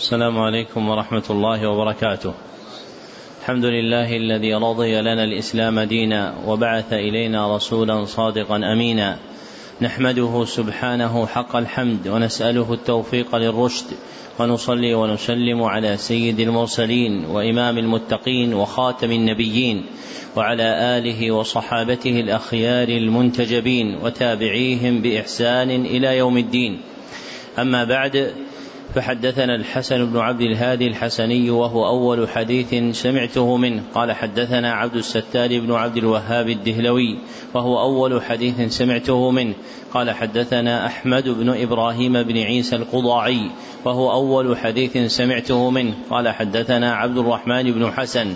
السلام عليكم ورحمة الله وبركاته. الحمد لله الذي رضي لنا الإسلام دينا وبعث إلينا رسولا صادقا أمينا. نحمده سبحانه حق الحمد ونسأله التوفيق للرشد ونصلي ونسلم على سيد المرسلين وإمام المتقين وخاتم النبيين وعلى آله وصحابته الأخيار المنتجبين وتابعيهم بإحسان إلى يوم الدين. أما بعد فحدثنا الحسن بن عبد الهادي الحسني وهو أول حديث سمعته منه. قال حدثنا عبد الستار بن عبد الوهاب الدهلوي وهو أول حديث سمعته منه. قال حدثنا أحمد بن إبراهيم بن عيسى القضاعي وهو أول حديث سمعته منه. قال حدثنا عبد الرحمن بن حسن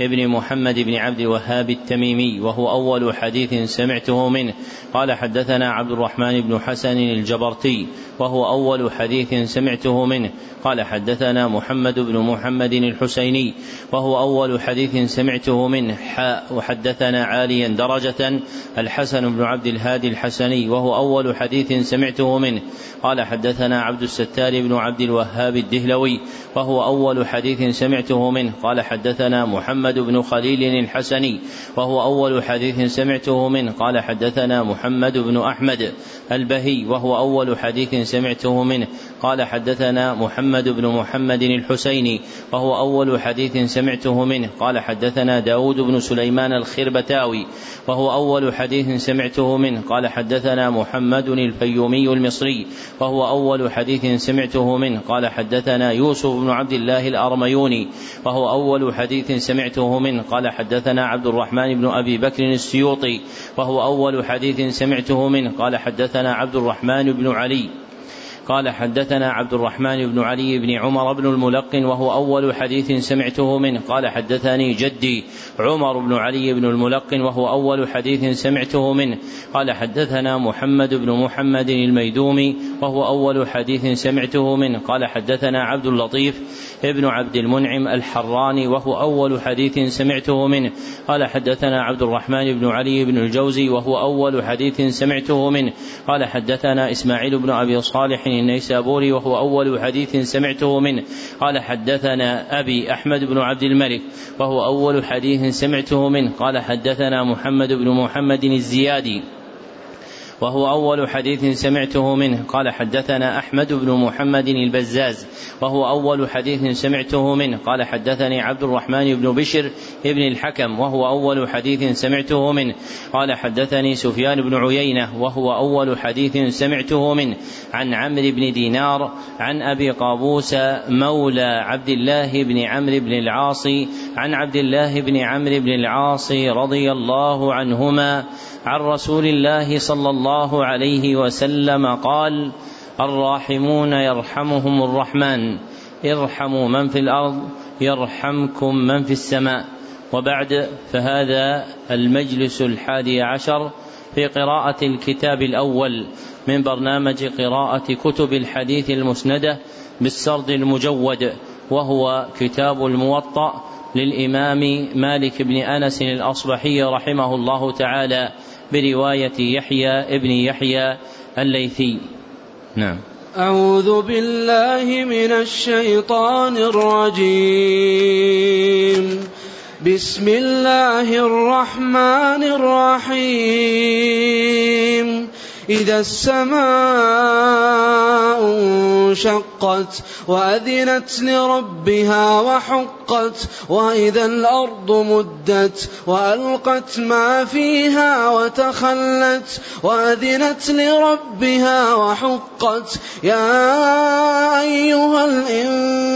ابن محمد بن عبد الوهاب التميمي وهو أول حديث سمعته منه. قال حدثنا عبد الرحمن بن حسن الجبرتي وهو أول حديث سمعته منه. قال حدثنا محمد بن محمد الحسيني وهو أول حديث سمعته منه. حاء وحدثنا عاليا درجة الحسن بن عبد الهادي الحسني وهو أول حديث سمعته منه. قال حدثنا عبد الستار بن عبد الوهاب الدهلوي وهو أول حديث سمعته منه. قال حدثنا محمد بن خليل الحسني وهو أول حديث سمعته منه. قال حدثنا محمد بن أحمد البهي وهو أول حديث سمعته منه. قال حدثنا محمد بن محمد الحسيني وهو أول حديث سمعته منه. قال حدثنا داود بن سليمان الخربتاوي وهو أول حديث سمعته منه. قال حدثنا محمد الفيومي المصري وهو أول حديث سمعته منه. قال حدثنا يوسف بن عبد الله الأرميوني وهو أول حديث سمعته منه. قال حدثنا عبد الرحمن بن أبي بكر السيوطي وهو أول حديث سمعته منه. قال حدثنا عبد الرحمن بن علي. قال حدثنا عبد الرحمن بن علي بن عمر بن الملقن وهو أول حديث سمعته منه. قال حدثني جدي عمر بن علي بن الملقن وهو أول حديث سمعته منه. قال حدثنا محمد بن محمد الميدومي وهو أول حديث سمعته منه. قال حدثنا عبد اللطيف ابن عبد المنعم الحراني وهو أول حديث سمعته منه. قال حدثنا عبد الرحمن بن علي بن الجوزي وهو أول حديث سمعته منه. قال حدثنا إسماعيل بن أبي صالح النيسابوري وهو أول حديث سمعته منه. قال حدثنا أبي أحمد بن عبد الملك وهو أول حديث سمعته منه. قال حدثنا محمد بن محمد الزيادي. وهو أول حديث سمعته منه. قال حدثنا أحمد بن محمد البزاز. وهو أول حديث سمعته منه. قال حدثني عبد الرحمن بن بشر ابن الحكم. وهو أول حديث سمعته منه. قال حدثني سفيان بن عيينة. وهو أول حديث سمعته منه. عن عمرو بن دينار. عن أبي قابوس مولى عبد الله بن عمرو بن العاص. عن عبد الله بن عمرو بن العاص رضي الله عنهما عن رسول الله صلى الله عليه وسلم قال الراحمون يرحمهم الرحمن ارحموا من في الأرض يرحمكم من في السماء. وبعد فهذا المجلس الحادي عشر في قراءة الكتاب الأول من برنامج قراءة كتب الحديث المسندة بالسرد المجود وهو كتاب الموطأ للإمام مالك بن أنس الأصبحي رحمه الله تعالى. برواية يحيى ابن يحيى الليثي. نعم. أعوذ بالله من الشيطان الرجيم. بسم الله الرحمن الرحيم. إذا السماء انشقت وأذنت لربها وحقت وإذا الأرض مدت وألقت ما فيها وتخلت وأذنت لربها وحقت يا أيها الإنسان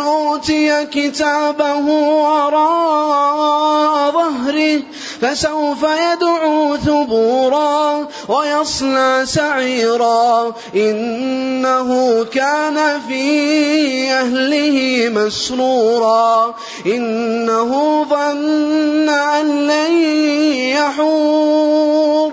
أوتي كتابه وراء ظهره فسوف يدعو ثبورا ويصلى سعيرا. إنه كان في أهله مسرورا. إنه ظن أن لن يحور.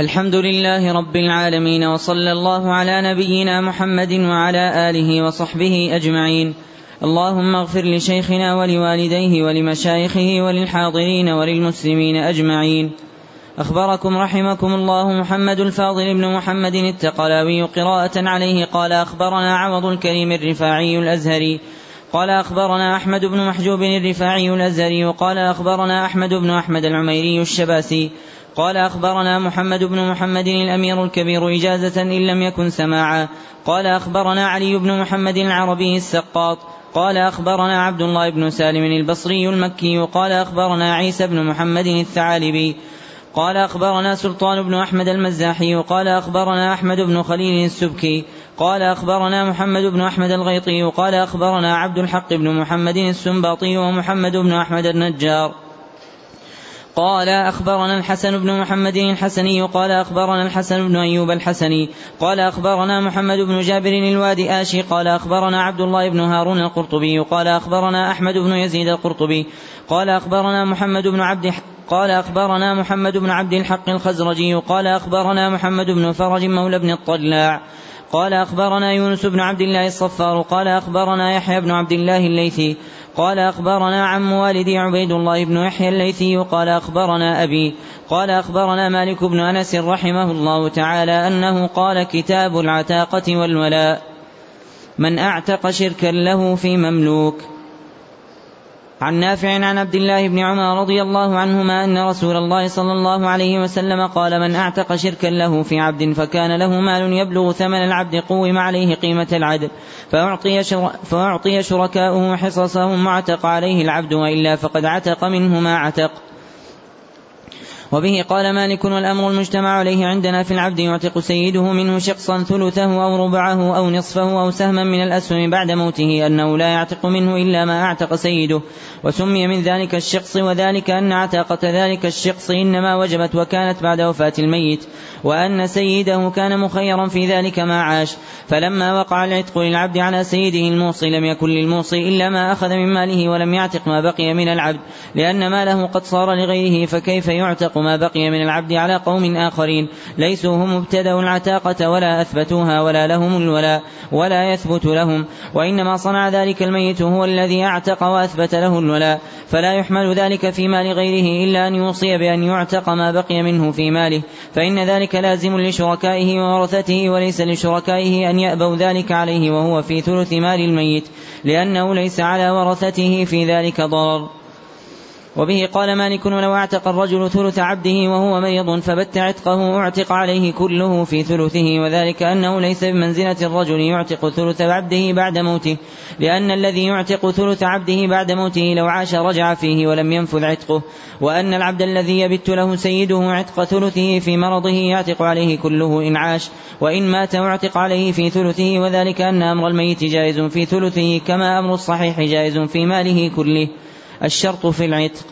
الحمد لله رب العالمين وصلى الله على نبينا محمد وعلى آله وصحبه أجمعين. اللهم اغفر لشيخنا ولوالديه ولمشايخه وللحاضرين وللمسلمين أجمعين. أخبركم رحمكم الله محمد الفاضل بن محمد التقلاوي قراءة عليه قال أخبرنا عوض الكريم الرفاعي الأزهري قال أخبرنا أحمد بن محجوب الرفاعي الأزهري وقال أخبرنا أحمد بن أحمد العميري الشباسي قال أخبرنا محمد بن محمد الأمير الكبير إجازة إن لم يكن سماعا. قال أخبرنا علي بن محمد العربي السقاط. قال أخبرنا عبد الله بن سالم البصري المكي. قال أخبرنا عيسى بن محمد الثعالبي. قال أخبرنا سلطان بن أحمد المزاحي. قال أخبرنا أحمد بن خليل السبكي. قال أخبرنا محمد بن أحمد الغيطي. قال أخبرنا عبد الحق بن محمد السنباطي ومحمد بن أحمد النجار. قال أخبرنا الحسن بن محمد الحسني قال أخبرنا الحسن بن أيوب الحسني قال أخبرنا محمد بن جابر الوادي آشي قال أخبرنا عبد الله بن هارون القرطبي قال أخبرنا أحمد بن يزيد القرطبي قال أخبرنا محمد بن عبد قال أخبرنا محمد بن عبد الحق الخزرجي قال أخبرنا محمد بن فرج مولى بن الطلاع قال أخبرنا يونس بن عبد الله الصفار قال أخبرنا يحيى بن عبد الله الليثي قال أخبرنا عم والدي عبيد الله بن يحيى الليثي قال أخبرنا أبي قال أخبرنا مالك بن أنس رحمه الله تعالى أنه قال كتاب العتاقة والولاء من أعتق شركا له في مملوك. عن نافع عن عبد الله بن عمر رضي الله عنهما أن رسول الله صلى الله عليه وسلم قال من أعتق شركا له في عبد فكان له مال يبلغ ثمن العبد قوم عليه قيمة العدل فأعطي, شر فأعطي شركاؤه حصصهم واعتق عليه العبد وإلا فقد عتق منه ما عتق. وبه قال مالك والأمر المجتمع عليه عندنا في العبد يعتق سيده منه شقصا ثلثه أو ربعه أو نصفه أو سهما من الأسهم بعد موته أنه لا يعتق منه إلا ما أعتق سيده وسمي من ذلك الشقص وذلك أن عتاقة ذلك الشقص إنما وجبت وكانت بعد وفاة الميت وأن سيده كان مخيرا في ذلك ما عاش فلما وقع العتق للعبد على سيده الموصي لم يكن للموصي إلا ما أخذ من ماله ولم يعتق ما بقي من العبد لأن ماله قد صار لغيره فكيف يعتق ما بقي من العبد على قوم آخرين. ليسوا هم ابتدأوا العتاقة ولا أثبتوها ولا لهم الولاء ولا يثبت لهم. وإنما صنع ذلك الميت هو الذي أعتق وأثبت له الولاء. فلا يحمل ذلك في مال غيره إلا أن يوصي بأن يعتق ما بقي منه في ماله. فإن ذلك لازم لشركائه وورثته وليس لشركائه أن يأبوا ذلك عليه وهو في ثلث مال الميت لأنه ليس على ورثته في ذلك ضرر. وبه قال مالك ولو أعتق الرجل ثلث عبده وهو مريض فبت عتقه اعتق عليه كله في ثلثه وذلك أنه ليس بمنزلة الرجل يعتق ثلث عبده بعد موته لأن الذي يعتق ثلث عبده بعد موته لو عاش رجع فيه ولم ينفذ عتقه وأن العبد الذي يبت له سيده عتق ثلثه في مرضه يعتق عليه كله إن عاش وإن مات أعتق عليه في ثلثه وذلك أن أمر الميت جائز في ثلثه كما أمر الصحيح جائز في ماله كله. الشرط في العتق.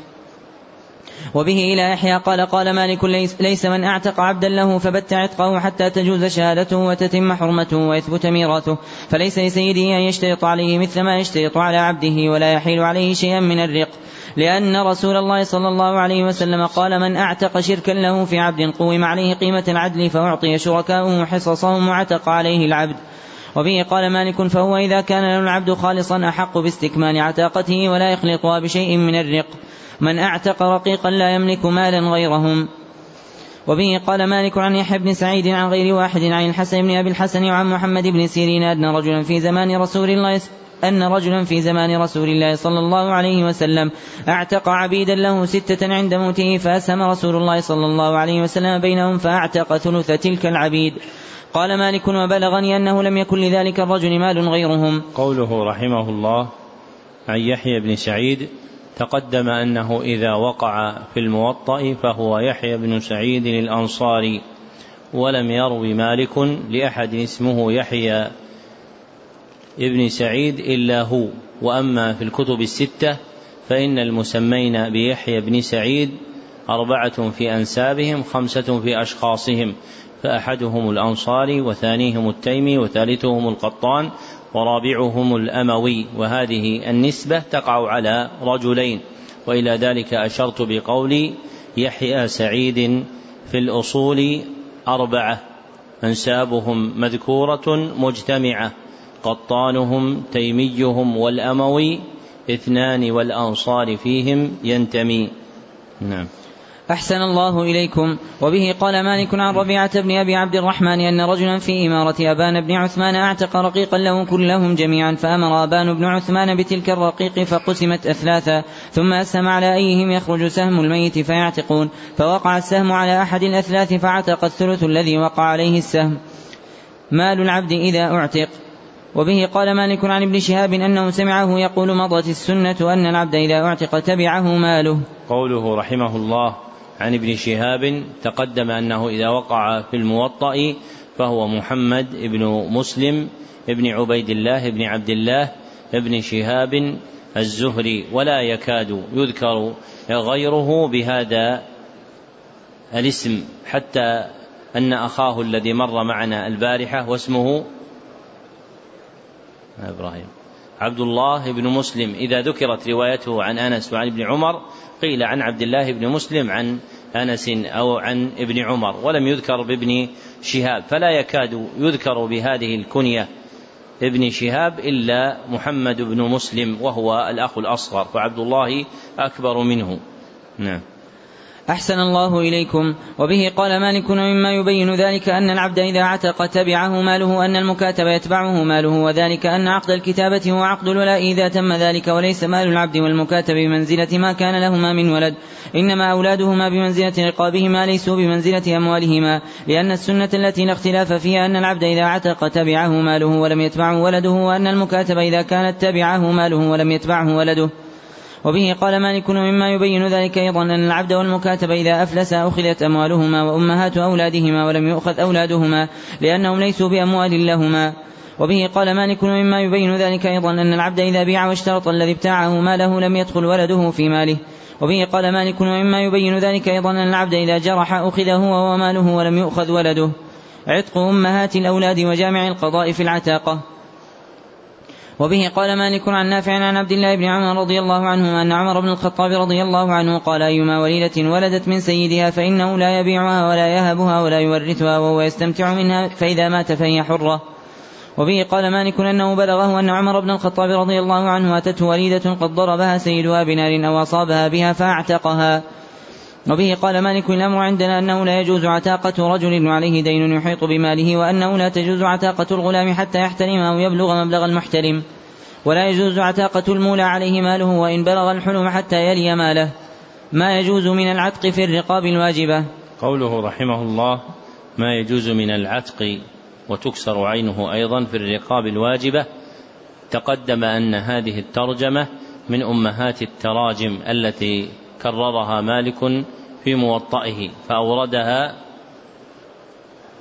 وبه إلى يحيى قال قال مالك ليس من أعتق عبدا له فبت عتقه حتى تجوز شهادته وتتم حرمته ويثبت ميراثه. فليس لسيده أن يشترط عليه مثل ما يشترط على عبده ولا يحيل عليه شيئا من الرق. لأن رسول الله صلى الله عليه وسلم قال من أعتق شركا له في عبد قوم عليه قيمة العدل فأعطي شركاؤه حصصهم وعتق عليه العبد. وبه قال مالك فهو إذا كان له العبد خالصا أحق باستكمال عتاقته ولا يخلطها بشيء من الرق. من أعتق رقيقا لا يملك مالا غيرهم. وبه قال مالك عن يحيى بن سعيد عن غير واحد عن الحسن بن أبي الحسن وعن محمد بن سيرين أن رجلا في زمان رسول الله أن رجلا في زمان رسول الله صلى الله عليه وسلم أعتق عبيدا له ستة عند موته فأسهم رسول الله صلى الله عليه وسلم بينهم فأعتق ثلث تلك العبيد. قال مالك وبلغني أنه لم يكن لذلك الرجل مال غيرهم. قوله رحمه الله عن يحيى بن سعيد تقدم أنه إذا وقع في الموطأ فهو يحيى بن سعيد الأنصاري ولم يرو مالك لأحد اسمه يحيى ابن سعيد إلا هو. وأما في الكتب الستة فإن المسمين بيحيى بن سعيد أربعة في أنسابهم خمسة في أشخاصهم. فأحدهم الأنصاري وثانيهم التيمي وثالثهم القطان ورابعهم الأموي وهذه النسبة تقع على رجلين. وإلى ذلك أشرت بقولي يحيى سعيد في الأصول أربعة أنسابهم مذكورة مجتمعة قطانهم تيميهم والأموي اثنان والأنصار فيهم ينتمي. نعم. أحسن الله إليكم. وبه قال مالك عن ربيعة بن أبي عبد الرحمن أن رجلا في إمارة أبان بن عثمان أعتق رقيقا له كلهم جميعا فأمر أبان بن عثمان بتلك الرقيق فقسمت أثلاثا ثم أسهم على أيهم يخرج سهم الميت فيعتقون. فوقع السهم على أحد الأثلاث فعتق الثلث الذي وقع عليه السهم. مال العبد إذا أعتق. وبه قال مالك عن ابن شهاب أنه سمعه يقول مضت السنة أن العبد إذا أعتق تبعه ماله. قوله رحمه الله عن ابن شهاب تقدم أنه إذا وقع في الموطأ فهو محمد بن مسلم بن عبيد الله بن عبد الله بن شهاب الزهري ولا يكاد يذكر غيره بهذا الاسم حتى أن أخاه الذي مر معنا البارحة واسمه إبراهيم. عبد الله بن مسلم إذا ذكرت روايته عن أنس وعن ابن عمر قيل عن عبد الله بن مسلم عن أنس أو عن ابن عمر ولم يذكر بابن شهاب فلا يكاد يذكر بهذه الكنية ابن شهاب إلا محمد بن مسلم وهو الأخ الأصغر فعبد الله أكبر منه. نعم. أحسن الله إليكم. وبه قال مالك ومما يبين ذلك أن العبد إذا عتق تبعه ماله أن المكاتب يتبعه ماله وذلك أن عقد الكتابة هو عقد الولاء إذا تم ذلك وليس مال العبد والمكاتب بمنزلة ما كان لهما من ولد. إنما أولادهما بمنزلة رقابهما ليسوا بمنزلة أموالهما لأن السنة التي لا اختلاف فيها أن العبد إذا عتق تبعه ماله ولم يتبعه ولده وأن المكاتب إذا كانت تبعه ماله ولم يتبعه ولده. وبه قال مالك ومما يبين ذلك أيضا أن العبد والمكاتب إذا أفلس أخذت أموالهما وأمهات أولادهما ولم يؤخذ أولادهما لأنهم ليسوا بأموال لهما. وبه قال مالك ومما يبين ذلك أيضا أن العبد إذا بيع واشترط الذي ابتاعه ماله لم يدخل ولده في ماله. وبه قال مالك ومما يبين ذلك أيضا أن العبد إذا جرح أخذ هو وماله ولم يؤخذ ولده. عتق أمهات الأولاد وجامع القضاء في العتاقة. وبه قال مالك عن نافع عن عبد الله بن عمر رضي الله عنهما أن عمر بن الخطاب رضي الله عنه قال أيما وليدة ولدت من سيدها فإنه لا يبيعها ولا يهبها ولا يورثها وهو يستمتع منها فإذا مات فهي حرة. وبه قال مالك أنه بلغه أن عمر بن الخطاب رضي الله عنه أتته وليدة قد ضربها سيدها بنار أو أصابها بها فأعتقها. وبه قال مالك الأمر عندنا أنه لا يجوز عتاقة رجل عليه دين يحيط بماله وأنه لا تجوز عتاقة الغلام حتى يحترم أو يبلغ مبلغ المحترم. ولا يجوز عتاقة المولى عليه ماله وإن بلغ الحلم حتى يلي ماله. ما يجوز من العتق في الرقاب الواجبة. قوله رحمه الله ما يجوز من العتق وتكسر عينه أيضا في الرقاب الواجبة تقدم أن هذه الترجمة من أمهات التراجم التي كررها مالك في موطئه فأوردها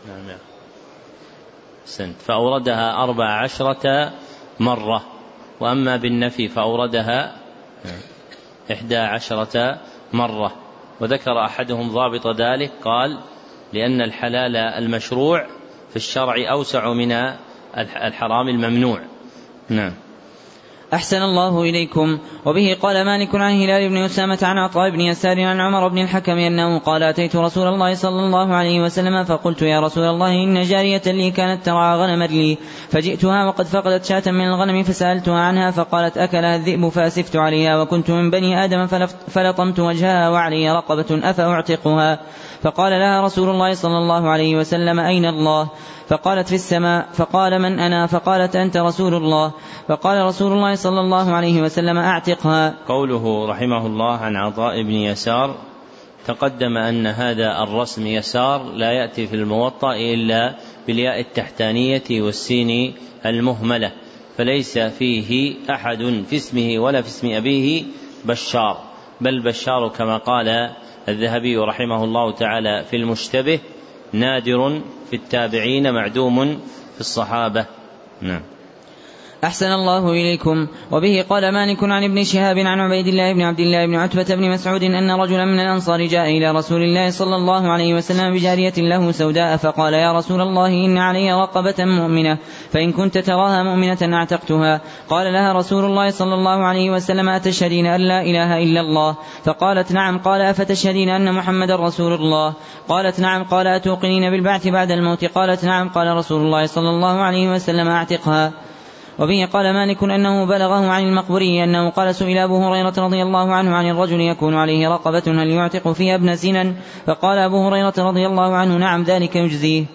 نعم. سنت. فأوردها أربع عشرة مرة. وأما بالنفي فأوردها إحدى عشرة مرة. وذكر أحدهم ضابط ذلك قال لأن الحلال المشروع في الشرع أوسع من الحرام الممنوع. نعم. أحسن الله إليكم. وبه قال مالك عن هلال بن أسامة عن عطاء بن يسار عن عمر بن الحكم أنه قال أتيت رسول الله صلى الله عليه وسلم فقلت يا رسول الله إن جارية لي كانت ترعى غنما لي. فجئتها وقد فقدت شاة من الغنم فسألتها عنها فقالت أكلها الذئب فأسفت عليها وكنت من بني آدم فلطمت وجهها وعلي رقبة أفأعتقها. فقال لها رسول الله صلى الله عليه وسلم أين الله؟ فقالت في السماء. فقال من أنا؟ فقالت أنت رسول الله. فقال رسول الله صلى الله عليه وسلم أعتقها. قوله رحمه الله عن عطاء بن يسار تقدم أن هذا الرسم يسار لا يأتي في الموطأ إلا بالياء التحتانية والسين المهملة فليس فيه أحد في اسمه ولا في اسم أبيه بشار بل بشار كما قال الذهبي رحمه الله تعالى في المشتبه نادر في التابعين معدوم في الصحابة. نعم. أحسن الله إليكم. وبه قال مالك عن ابن شهاب عن عبيد الله بن عبد الله بن عتبة بن مسعود أن رجلا من الأنصار جاء إلى رسول الله صلى الله عليه وسلم بجارية له سوداء فقال يا رسول الله إن علي رقبة مؤمنة فإن كنت تراها مؤمنة أعتقتها. قال لها رسول الله صلى الله عليه وسلم أتشهدين أن لا إله إلا الله؟ فقالت نعم. قال أفتشهدين أن محمد رسول الله؟ قالت نعم. قال أتوقنين بالبعث بعد الموت؟ قالت نعم. قال رسول الله صلى الله عليه وسلم أعتقها. وبه قال مالك أنه بلغه عن المقبري أنه قال سئل أبو هريرة رضي الله عنه عن الرجل يكون عليه رقبة هل يعتق فيها ابن سنا فقال أبو هريرة رضي الله عنه نعم ذلك يجزيه.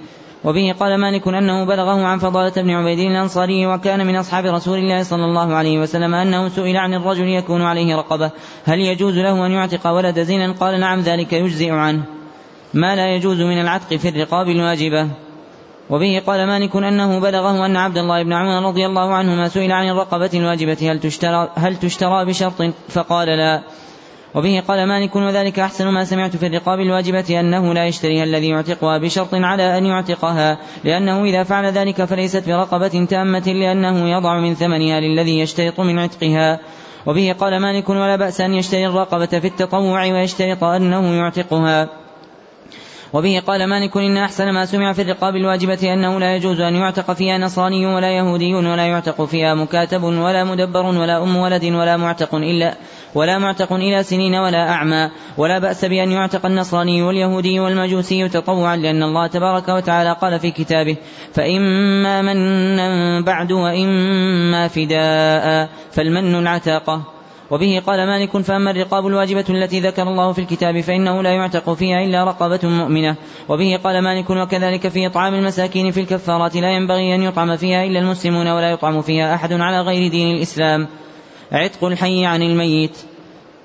وبه قال مالك أنه بلغه عن فضالة بن عبيد الأنصاري وكان من أصحاب رسول الله صلى الله عليه وسلم أنه سئل عن الرجل يكون عليه رقبة هل يجوز له أن يعتق ولد زنا؟ قال نعم ذلك يجزئ عنه. ما لا يجوز من العتق في الرقاب الواجبة. وبه قال مالك أنه بلغه أن عبد الله بن عمر رضي الله عنهما سئل عن الرقبة الواجبة هل تشترى, هل تشترى بشرط؟ فقال لا. وبه قال مالك وذلك أحسن ما سمعت في الرقاب الواجبة أنه لا يشتريها الذي يعتقها بشرط على أن يعتقها لأنه إذا فعل ذلك فليست برقبة تامة لأنه يضع من ثمنها للذي يشترط من عتقها. وبه قال مالك ولا بأس أن يشتري الرقبة في التطوع ويشترط أنه يعتقها. وبه قال مالك إن أحسن ما سمع في الرقاب الواجبة أنه لا يجوز أن يعتق فيها نصراني ولا يهودي ولا يعتق فيها مكاتب ولا مدبر ولا أم ولد ولا معتق إلا ولا معتق إلى سنين ولا أعمى ولا بأس بأن يعتق النصراني واليهودي والمجوسي تطوعا لأن الله تبارك وتعالى قال في كتابه فإما منا بعد وإما فداء فالمن العتاقة وبه قال مالك فأما الرقاب الواجبة التي ذكر الله في الكتاب فإنه لا يعتق فيها إلا رقبة مؤمنة. وبه قال مالك وكذلك في إطعام المساكين في الكفارات لا ينبغي أن يطعم فيها إلا المسلمون ولا يطعم فيها أحد على غير دين الإسلام. عتق الحي عن الميت.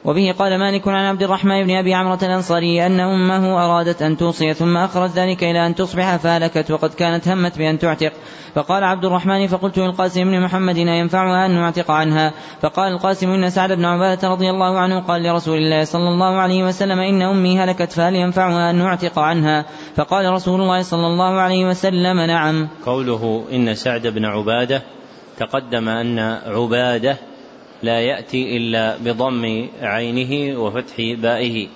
وبه قال مالك عن عبد الرحمن بن أبي عمرة الأنصاري أن أمه أرادت أن توصي ثم أخرت ذلك إلى أن تصبح فهلكت وقد كانت همت بأن تعتق. فقال عبد الرحمن فقلت للقاسم بن محمد ينفعها أن نعتق عنها. فقال القاسم إن سعد بن عبادة رضي الله عنه قال لرسول الله صلى الله عليه وسلم إن أمي هلكت فهل ينفعها أن نعتق عنها. فقال رسول الله صلى الله عليه وسلم نعم. قوله إن سعد بن عبادة تقدم أن عبادة لا يأتي إلا بضم عينه وفتح بائه.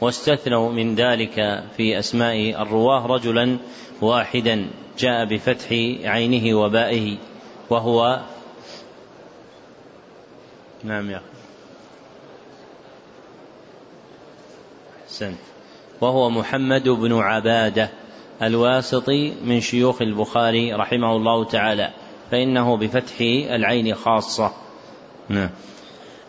واستثنوا من ذلك في أسماء الرواة رجلا واحدا جاء بفتح عينه وبائه. وهو نعم يا أحسنت. وهو محمد بن عبادة الواسطي من شيوخ البخاري رحمه الله تعالى. فإنه بفتح العين خاصة. نعم.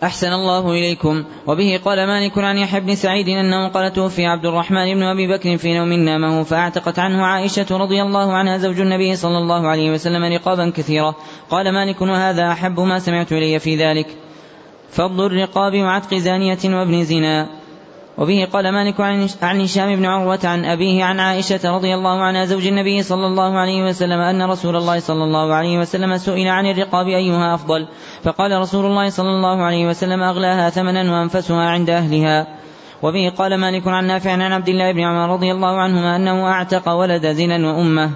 أحسن الله إليكم. وبه قال مالك عن يحيى بن سعيد أنه قال توفي عبد الرحمن بن أبي بكر في نوم نامه فأعتقت عنه عائشة رضي الله عنها زوج النبي صلى الله عليه وسلم رقابا كثيرة. قال مالك وهذا أحب ما سمعت إلي في ذلك. فضل الرقاب وعتق زانية وابن زنا. وبه قال مالك عن هشام بن عروة عن أبيه عن عائشة رضي الله عنها زوج النبي صلى الله عليه وسلم أن رسول الله صلى الله عليه وسلم سئل عن الرقاب أيها أفضل؟ فقال رسول الله صلى الله عليه وسلم أغلاها ثمنا وأنفسها عند أهلها. وبه قال مالك عن نافع عن عبد الله بن عمر رضي الله عنهما أنه أعتق ولد زنا وأمه.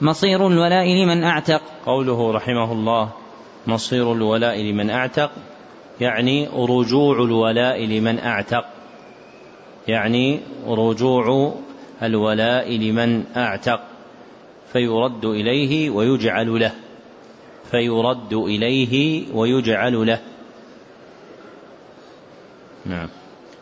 مصير الولاء لمن أعتق. قوله رحمه الله مصير الولاء لمن أعتق يعني رجوع الولاء لمن أعتق. يعني رجوع الولاء لمن أعتق فيرد إليه ويجعل له فيرد إليه ويجعل له. نعم.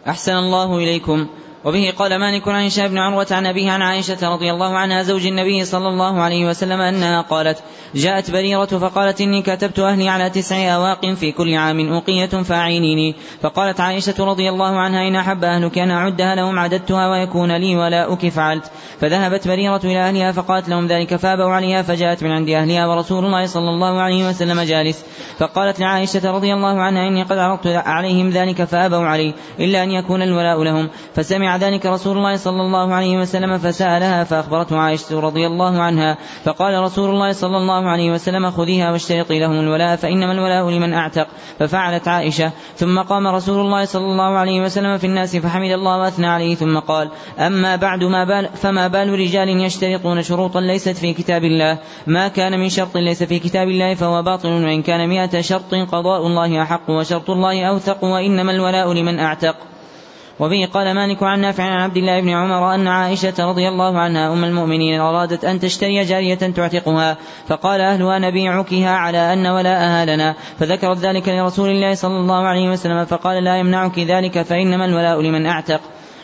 أحسن الله إليكم. وبه قال مالك عن هشام بن عروة عن أبيه عن عائشة رضي الله عنها زوج النبي صلى الله عليه وسلم أنها قالت جاءت بريرة فقالت إني كتبت أهلي على تسع أواق في كل عام أوقية فأعينيني. فقالت عائشة رضي الله عنها إن أحب أهلك أن أعدها لهم عددتها ويكون لي ولاؤك فعلت. فذهبت بريرة إلى أهلها فقالت لهم ذلك فأبوا عليها فجاءت من عند أهلها ورسول الله صلى الله عليه وسلم جالس. فقالت لعائشة رضي الله عنها إني قد عرضت عليهم ذلك فأبوا علي إلا أن يكون الولاء لهم. فسمع ذلك رسول الله صلى الله عليه وسلم فسألها فأخبرته عائشة رضي الله عنها فقال رسول الله صلى الله عليه وسلم خذيها واشترطي لهم الولاء فإنما الولاء لمن أعتق ففعلت عائشة. ثم قام رسول الله صلى الله عليه وسلم في الناس فحمد الله وأثنى عليه ثم قال أما بعد ما بال فما بال رجال يشترطون شروطا ليست في كتاب الله ما كان من شرط ليس في كتاب الله فهو باطل وإن كان مئة شرط قضاء الله أحق وشرط الله أوثق وإنما الولاء لمن أعتق. وبه قال مالك عن نافع عن عبد الله بن عمر أن عائشة رضي الله عنها أم المؤمنين أرادت أن تشتري جارية تعتقها فقال أهلها نبيعكها على أن ولاءها لنا. فذكرت ذلك لرسول الله صلى الله عليه وسلم فقال لا يمنعك ذلك فإنما الولاء لمن أعتق.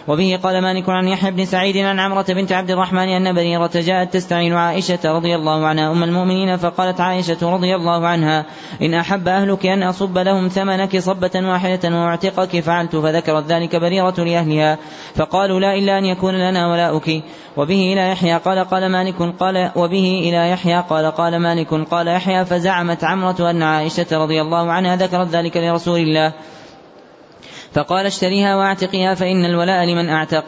وبه قال مالك عن يحيى بن سعيد عن عمرة بنت عبد الرحمن أن بريرة جاءت تستعين عائشة رضي الله عنها أم المؤمنين فقالت عائشة رضي الله عنها إن أحب أهلك أن أصب لهم ثمنك صبة واحدة وأعتقك فعلت فذكرت ذلك بريرة لأهلها فقالوا لا إلا أن يكون لنا ولاؤك وبه إلى يحيى قال قال مالك قال وبه إلى يحيى قال قال مالك قال يحيى فزعمت عمرة أن عائشة رضي الله عنها ذكرت ذلك لرسول الله فقال اشتريها واعتقها فإن الولاء لمن أعتق.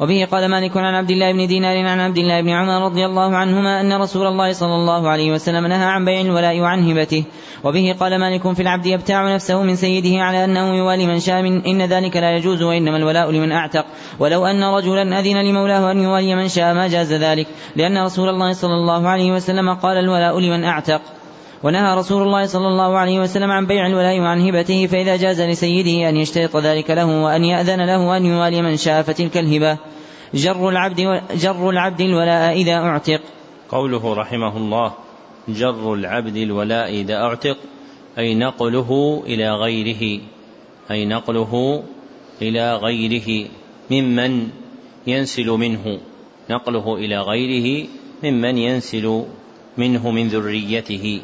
وبه قال مالك عن عبد الله بن دينار عن عبد الله بن عمر رضي الله عنهما أن رسول الله صلى الله عليه وسلم نهى عن بيع الولاء وعن هبته. وبه قال مالك في العبد يبتاع نفسه من سيده على أنه يوالي من شاء من إن ذلك لا يجوز وإنما الولاء لمن أعتق. ولو أن رجلا أذن لمولاه أن يوالي من شاء ما جاز ذلك لأن رسول الله صلى الله عليه وسلم قال الولاء لمن أعتق. ونهى رسول الله صلى الله عليه وسلم عن بيع الولاء وعن هبته فإذا جاز لسيده أن يشترط ذلك له وأن يأذن له أن يوالي من شاء فتلك الهبة. جر العبد جر العبد الولاء إذا أعتق. قوله رحمه الله جر العبد الولاء إذا أعتق أي نقله إلى غيره. أي نقله إلى غيره. ممن ينسل منه. نقله إلى غيره ممن ينسل منه من ذريته.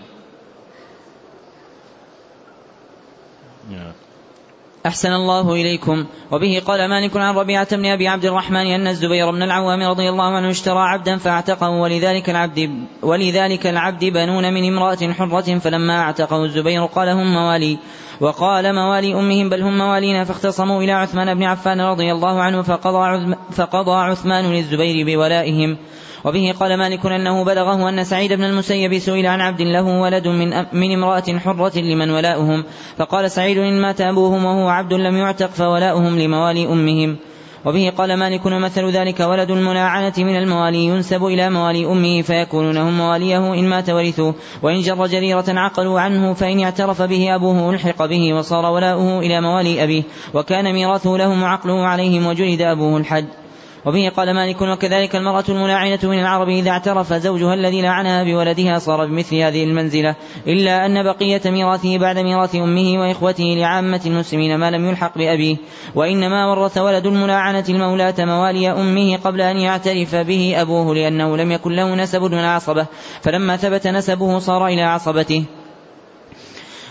أحسن الله إليكم. وبه قال مالك عن ربيعة بن أبي عبد الرحمن أن الزبير بن العوام رضي الله عنه اشترى عبدا فاعتقه ولذلك العبد ولذلك العبد بنون من امرأة حرة فلما اعتقه الزبير قال هم موالي. وقال موالي أمهم بل هم موالينا فاختصموا إلى عثمان بن عفان رضي الله عنه فقضى, فقضى عثمان للزبير بولائهم. وبه قال مالك أنه بلغه أن سعيد بن المسيب سئل عن عبد له ولد من, من امرأة حرة لمن ولاؤهم. فقال سعيد إن مات أبوهم وهو عبد لم يعتق فولاؤهم لموالي أمهم. وبه قال مالك ومثل ذلك ولد الملاعنة من الموالي ينسب إلى موالي أمه فيكونون هم مواليه إن مات ورثوه. وإن جر جريرة عقلوا عنه فإن اعترف به أبوه ألحق به وصار ولاؤه إلى موالي أبيه. وكان ميراثه لهم وعقله عليهم وجلد أبوه الحد وبه قال مالك وكذلك المرأة الملاعنة من العرب إذا اعترف زوجها الذي لعنها بولدها صار بمثل هذه المنزلة إلا أن بقية ميراثه بعد ميراث أمه وإخوته لعامة المسلمين ما لم يلحق بأبيه. وإنما ورث ولد الملاعنة المولاة موالي أمه قبل أن يعترف به أبوه لأنه لم يكن له نسب من العصبة فلما ثبت نسبه صار إلى عصبته.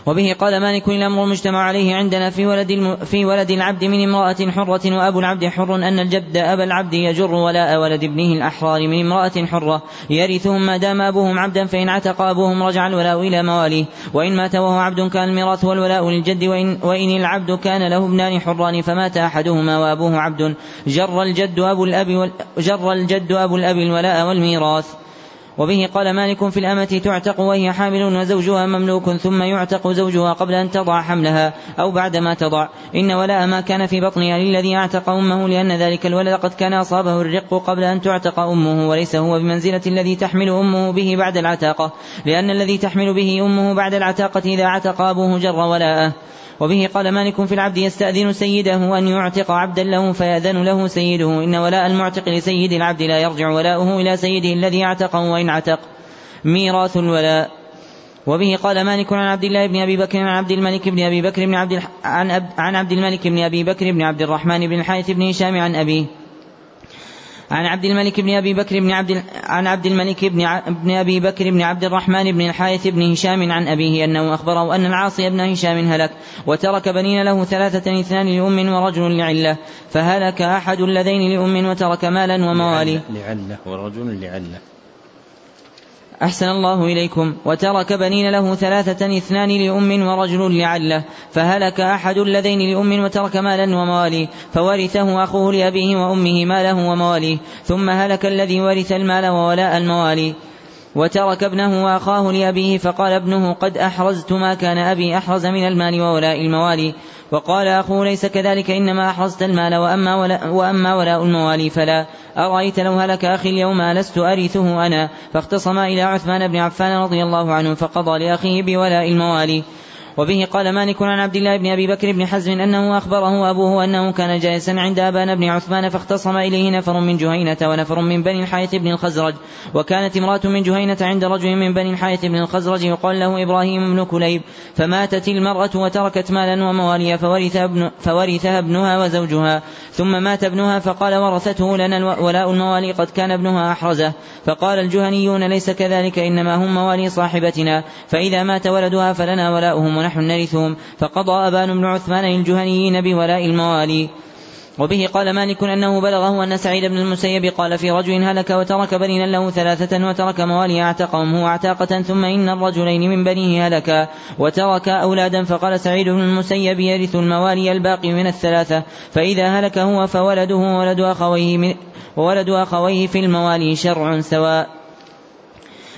وبه قال مالك الأمر المجتمع عليه عندنا في ولد الم في ولد العبد من امرأة حرة وأبو العبد حر أن الجد أبا العبد يجر ولاء ولد ابنه الأحرار من امرأة حرة يرثهم ما دام أبوهم عبدا فإن عتق أبوهم رجع الولاء إلى مواليه وإن مات وهو عبد كان الميراث والولاء للجد وإن, وإن العبد كان له ابنان حران فمات أحدهما وأبوه عبد جر الجد أبو الأب جر الجد أبو الأب الولاء والميراث وبه قال مالك في الأمة تعتق وهي حامل وزوجها مملوك ثم يعتق زوجها قبل أن تضع حملها أو بعدما تضع. إن ولاء ما كان في بطنها للذي أعتق أمه لأن ذلك الولد قد كان أصابه الرق قبل أن تعتق أمه وليس هو بمنزلة الذي تحمل أمه به بعد العتاقة لأن الذي تحمل به أمه بعد العتاقة إذا عتق أبوه جر ولاءه. وبه قال مالك في العبد يستأذن سيده أن يعتق عبدا له فيأذن له سيده. إن ولاء المعتق لسيد العبد لا يرجع ولاؤه إلى سيده الذي اعتقه وإن عتق. ميراث الولاء. وبه قال مالك عن عبد الله بن أبي بكر عن عبد الملك بن أبي بكر بن عبد الح... عن, أب... عن عبد الملك بن أبي بكر بن عبد الرحمن بن الحارث بن هشام عن أبيه. عن عبد الملك بن أبي بكر بن عبد عن عبد الملك بن. بن أبي بكر بن عبد الرحمن بن الحارث بن هشام عن أبيه أنه أخبره أن العاصي بن هشام هلك وترك بنين له ثلاثة اثنان لأم ورجل لعلة فهلك أحد اللذين لأم وترك مالا وموالي لعلة ورجل لعلة أحسن الله إليكم. وترك بنين له ثلاثة اثنان لأم ورجل لعله. فهلك أحد اللذين لأم وترك مالا ومواليه فورثه أخوه لأبيه وأمه ماله ومواليه ثم هلك الذي ورث المال وولاء الموالي. وترك ابنه وأخاه لأبيه فقال ابنه قد أحرزت ما كان أبي أحرز من المال وولاء الموالي. وقال أخوه ليس كذلك إنما أحرزت المال وأما ولاء, وأما ولاء الموالي فلا. أرأيت لو هلك أخي اليوم ألست أرثه أنا. فاختصما إلى عثمان بن عفان رضي الله عنه فقضى لأخيه بولاء الموالي. وبه قال مالك عن عبد الله بن أبي بكر بن حزم أنه أخبره أبوه أنه كان جالسا عند أبان بن عثمان فاختصم إليه نفر من جهينة ونفر من بني الحارث بن الخزرج. وكانت امرأة من جهينة عند رجل من بني الحارث بن الخزرج يقال له إبراهيم بن كليب. فماتت المرأة وتركت مالا ومواليا فورث ابن فورثها ابنها وزوجها. ثم مات ابنها فقال ورثته لنا ولاء الموالي قد كان ابنها أحرزه. فقال الجهنيون ليس كذلك إنما هم موالي صاحبتنا. فإذا مات ولدها فلنا ولاؤهم ونحن نرثهم. فقضى أبان بن عثمان للجهنيين بولاء الموالي. وبه قال مالك أنه بلغه أن سعيد بن المسيب قال في رجل هلك وترك بنينا له ثلاثة وترك موالي اعتقهم هو أعتاقة ثم إن الرجلين من بنيه هلكا. وترك أولادا فقال سعيد بن المسيب يرث الموالي الباقي من الثلاثة. فإذا هلك هو فولده وولد أخويه من وولد أخويه في الموالي شرع سواء.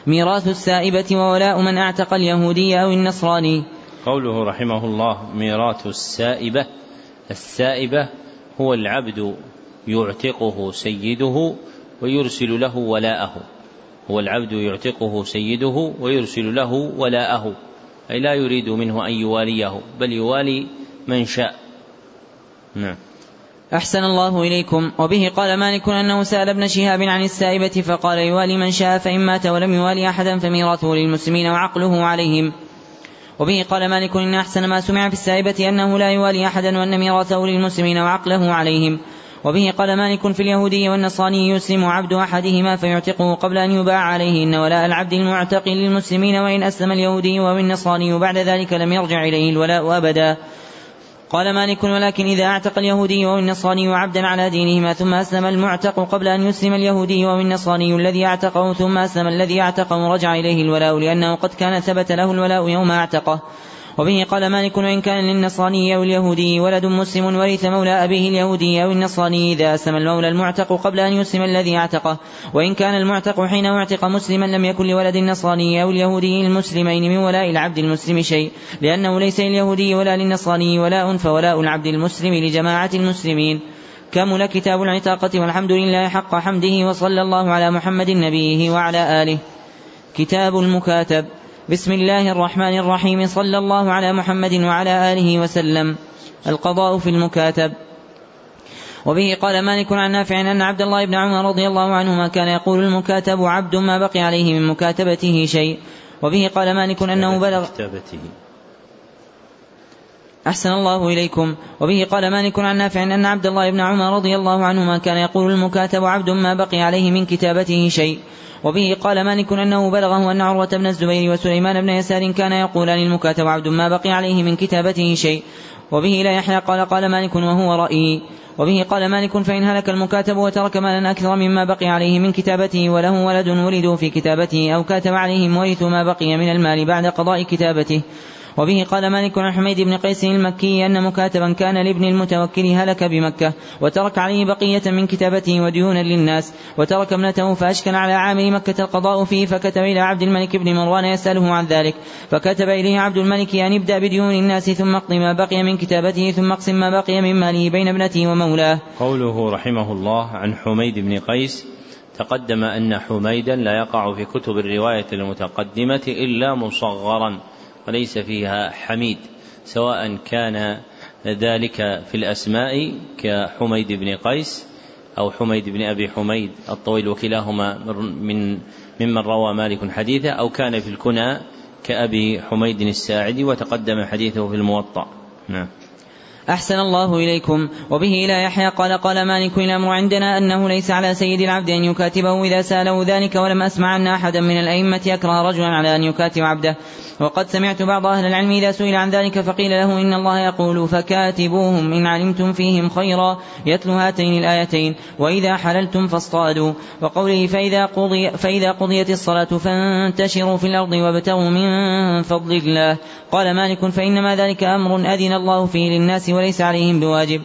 ميراث السائبة وولاء من أعتق اليهودي أو النصراني. قوله رحمه الله ميراث السائبة. السائبة هو العبد يعتقه سيده ويرسل له ولاءه. هو العبد يعتقه سيده ويرسل له ولاءه. أي لا يريد منه أن يواليه بل يوالي من شاء. نعم. أحسن الله إليكم. وبه قال مالك أنه سأل ابن شهاب عن السائبة فقال يوالي من شاء فإن مات ولم يوالي أحدا فميراثه للمسلمين وعقله عليهم. وبه قال مالك إن أحسن ما سمع في السائبة أنه لا يوالي أحدا وأن ميراثه للمسلمين وعقله عليهم. وبه قال مالك في اليهودي والنصراني يسلم عبد أحدهما فيعتقه قبل أن يباع عليه إن ولاء العبد المعتق للمسلمين وإن أسلم اليهودي أو بعد ذلك لم يرجع إليه الولاء أبدا. قال مالك ولكن إذا أعتق اليهودي أو النصراني عبدا على دينهما ثم أسلم المعتق قبل أن يسلم اليهودي أو النصراني الذي أعتقه ثم أسلم الذي أعتقه رجع إليه الولاء لأنه قد كان ثبت له الولاء يوم أعتقه. وبه قال مالك وإن كان للنصراني أو اليهودي ولد مسلم ورث مولى أبيه اليهودي أو النصراني إذا أسلم المولى المعتق قبل أن يسلم الذي أعتقه. وإن كان المعتق حين اعتق مسلما لم يكن لولد النصراني أو اليهودي المسلمين من ولاء العبد المسلم شيء لأنه ليس لليهودي ولا للنصراني ولاء فولاء العبد المسلم لجماعة المسلمين. كمل كتاب العتاقة والحمد لله حق حمده وصلى الله على محمد نبيه وعلى آله. كتاب المكاتب. بسم الله الرحمن الرحيم. صلى الله على محمد وعلى آله وسلم. القضاء في المكاتب. وبه قال مالك عن نافع أن عبد الله بن عمر رضي الله عنهما كان يقول المكاتب عبد ما بقي عليه من مكاتبته شيء. وبه قال مالك أنه بلغ أحسن الله إليكم. وبه قال مالك عن نافع أن عبد الله بن عمر رضي الله عنهما كان يقول المكاتب عبد ما بقي عليه من كتابته شيء. وبه قال مالك أنه بلغه أن عروة بن الزبير وسليمان بن يسار كان يقولان المكاتب عبد ما بقي عليه من كتابته شيء. وبه لا يحيى قال قال مالك وهو رأيي وبه قال مالك فإن هلك المكاتب وترك مالا أكثر مما بقي عليه من كتابته وله ولد ولدوا في كتابته أو كاتب عليهم ورثوا ما بقي من المال بعد قضاء كتابته. وبه قال مالك عن حميد بن قيس المكي أن مكاتبا كان لابن المتوكل هلك بمكة وترك عليه بقية من كتابته وديونا للناس وترك ابنته فأشكل على عامل مكة القضاء فيه فكتب إلى عبد الملك بن مروان يسأله عن ذلك فكتب إليه عبد الملك أن ابدأ بديون الناس ثم اقض ما بقي من كتابته ثم اقسم ما بقي من ماله بين ابنته ومولاه. قوله رحمه الله عن حميد بن قيس تقدم أن حميدا لا يقع في كتب الرواية المتقدمة إلا مصغرا وليس فيها حميد سواء كان ذلك في الأسماء كحميد بن قيس أو حميد بن أبي حميد الطويل وكلاهما من ممن روى مالك حديثه أو كان في الكنى كأبي حميد الساعدي وتقدم حديثه في الموطأ. نعم. أحسن الله إليكم. وبه إلى يحيى قال قال مالك الأمر عندنا أنه ليس على سيد العبد أن يكاتبه إذا سأله ذلك ولم أسمع أن أحدا من الأئمة يكره رجلا على أن يكاتب عبده. وقد سمعت بعض أهل العلم إذا سئل عن ذلك فقيل له إن الله يقول فكاتبوهم إن علمتم فيهم خيرا يتلو هاتين الآيتين وإذا حللتم فاصطادوا وقوله فإذا, قضي فإذا قضيت الصلاة فانتشروا في الأرض وابتغوا من فضل الله قال مالك فإنما ذلك أمر أذن الله فيه للناس وليس عليهم بواجب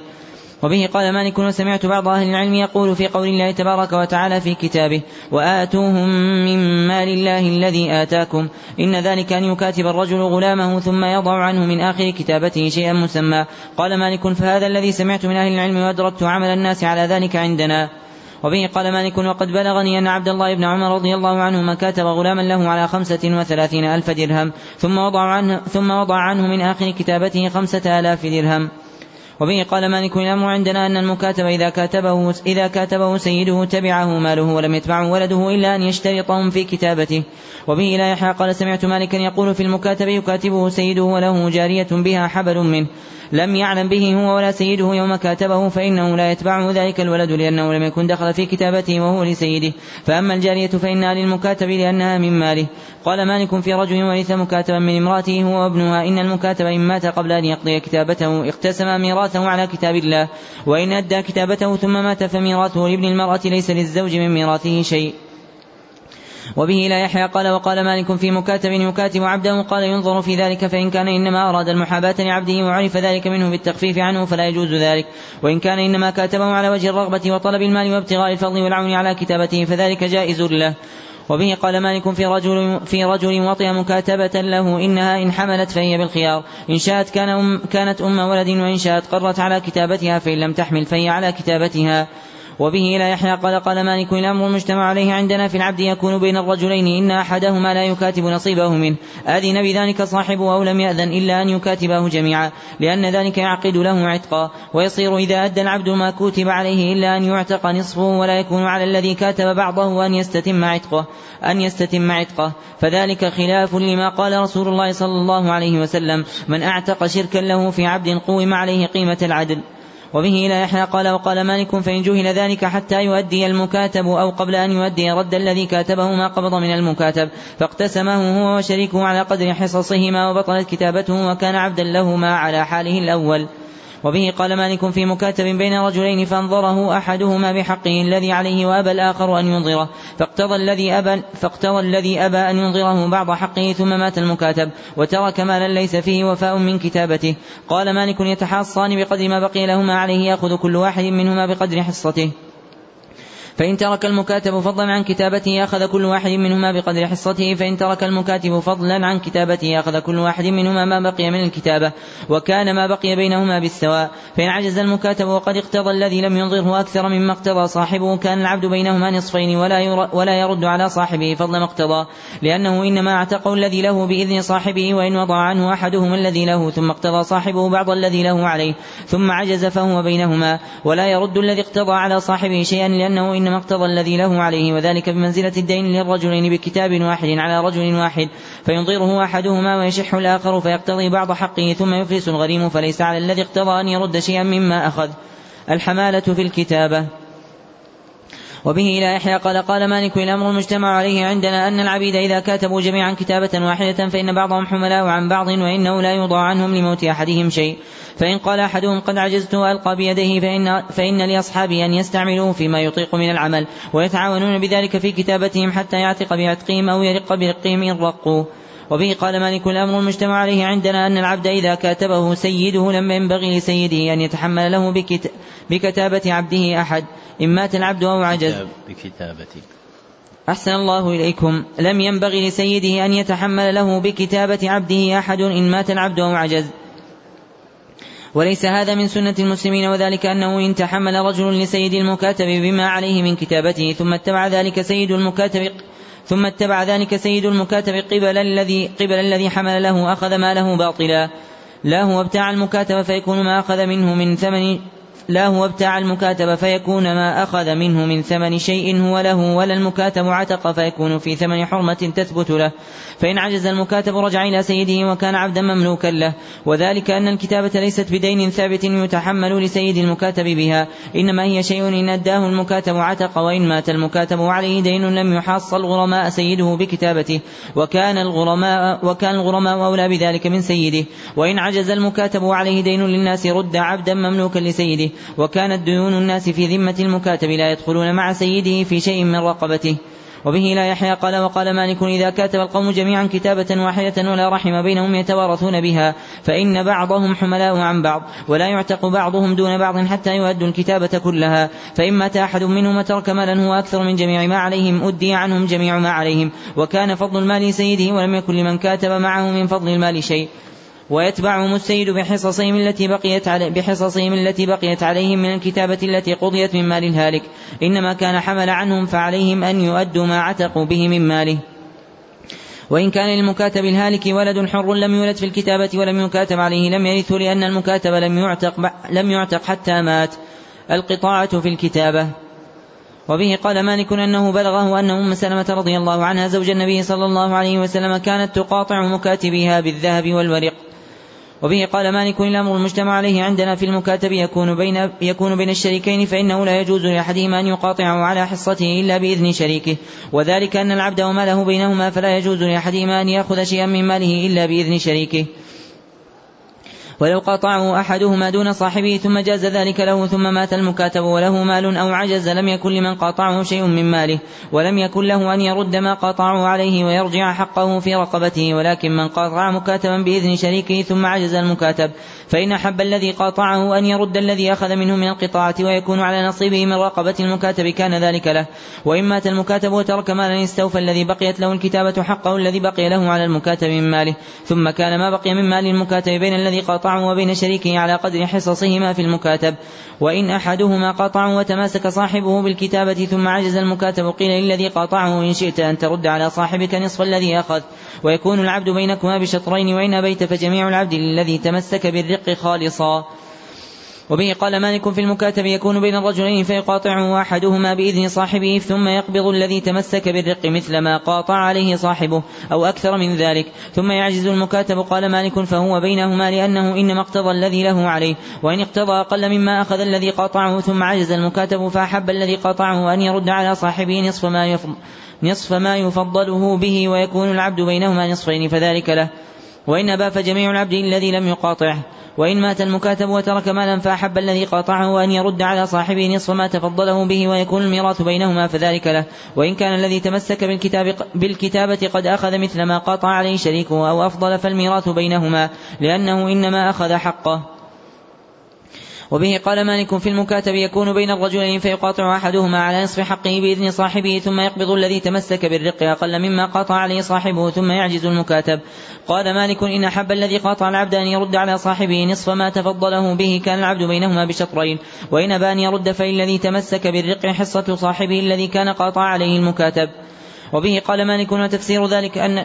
وبه قال مالك وسمعت بعض أهل العلم يقول في قول الله تبارك وتعالى في كتابه وآتوهم من مال الله الذي آتاكم إن ذلك أن يكاتب الرجل غلامه ثم يضع عنه من آخر كتابته شيئا مسمى. قال مالك فهذا الذي سمعت من أهل العلم وأدركت عمل الناس على ذلك عندنا. وبه قال مالك وقد بلغني أن عبد الله بن عمر رضي الله عنهما كاتب غلاما له على خمسة وثلاثين ألف درهم ثم وضع عنه, ثم وضع عنه من آخر كتابته خمسة آلاف درهم. وبه قال مالك الأمر عندنا أن المكاتب إذا كاتبه إذا كاتبه سيده تبعه ماله ولم يتبعه ولده إلا أن يشترطهم في كتابته. وبه لا يحيى قال سمعت مالكا يقول في المكاتب يكاتبه سيده وله جارية بها حبل منه. لم يعلم به هو ولا سيده يوم كاتبه فإنه لا يتبعه ذلك الولد لأنه لم يكن دخل في كتابته وهو لسيده. فأما الجارية فإنها للمكاتب لأنها من ماله. قال مالك في رجل ورث مكاتبا من امرأته هو وابنها إن المكاتب إن مات قبل أن يقضي كتابته اقتسم ميراثه على كتاب الله. وإن أدى كتابته ثم مات فميراثه لابن المرأة ليس للزوج من ميراثه شيء. وبه لا يحيى قال وقال مالك في مكاتب يكاتب عبده قال ينظر في ذلك فإن كان إنما أراد المحاباة لعبده وعرف ذلك منه بالتخفيف عنه فلا يجوز ذلك وإن كان إنما كاتبه على وجه الرغبة وطلب المال وابتغاء الفضل والعون على كتابته فذلك جائز له وبه قال مالك في رجل في رجل وطئ مكاتبة له إنها إن حملت فهي بالخيار إن شاءت كان أم كانت أم ولد وإن شاءت قرت على كتابتها فإن لم تحمل فهي على كتابتها وبه لا يحيى قال قال مالك الأمر المجتمع عليه عندنا في العبد يكون بين الرجلين إن أحدهما لا يكاتب نصيبه منه. أذن بذلك صاحبه أو لم يأذن إلا أن يكاتبه جميعا لأن ذلك يعقد له عتقا. ويصير إذا أدى العبد ما كتب عليه إلا أن يعتق نصفه ولا يكون على الذي كاتب بعضه أن يستتم عتقه أن يستتم عتقه. فذلك خلاف لما قال رسول الله صلى الله عليه وسلم من أعتق شركا له في عبد قوم عليه قيمة العدل. وبه لا يحيى قال وقال مالك فإن جهل ذلك حتى يؤدي المكاتب أو قبل أن يؤدي رد الذي كاتبه ما قبض من المكاتب فاقتسمه هو وشريكه على قدر حصصهما وبطلت كتابته وكان عبدا لهما على حاله الأول وبه قال مالك في مكاتب بين رجلين فانظره أحدهما بحقه الذي عليه وأبى الآخر أن ينظره فاقتضى الذي أبى فاقتضى الذي أبى أن ينظره بعض حقه ثم مات المكاتب وترك مالا ليس فيه وفاء من كتابته. قال مالك يتحاصان بقدر ما بقي لهما عليه يأخذ كل واحد منهما بقدر حصته. فإن ترك المكاتب فضلا عن كتابته أخذ كل واحد منهما بقدر حصته. فإن ترك المكاتب فضلا عن كتابته أخذ كل واحد منهما ما بقي من الكتابة وكان ما بقي بينهما بالسواء. فإن عجز المكاتب وقد اقتضى الذي لم ينظره أكثر مما اقتضى صاحبه. كان العبد بينهما نصفين ولا ولا يرد على صاحبه فضل ما اقتضى لأنه إنما اعتقه الذي له بإذن صاحبه وإن وضع عنه أحدهما الذي له ثم اقتضى صاحبه بعض الذي له عليه. ثم عجز فهو بينهما ولا يرد الذي اقتضى على صاحبه شيئا لأنه إنما اقتضى الذي له عليه وذلك بمنزلة الدين للرجلين بكتاب واحد على رجل واحد فينظره أحدهما ويشح الآخر فيقتضي بعض حقه ثم يفلس الغريم فليس على الذي اقتضى أن يرد شيئا مما أخذ. الحمالة في الكتابة. وبه إلى يحيى قال قال مالك الأمر المجتمع عليه عندنا أن العبيد إذا كاتبوا جميعا كتابة واحدة فإن بعضهم حملاء عن بعض وإنه لا يوضع عنهم لموت أحدهم شيء. فإن قال أحدهم قد عجزت وألقى بيديه فإن, فإن لأصحابي أن يستعملوه فيما يطيق من العمل ويتعاونون بذلك في كتابتهم حتى يعتق بعتقهم أو يرق برقهم إن رقوا. وبه قال مالك الأمر المجتمع عليه عندنا أن العبد إذا كاتبه سيده لم ينبغي لسيده أن يتحمل له بكت بكتابة عبده أحد. إن مات العبد أو عجز بكتابته أحسن الله إليكم. لم ينبغي لسيده أن يتحمل له بكتابة عبده أحد إن مات العبد أو عجز وليس هذا من سنة المسلمين وذلك أنه إن تحمل رجل لسيد المكاتب بما عليه من كتابته ثم اتبع ذلك سيد المكاتب ثم اتبع ذلك سيد المكاتب قبل الذي قبل الذي حمل له أخذ ماله باطلا. لا هو ابتاع المكاتب فيكون ما أخذ منه من ثمن لا هو ابتاع المكاتب فيكون ما أخذ منه من ثمن شيء هو له ولا المكاتب عتق فيكون في ثمن حرمة تثبت له. فإن عجز المكاتب رجع إلى سيده وكان عبدا مملوكا له. وذلك أن الكتابة ليست بدين ثابت يتحمل لسيد المكاتب بها. إنما هي شيء إن أداه المكاتب عتق وإن مات المكاتب وعليه دين لم يحصل الغرماء سيده بكتابته. وكان الغرماء وكان الغرماء أولى بذلك من سيده. وإن عجز المكاتب وعليه دين للناس رد عبدا مملوكا لسيده. وكانت ديون الناس في ذمة المكاتب لا يدخلون مع سيده في شيء من رقبته. وبه لا يحيى قال وقال مالك إذا كاتب القوم جميعا كتابة واحدة ولا رحم بينهم يتوارثون بها فإن بعضهم حملاء عن بعض ولا يعتق بعضهم دون بعض حتى يؤدوا الكتابة كلها فإن مات أحد منهم ترك مالا هو أكثر من جميع ما عليهم أدي عنهم جميع ما عليهم. وكان فضل المال سيده ولم يكن لمن كاتب معه من فضل المال شيء. ويتبعهم السيد بحصصهم التي بقيت علي بحصصهم التي بقيت عليهم من الكتابة التي قضيت من مال الهالك. إنما كان حمل عنهم فعليهم أن يؤدوا ما عتقوا به من ماله. وإن كان للمكاتب الهالك ولد حر لم يولد في الكتابة ولم يكاتب عليه لم يرثه لأن المكاتب لم يعتق لم يعتق حتى مات. القطاعة في الكتابة. وبه قال مالك أنه بلغه أن أم سلمة رضي الله عنها زوج النبي صلى الله عليه وسلم كانت تقاطع مكاتبيها بالذهب والورق. وبه قال مالك الأمر المجتمع عليه عندنا في المكاتب يكون بين يكون بين الشريكين فإنه لا يجوز لأحدهما أن يقاطعه على حصته إلا بإذن شريكه. وذلك أن العبد وماله بينهما فلا يجوز لأحدهما أن يأخذ شيئا من ماله إلا بإذن شريكه. ولو قاطعه أحدهما دون صاحبه ثم جاز ذلك له ثم مات المكاتب وله مال أو عجز لم يكن لمن قاطعه شيء من ماله ولم يكن له أن يرد ما قاطعه عليه ويرجع حقه في رقبته ولكن من قاطع مكاتبا بإذن شريكه ثم عجز المكاتب فإن أحب الذي قاطعه أن يرد الذي أخذ منه من القطاعة ويكون على نصيبه من رقبة المكاتب كان ذلك له. وإن مات المكاتب وترك مالا استوفى الذي بقيت له الكتابة حقه الذي بقي له على المكاتب من ماله ثم كان ما بقي من مال المكاتب بين الذي قاطعه وبين شريكه على قدر حصصهما في المكاتب. وإن أحدهما قاطعه وتماسك صاحبه بالكتابة ثم عجز المكاتب قيل للذي قاطعه إن شئت أن ترد على صاحبك نصف الذي أخذ. ويكون العبد بينكما بشطرين وإن أبيت فجميع العبد للذي تمسك بالرق خالصا. وبه قال مالك في المكاتب يكون بين الرجلين فيقاطعه أحدهما بإذن صاحبه ثم يقبض الذي تمسك بالرق مثل ما قاطع عليه صاحبه أو أكثر من ذلك. ثم يعجز المكاتب قال مالك فهو بينهما لأنه إنما اقتضى الذي له عليه. وإن اقتضى أقل مما أخذ الذي قاطعه ثم عجز المكاتب فأحب الذي قاطعه أن يرد على صاحبه نصف ما نصف ما يفضله به ويكون العبد بينهما نصفين فذلك له. وإن أبى فجميع العبد الذي لم يقاطعه وإن مات المكاتب وترك مالا فأحب الذي قاطعه أن يرد على صاحبه نصف ما تفضله به ويكون الميراث بينهما فذلك له. وإن كان الذي تمسك بالكتاب بالكتابة قد أخذ مثل ما قاطع عليه شريكه أو أفضل فالميراث بينهما لأنه إنما أخذ حقه. وبه قال مالك في المكاتب يكون بين الرجلين فيقاطع أحدهما على نصف حقه بإذن صاحبه ثم يقبض الذي تمسك بالرق أقل مما قاطع عليه صاحبه ثم يعجز المكاتب. قال مالك إن أحب الذي قاطع العبد أن يرد على صاحبه نصف ما تفضله به كان العبد بينهما بشطرين. وإن أبى أن يرد فالذي تمسك بالرق حصة صاحبه الذي كان قاطع عليه المكاتب. وبه قال مالك وتفسير ذلك أن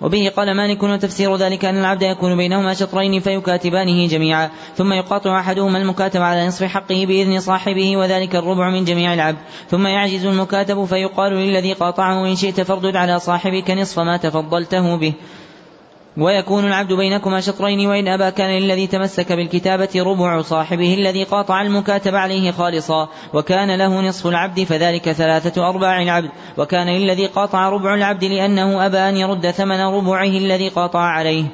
وبه قال مالك وتفسير ذلك أن العبد يكون بينهما شطرين فيكاتبانه جميعا ثم يقاطع أحدهما المكاتب على نصف حقه بإذن صاحبه وذلك الربع من جميع العبد ثم يعجز المكاتب فيقال للذي قاطعه إن شئت فاردد على صاحبك نصف ما تفضلته به. ويكون العبد بينكما شطرين وإن أبى كان للذي تمسك بالكتابة ربع صاحبه الذي قاطع المكاتب عليه خالصا وكان له نصف العبد فذلك ثلاثة أرباع العبد وكان للذي قاطع ربع العبد لأنه أبى أن يرد ثمن ربعه الذي قاطع عليه.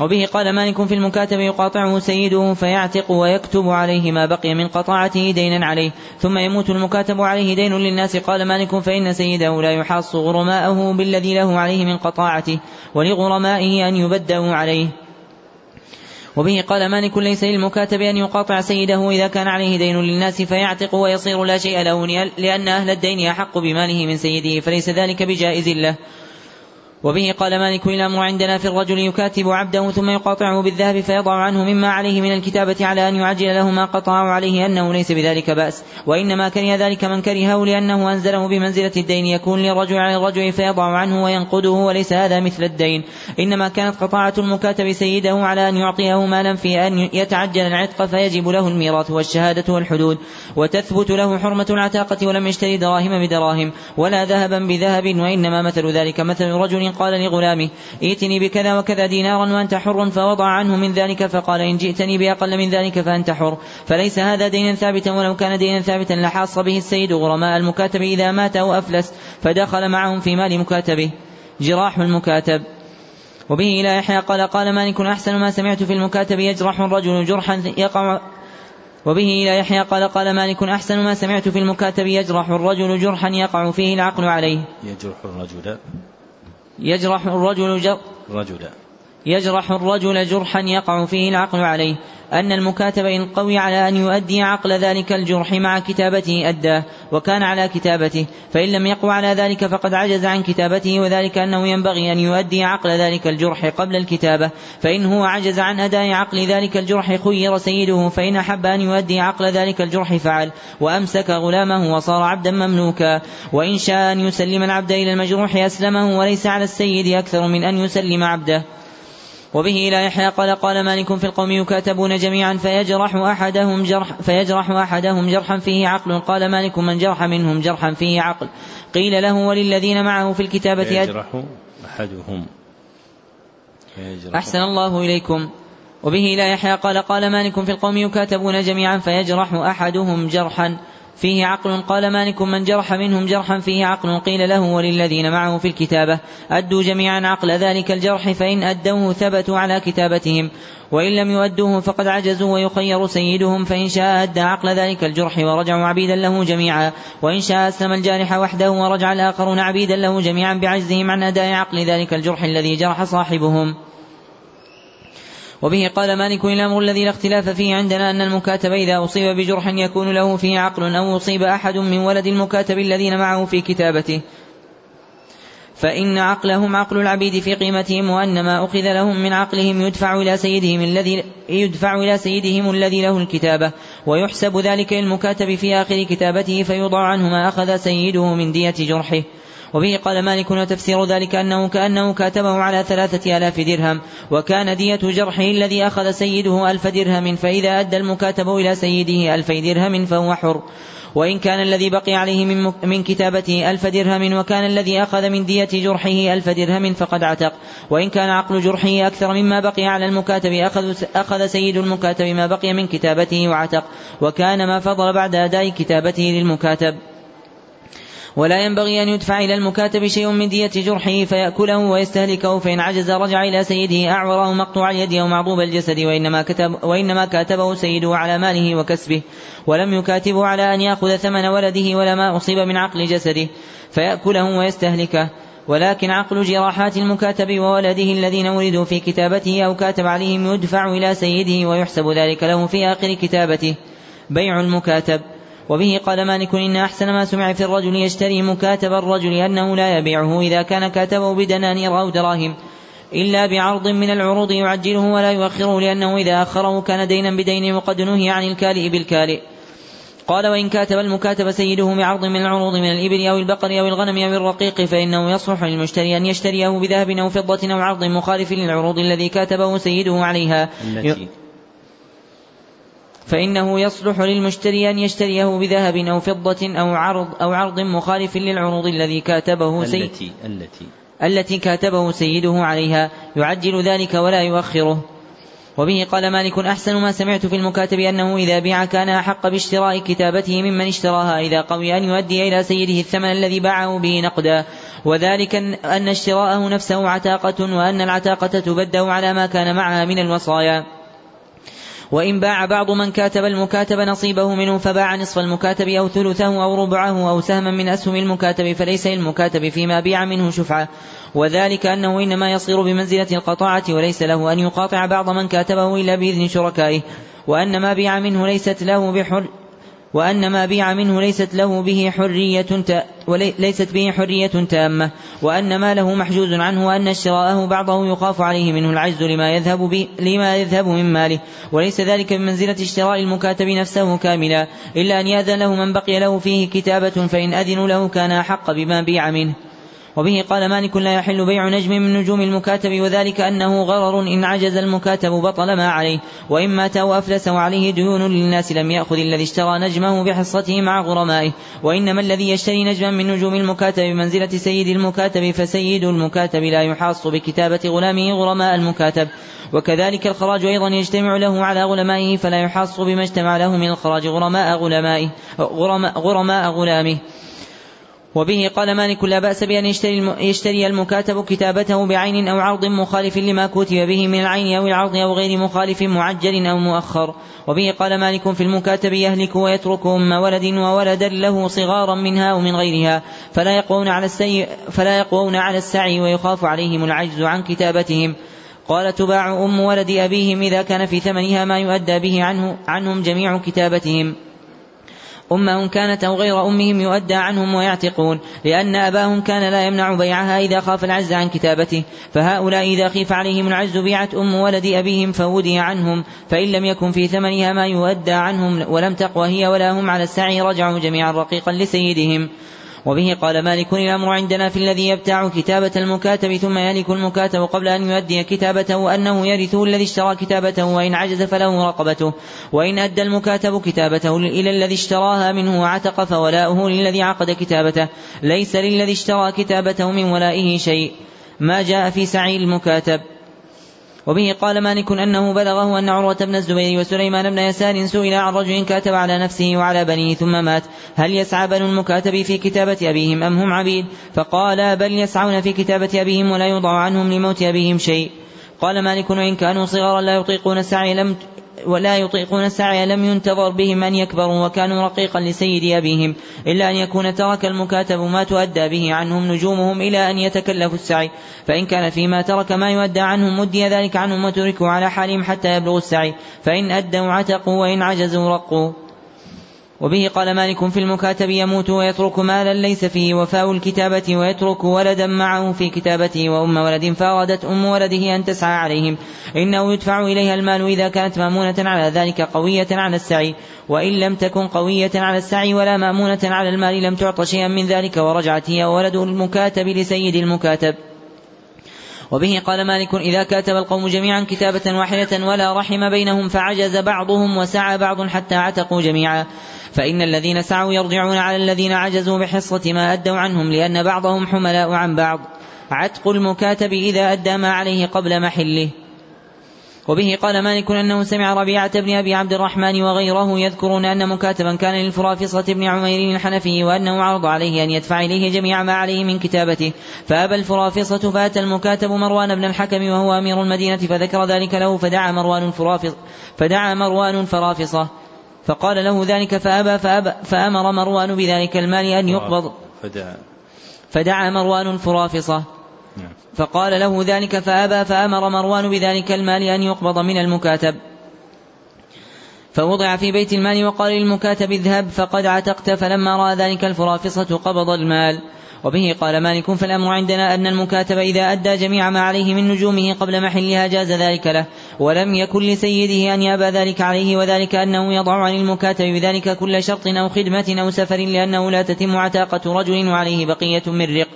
وبه قال مالك في المكاتب يقاطعه سيده فيعتق ويكتب عليه ما بقي من قطاعته دينا عليه ثم يموت المكاتب عليه دين للناس. قال مالك فإن سيده لا يحاص غرماءه بالذي له عليه من قطاعته ولغرمائه أن يبدأوا عليه. وبه قال مالك ليس للمكاتب أن يقاطع سيده إذا كان عليه دين للناس فيعتق ويصير لا شيء له لأن أهل الدين أحق بماله من سيده فليس ذلك بجائز له. وبه قال مالك الأمر عندنا في الرجل يكاتب عبده ثم يقاطعه بالذهب فيضع عنه مما عليه من الكتابة على أن يعجل له ما قطعه عليه أنه ليس بذلك بأس. وإنما كره ذلك من كرهه لأنه أنزله بمنزلة الدين يكون للرجل على الرجل فيضع عنه وينقده وليس هذا مثل الدين. إنما كانت قطاعة المكاتب سيده على أن يعطيه مالا في أن يتعجل العتق فيجب له الميراث والشهادة والحدود. وتثبت له حرمة العتاقة ولم يشتري دراهم بدراهم. ولا ذهبا بذهب وإنما مثل ذلك مثل رجل قال لغلامه ائتني بكذا وكذا دينارا وأنت حر فوضع عنه من ذلك فقال إن جئتني بأقل من ذلك فأنت حر فليس هذا دينا ثابتا ولو كان دينا ثابتا لحاص به السيد غرماء المكاتب إذا مات أو أفلس فدخل معهم في مال مكاتبه. جراح المكاتب. وبه إلى يحيى قال قال مالك أحسن ما سمعت في المكاتب يجرح الرجل جرحا يقع. وبه إلى يحيى قال قال مالك أحسن ما سمعت في المكاتب يجرح الرجل جرحا يقع فيه العقل عليه. يجرح الرجل يجرح الرجل جر رجلا. يجرح الرجل جرحا يقع فيه العقل عليه أن المكاتب إن قوي على أن يؤدي عقل ذلك الجرح مع كتابته أداه وكان على كتابته فإن لم يقو على ذلك فقد عجز عن كتابته وذلك أنه ينبغي أن يؤدي عقل ذلك الجرح قبل الكتابة فإن هو عجز عن أداء عقل ذلك الجرح خير سيده فإن أحب أن يؤدي عقل ذلك الجرح فعل وأمسك غلامه وصار عبدا مملوكا وإن شاء أن يسلم العبد إلى المجروح أسلمه وليس على السيد أكثر من أن يسلم عبده. وبه إلى يحيى قال قال مالك في القوم يكاتبون جميعا فيجرح أحدهم جرح فيجرح أحدهم جرحا فيه عقل. قال مالك من جرح منهم جرحا فيه عقل. قيل له وللذين معه في الكتابة يجرح أحدهم. فيجرح. أحسن الله إليكم. وبه إلى يحيى قال قال مالك في القوم يكاتبون جميعا فيجرح أحدهم جرحا. فيه عقل قال مالك من جرح منهم جرحا فيه عقل قيل له وللذين معه في الكتابة أدوا جميعا عقل ذلك الجرح فإن أدوه ثبتوا على كتابتهم وإن لم يؤدوه فقد عجزوا ويخير سيدهم فإن شاء أدى عقل ذلك الجرح ورجعوا عبيدا له جميعا وإن شاء أسلم الجارح وحده ورجع الآخرون عبيدا له جميعا بعجزهم عن أداء عقل ذلك الجرح الذي جرح صاحبهم وبه قال مالك الأمر الذي لا اختلاف فيه عندنا أن المكاتب إذا أصيب بجرح يكون له فيه عقل أو أصيب أحد من ولد المكاتب الذين معه في كتابته. فإن عقلهم عقل العبيد في قيمتهم وأن ما أخذ لهم من عقلهم يدفع إلى سيدهم الذي يدفع إلى سيدهم الذي له الكتابة. ويحسب ذلك للمكاتب في آخر كتابته فيوضع عنه ما أخذ سيده من دية جرحه. وبه قال مالك وتفسير ذلك أنه كأنه كاتبه على ثلاثة آلاف درهم وكان دية جرحه الذي أخذ سيده ألف درهم فإذا أدى المكاتب إلى سيده ألف درهم فهو حر. وإن كان الذي بقي عليه من, من كتابته ألف درهم وكان الذي أخذ من دية جرحه ألف درهم فقد عتق. وإن كان عقل جرحه أكثر مما بقي على المكاتب أخذ, أخذ سيد المكاتب ما بقي من كتابته وعتق. وكان ما فضل بعد أداء كتابته للمكاتب. ولا ينبغي أن يدفع إلى المكاتب شيء من دية جرحه فيأكله ويستهلكه فإن عجز رجع إلى سيده أعوره مقطوع اليد أو معضوب الجسد وإنما, كتب وإنما كاتبه سيده على ماله وكسبه ولم يكاتبه على أن يأخذ ثمن ولده ولا ما أصيب من عقل جسده فيأكله ويستهلكه ولكن عقل جراحات المكاتب وولده الذين ولدوا في كتابته أو كاتب عليهم يدفع إلى سيده ويحسب ذلك له في آخر كتابته. بيع المكاتب. وبه قال مالك إن أحسن ما سمع في الرجل يشتري مكاتب الرجل أنه لا يبيعه إذا كان كاتبه بدنانير أو دراهم إلا بعرض من العروض يعجله ولا يؤخره لأنه إذا أخره كان دينا بدين وقد نهي عن الكالئ بالكالئ. قال وإن كاتب المكاتب سيده بعرض من العروض من الإبل أو البقر أو الغنم أو الرقيق فإنه يصلح للمشتري أن يشتريه بذهب أو فضة أو عرض مخالف للعروض الذي كاتبه سيده عليها. التي فإنه يصلح للمشتري أن يشتريه بذهب أو فضة أو عرض أو عرض مخالف للعروض الذي كاتبه سيد التي التي. التي كاتبه سيده عليها. يعجل ذلك ولا يؤخره. وبه قال مالك أحسن ما سمعت في المكاتب أنه إذا بيع كان أحق باشتراء كتابته ممن اشتراها إذا قوي أن يؤدي إلى سيده الثمن الذي باعه به نقدا. وذلك أن اشتراءه نفسه عتاقة وأن العتاقة تبدأ على ما كان معها من الوصايا. وإن باع بعض من كاتب المكاتب نصيبه منه فباع نصف المكاتب أو ثلثه أو ربعه أو سهما من أسهم المكاتب فليس للمكاتب فيما بيع منه شفعة. وذلك أنه إنما يصير بمنزلة القطاعة وليس له أن يقاطع بعض من كاتبه إلا بإذن شركائه. وأن ما بيع منه ليست له بحر وأن ما بيع منه ليست له به حرية وليست به حرية تامة وأن ماله محجوز عنه وأن اشتراءه بعضه يخاف عليه منه العجز لما يذهب لما يذهب من ماله. وليس ذلك بمنزلة اشتراء المكاتب نفسه كاملا إلا أن يأذن له من بقي له فيه كتابة فإن أذنوا له كان أحق بما بيع منه. وبه قال مالك لا يحل بيع نجم من نجوم المكاتب وذلك أنه غرر إن عجز المكاتب بطل ما عليه وإن مات أو أفلس وعليه ديون للناس لم يأخذ الذي اشترى نجمه بحصته مع غرمائه. وإنما الذي يشتري نجما من نجوم المكاتب بمنزلة سيد المكاتب فسيد المكاتب لا يحاص بكتابة غلامه غرماء المكاتب. وكذلك الخراج أيضا يجتمع له على غلمائه فلا يحاص بما اجتمع له من الخراج غرماء غلمائه غرماء غلامه. وبه قال مالك لا بأس بأن يشتري, يشتري المكاتب كتابته بعين أو عرض مخالف لما كتب به من العين أو العرض أو غير مخالف معجل أو مؤخر. وبه قال مالك في المكاتب يهلك ويترك أم ولد وولدا له صغارا منها أو من غيرها فلا يقوون على السعي فلا يقوون على السعي ويخاف عليهم العجز عن كتابتهم. قال تباع أم ولد أبيهم إذا كان في ثمنها ما يؤدى به عنه عنهم جميع كتابتهم. أمهم كانت أو غير أمهم يؤدى عنهم ويعتقون لأن أباهم كان لا يمنع بيعها إذا خاف العجز عن كتابته فهؤلاء إذا خيف عليهم العجز بيعت أم ولد أبيهم فودي عنهم فإن لم يكن في ثمنها ما يؤدى عنهم ولم تقوى هي ولا هم على السعي رجعوا جميعا رقيقا لسيدهم. وبه قال مالك الأمر عندنا في الذي يبتاع كتابة المكاتب ثم يهلك المكاتب قبل أن يؤدي كتابته أنه يرثه الذي اشترى كتابته وإن عجز فله رقبته وإن أدى المكاتب كتابته إلى الذي اشتراها منه وعتق فولاؤه للذي عقد كتابته ليس للذي اشترى كتابته من ولائه شيء. ما جاء في سعي المكاتب. وبه قال مالك أنه بلغه أن عروة بن الزبير وسليمان بن يسار سئل عن رجل كاتب على نفسه وعلى بنيه ثم مات. هل يسعى بنو المكاتب في كتابة أبيهم أم هم عبيد؟ فقال بل يسعون في كتابة أبيهم ولا يوضع عنهم لموت أبيهم شيء. قال مالك وإن كانوا صغارا لا يطيقون السعي لم ولا يطيقون السعي لم ينتظر بهم أن يكبروا وكانوا رقيقا لسيد أبيهم إلا أن يكون ترك المكاتب ما تؤدى به عنهم نجومهم إلى أن يتكلفوا السعي فإن كان فيما ترك ما يؤدى عنهم مدي ذلك عنهم وتركوا على حالهم حتى يبلغوا السعي فإن أدوا عتقوا وإن عجزوا رقوا وبه قال مالك في المكاتب يموت ويترك مالا ليس فيه وفاء الكتابة ويترك ولدا معه في كتابته وأم ولد فأرادت أم ولده أن تسعى عليهم. إنه يدفع إليها المال إذا كانت مأمونة على ذلك قوية على السعي. وإن لم تكن قوية على السعي ولا مأمونة على المال لم تعط شيئا من ذلك ورجعت هي وولد المكاتب لسيد المكاتب. وبه قال مالك إذا كاتب القوم جميعا كتابة واحدة ولا رحم بينهم فعجز بعضهم وسعى بعض حتى عتقوا جميعا. فإن الذين سعوا يرجعون على الذين عجزوا بحصة ما أدوا عنهم لأن بعضهم حملاء عن بعض. عتق المكاتب إذا أدى ما عليه قبل محله. وبه قال مالك أنه سمع ربيعة بن أبي عبد الرحمن وغيره يذكرون أن مكاتبا كان للفرافصة بن عمير الحنفي وأنه عرض عليه أن يدفع إليه جميع ما عليه من كتابته. فأبى الفرافصة فأتى المكاتب مروان بن الحكم وهو أمير المدينة فذكر ذلك له فدعا مروان فرافص فدعا مروان فرافصة فقال له ذلك فأبى, فأبى فأمر مروان بذلك المال أن يقبض فدعا. فدعا مروان فرافصة نعم. فقال له ذلك فأبى فأمر مروان بذلك المال أن يقبض من المكاتب. فوضع في بيت المال وقال للمكاتب اذهب فقد عتقت فلما رأى ذلك الفرافصة قبض المال. وبه قال مالك فالأمر عندنا أن المكاتب إذا أدى جميع ما عليه من نجومه قبل محلها جاز ذلك له ولم يكن لسيده أن يأبى ذلك عليه وذلك أنه يضع عن المكاتب بذلك كل شرط أو خدمة أو سفر لأنه لا تتم عتاقة رجل وعليه بقية من رق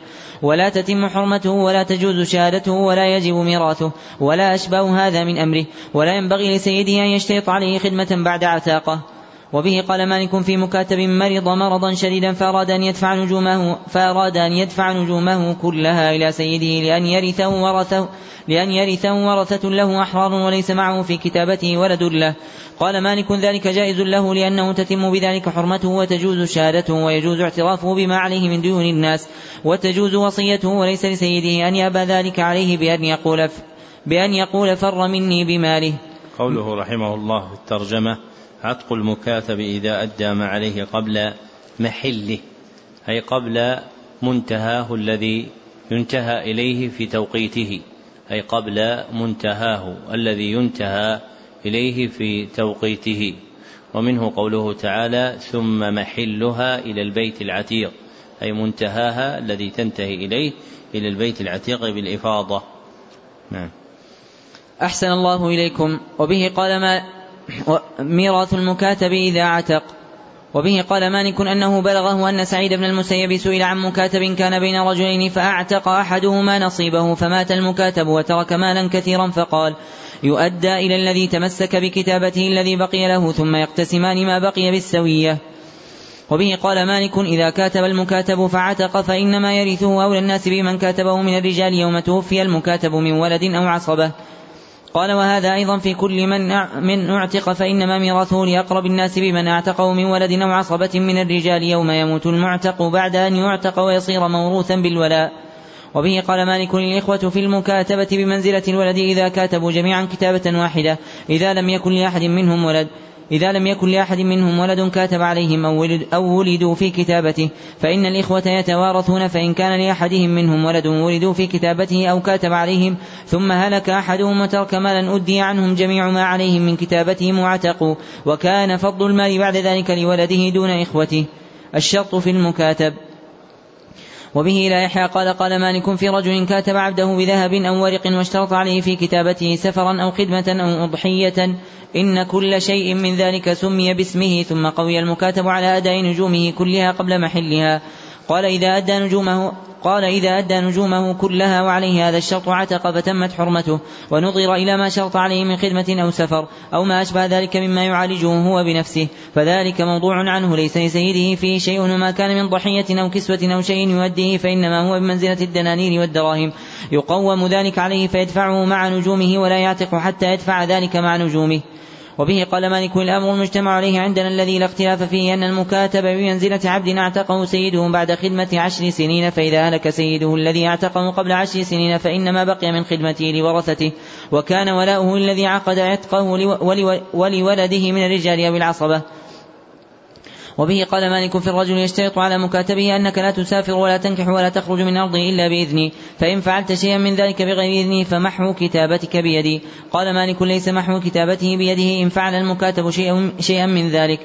ولا تتم حرمته ولا تجوز شهادته ولا يجب ميراثه ولا أشبه هذا من أمره ولا ينبغي لسيده أن يشترط عليه خدمة بعد عتاقة. وبه قال مالك في مكاتب مرض مرضا شديدا فأراد أن يدفع نجومه فأراد أن يدفع نجومه كلها إلى سيده لأن يرثه ورثه لأن يرثه ورثة له أحرار وليس معه في كتابته ولد له. قال مالك ذلك جائز له لأنه تتم بذلك حرمته وتجوز شهادته ويجوز اعترافه بما عليه من ديون الناس وتجوز وصيته وليس لسيده أن يأبى ذلك عليه بأن يقول بأن يقول فر مني بماله. قوله رحمه الله في الترجمة عتق المكاتب إذا أدى ما عليه قبل محله أي قبل منتهاه الذي ينتهى إليه في توقيته أي قبل منتهاه الذي ينتهى إليه في توقيته. ومنه قوله تعالى ثم محلها إلى البيت العتيق أي منتهاها الذي تنتهي إليه إلى البيت العتيق بالإفاضة. نعم. أحسن الله إليكم. وبه قال ما ميراث المكاتب إذا عتق. وبه قال مالك أنه بلغه أن سعيد بن المسيب سئل عن مكاتب كان بين رجلين فأعتق أحدهما نصيبه فمات المكاتب وترك مالا كثيرا فقال يؤدى إلى الذي تمسك بكتابته الذي بقي له ثم يقتسمان ما بقي بالسوية. وبه قال مالك إذا كاتب المكاتب فعتق فإنما يرثه أولى الناس بمن كاتبه من الرجال يوم توفي المكاتب من ولد أو عصبة. قال وهذا أيضا في كل من من اعتق فإنما ميراثه لأقرب الناس بمن اعتقه من ولد أو عصبة من الرجال يوم يموت المعتق بعد أن يعتق ويصير موروثا بالولاء. وبه قال مالك للإخوة في المكاتبة بمنزلة الولد إذا كاتبوا جميعا كتابة واحدة إذا لم يكن لأحد منهم ولد. إذا لم يكن لأحد منهم ولد كاتب عليهم أو, ولد أو ولدوا في كتابته فإن الإخوة يتوارثون فإن كان لأحدهم منهم ولد ولدوا في كتابته أو كاتب عليهم ثم هلك أحدهم وترك مالا أدي عنهم جميع ما عليهم من كتابتهم وعتقوا وكان فضل المال بعد ذلك لولده دون إخوته. الشرط في المكاتب. وبه إلى يحيى قال قال مالك في رجل كاتب عبده بذهب أو ورق واشترط عليه في كتابته سفرا أو خدمة أو أضحية. إن كل شيء من ذلك سمي باسمه ثم قوي المكاتب على أداء نجومه كلها قبل محلها. قال إذا أدى نجومه قال إذا أدى نجومه كلها وعليه هذا الشرط عتق فتمت حرمته ونظر إلى ما شرط عليه من خدمة أو سفر أو ما أشبه ذلك مما يعالجه هو بنفسه فذلك موضوع عنه ليس لسيده فيه شيء وما كان من ضحية أو كسوة أو شيء يؤديه فإنما هو بمنزلة الدنانير والدراهم يقوم ذلك عليه فيدفعه مع نجومه ولا يعتق حتى يدفع ذلك مع نجومه وبه قال مالك الأمر المجتمع عليه عندنا الذي لا اختلاف فيه أن المكاتب بمنزلة عبد أعتقه سيده بعد خدمة عشر سنين فإذا هلك سيده الذي أعتقه قبل عشر سنين فإنما بقي من خدمته لورثته وكان ولاؤه الذي عقد عتقه ولولده من الرجال أو العصبة وبه قال مالك في الرجل يشترط على مكاتبه أنك لا تسافر ولا تنكح ولا تخرج من أرضه إلا بإذني فإن فعلت شيئا من ذلك بغير إذني فمحو كتابتك بيدي قال مالك ليس محو كتابته بيده إن فعل المكاتب شيئا من ذلك.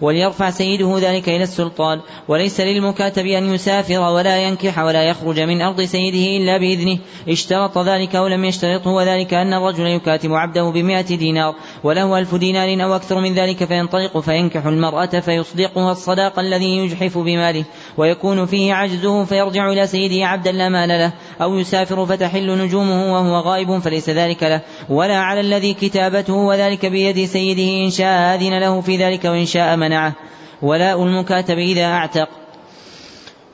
وليرفع سيده ذلك إلى السلطان. وليس للمكاتب أن يسافر ولا ينكح ولا يخرج من أرض سيده إلا بإذنه. اشترط ذلك أو لم يشترطه وذلك أن الرجل يكاتب عبده بمائة دينار. وله ألف دينار أو أكثر من ذلك فينطلق فينكح المرأة فيصدقها الصداق الذي يجحف بماله. ويكون فيه عجزه فيرجع إلى سيده عبدا لا مال له أو يسافر فتحل نجومه وهو غائب فليس ذلك له ولا على الذي كتابته وذلك بيد سيده إن شاء أذن له في ذلك وإن شاء منعه ولاء المكاتب إذا أعتق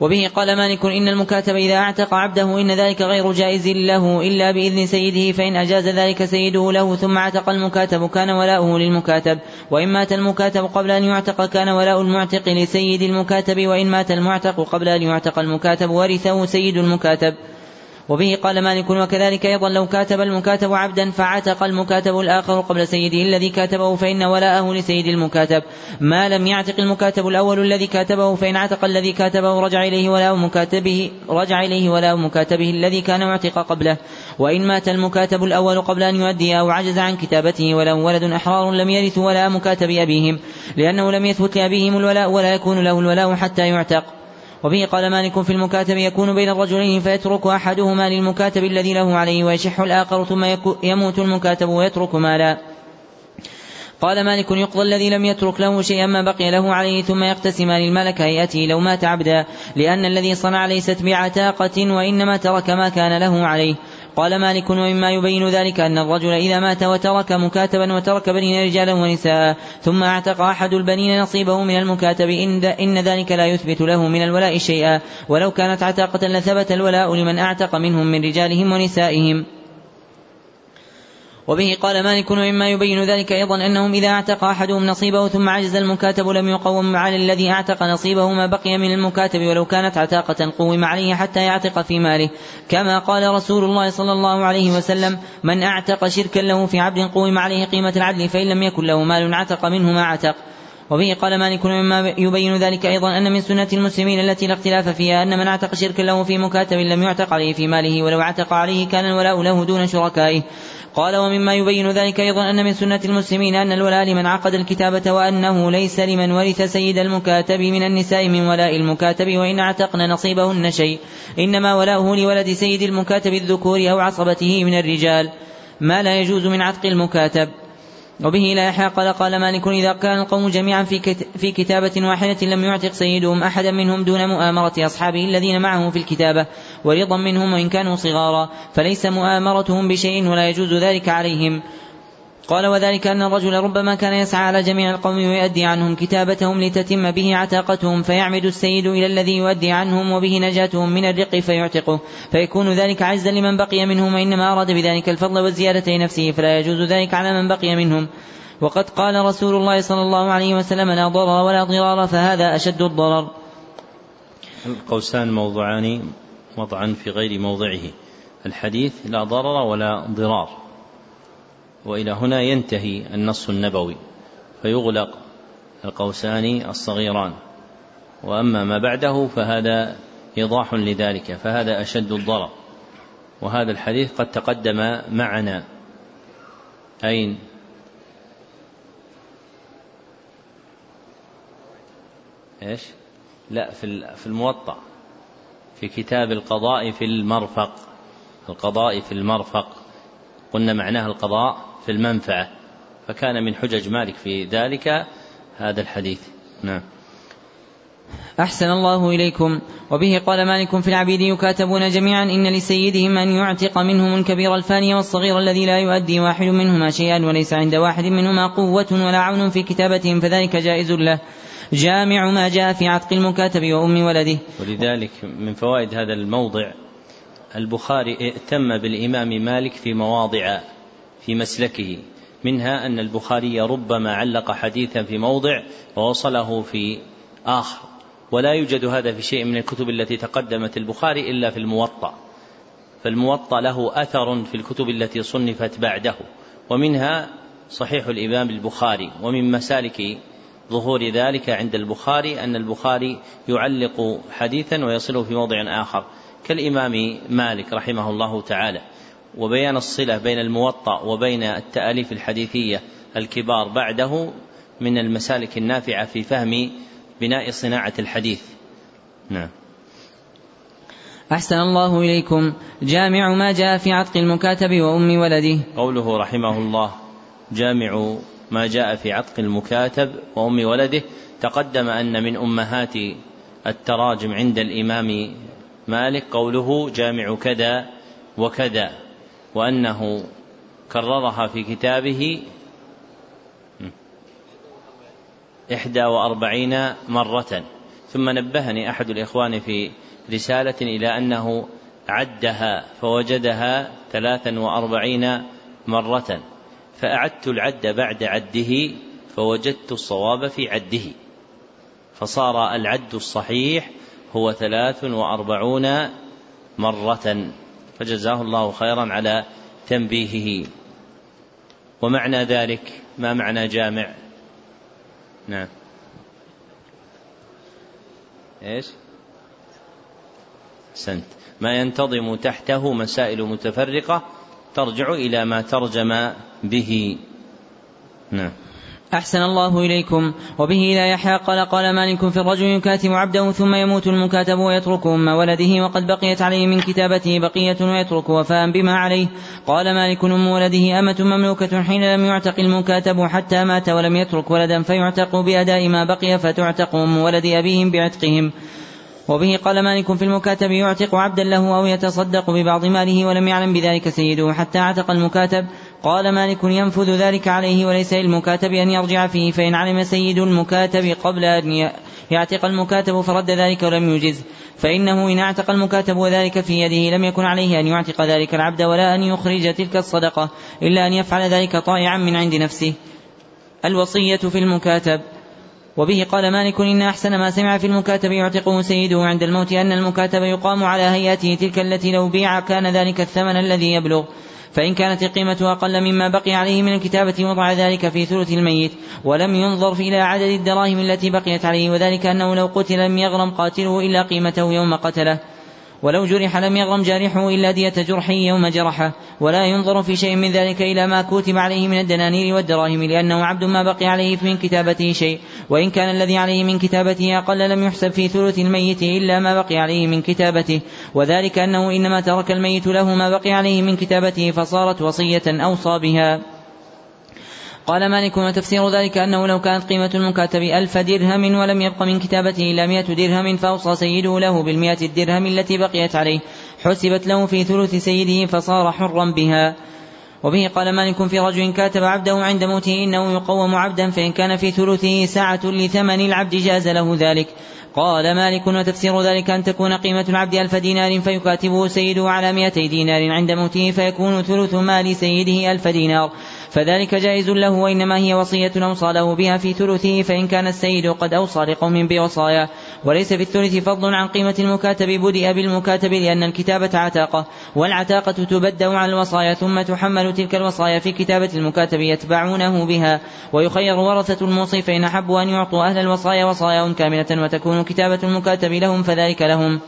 وبه قال مالك إن المكاتب إذا أعتق عبده إن ذلك غير جائز له إلا بإذن سيده فإن أجاز ذلك سيده له ثم اعتق المكاتب كان ولاؤه للمكاتب. وإن مات المكاتب قبل أن يعتق كان ولاء المعتق لسيد المكاتب وإن مات المعتق قبل أن يعتق المكاتب ورثه سيد المكاتب. وبه قال مالك وكذلك أيضا لو كاتب المكاتب عبدا فعتق المكاتب الآخر قبل سيده الذي كاتبه فإن ولاءه لسيد المكاتب. ما لم يعتق المكاتب الأول الذي كاتبه فإن عتق الذي كاتبه رجع إليه ولاء مكاتبه رجع إليه ولاء مكاتبه الذي كان معتق قبله. وإن مات المكاتب الأول قبل أن يؤدي أو عجز عن كتابته وله ولد أحرار لم يرث ولا مكاتب أبيهم. لأنه لم يثبت لأبيهم الولاء ولا يكون له الولاء حتى يعتق. وبه قال مالك في المكاتب يكون بين الرجلين فيترك أحدهما للمكاتب الذي له عليه ويشح الآخر ثم يموت المكاتب ويترك مالا. قال مالك يقضى الذي لم يترك له شيئا ما بقي له عليه ثم يقتسمان المال كهيئته لو مات عبدا لأن الذي صنع ليست بعتاقة وإنما ترك ما كان له عليه. قال مالك ومما يبين ذلك أن الرجل إذا مات وترك مكاتبا وترك بنين رجالا ونساء ثم اعتق أحد البنين نصيبه من المكاتب إن ذلك لا يثبت له من الولاء شيئا ولو كانت عتاقة لثبت الولاء لمن اعتق منهم من رجالهم ونسائهم. وبه قال مالك ومما يبين ذلك أيضا أنهم إذا اعتق أحدهم نصيبه ثم عجز المكاتب لم يقوم على الذي اعتق نصيبه ما بقي من المكاتب ولو كانت عتاقة قوم عليه حتى يعتق في ماله. كما قال رسول الله صلى الله عليه وسلم من اعتق شركا له في عبد قوم عليه قيمة العدل فإن لم يكن له مال عتق منه ما عتق وبه قال مالك مما يبين ذلك أيضا أن من سنة المسلمين التي لا اختلاف فيها أن من اعتق شركا له في مكاتب لم يعتق عليه في ماله ولو اعتق عليه كان الولاء له دون شركائه. قال ومما يبين ذلك أيضا أن من سنة المسلمين أن الولاء لمن عقد الكتابة وأنه ليس لمن ورث سيد المكاتب من النساء من ولاء المكاتب وإن اعتقن نصيبهن شيء. إنما ولاؤه لولد سيد المكاتب الذكور أو عصبته من الرجال. ما لا يجوز من عتق المكاتب. وبه لا يحيى قال مالك إذا كان القوم جميعا في كتابة واحدة لم يعتق سيدهم أحدا منهم دون مؤامرة أصحابه الذين معه في الكتابة ورضا منهم وإن كانوا صغارا فليس مؤامرتهم بشيء ولا يجوز ذلك عليهم. قال وذلك أن الرجل ربما كان يسعى على جميع القوم ويؤدي عنهم كتابتهم لتتم به عتاقتهم فيعمد السيد إلى الذي يؤدي عنهم وبه نجاتهم من الرق فيعتقه. فيكون ذلك عزا لمن بقي منهم وإنما أراد بذلك الفضل والزيادة لنفسه فلا يجوز ذلك على من بقي منهم. وقد قال رسول الله صلى الله عليه وسلم لا ضرر ولا ضرار فهذا أشد الضرر. القوسان موضوعان وضعا في غير موضعه. الحديث لا ضرر ولا ضرار. وإلى هنا ينتهي النص النبوي فيغلق القوسان الصغيران. وأما ما بعده فهذا إيضاح لذلك فهذا أشد الضرر. وهذا الحديث قد تقدم معنا. أين؟ إيش؟ لا في في الموطأ في كتاب القضاء في المرفق. القضاء في المرفق. قلنا معناه القضاء في المنفعة فكان من حجج مالك في ذلك هذا الحديث. نعم. أحسن الله إليكم. وبه قال مالك في العبيد يكاتبون جميعا إن لسيدهم أن يعتق منهم الكبير الفاني والصغير الذي لا يؤدي واحد منهما شيئا وليس عند واحد منهما قوة ولا عون في كتابتهم فذلك جائز له. جامع ما جاء في عتق المكاتب وأم ولده. ولذلك من فوائد هذا الموضع البخاري ائتم بالإمام مالك في مواضع في مسلكه منها أن البخاري ربما علق حديثا في موضع ووصله في آخر. ولا يوجد هذا في شيء من الكتب التي تقدمت البخاري إلا في الموطأ. فالموطأ له أثر في الكتب التي صنفت بعده. ومنها صحيح الإمام البخاري ومن مسالك ظهور ذلك عند البخاري أن البخاري يعلق حديثا ويصله في موضع آخر. كالإمام مالك رحمه الله تعالى. وبيان الصلة بين الموطأ وبين التأليف الحديثية الكبار بعده من المسالك النافعة في فهم بناء صناعة الحديث. نعم. أحسن الله إليكم. جامع ما جاء في عتق المكاتب وأم ولده. قوله رحمه الله جامع ما جاء في عتق المكاتب وأم ولده. تقدم أن من أمهات التراجم عند الإمام مالك قوله جامع كذا وكذا. وأنه كررها في كتابه إحدى وأربعين مرة. ثم نبهني أحد الإخوان في رسالة إلى أنه عدها فوجدها ثلاثا وأربعين مرة. فأعدت العد بعد عده فوجدت الصواب في عده. فصار العد الصحيح هو ثلاث وأربعون مرة. فجزاه الله خيرا على تنبيهه. ومعنى ذلك ما معنى جامع؟ نعم. إيش؟ سنت ما ينتظم تحته مسائل متفرقة ترجع إلى ما ترجم به. نعم. أحسن الله إليكم. وبه لا يحيى قال قال مالك في الرجل يكاتب عبده ثم يموت المكاتب ويترك أم ولده وقد بقيت عليه من كتابته بقية ويترك وفاء بما عليه. قال مالك أم ولده أمة مملوكة حين لم يعتق المكاتب حتى مات ولم يترك ولدا فيعتق بأداء ما بقي فتعتق أم ولد أبيهم بعتقهم. وبه قال مالك في المكاتب يعتق عبدا له أو يتصدق ببعض ماله ولم يعلم بذلك سيده حتى اعتق المكاتب. قال مالك ينفذ ذلك عليه وليس للمكاتب أن يرجع فيه فإن علم سيد المكاتب قبل أن يعتق المكاتب فرد ذلك ولم يجز فإنه إن اعتق المكاتب وذلك في يده لم يكن عليه أن يعتق ذلك العبد ولا أن يخرج تلك الصدقة إلا أن يفعل ذلك طائعا من عند نفسه. الوصية في المكاتب. وبه قال مالك إن أحسن ما سمع في المكاتب يعتقه سيده عند الموت أن المكاتب يقام على هيئته تلك التي لو بيع كان ذلك الثمن الذي يبلغ. فإن كانت القيمة أقل مما بقي عليه من الكتابة وضع ذلك في ثلث الميت ولم ينظر إلى عدد الدراهم التي بقيت عليه وذلك أنه لو قتل لم يغرم قاتله إلا قيمته يوم قتله. ولو جرح لم يغرم جارحه إلا دية جرحه يوم جرحه ولا ينظر في شيء من ذلك إلى ما كتب عليه من الدنانير والدراهم لأنه عبد ما بقي عليه من كتابته شيء وإن كان الذي عليه من كتابته أقل لم يحسب في ثلث الميت إلا ما بقي عليه من كتابته وذلك أنه إنما ترك الميت له ما بقي عليه من كتابته فصارت وصية أوصى بها. قال مالك وتفسير ذلك أنه لو كانت قيمة المكاتب ألف درهم ولم يبق من كتابته إلا مئة درهم فأوصى سيده له بالمئة الدرهم التي بقيت عليه. حسبت له في ثلث سيده فصار حرا بها. وبه قال مالك في رجل كاتب عبده عند موته إنه يقوم عبدا فإن كان في ثلثه ساعة لثمن العبد جاز له ذلك. قال مالك وتفسير ذلك أن تكون قيمة العبد ألف دينار فيكاتبه سيده على مئتي دينار عند موته فيكون ثلث مال سيده ألف دينار. فذلك جائز له وإنما هي وصية أوصى له بها في ثلثه فإن كان السيد قد أوصى لقوم بوصايا. وليس في الثلث فضل عن قيمة المكاتب بدأ بالمكاتب لأن الكتابة عتاقة والعتاقة تبدأ على الوصايا ثم تحمل تلك الوصايا في كتابة المكاتب يتبعونه بها. ويخير ورثة الموصي فإن أحبوا أن يعطوا أهل الوصايا وصاياهم كاملة وتكون كتابة المكاتب لهم فذلك لهم.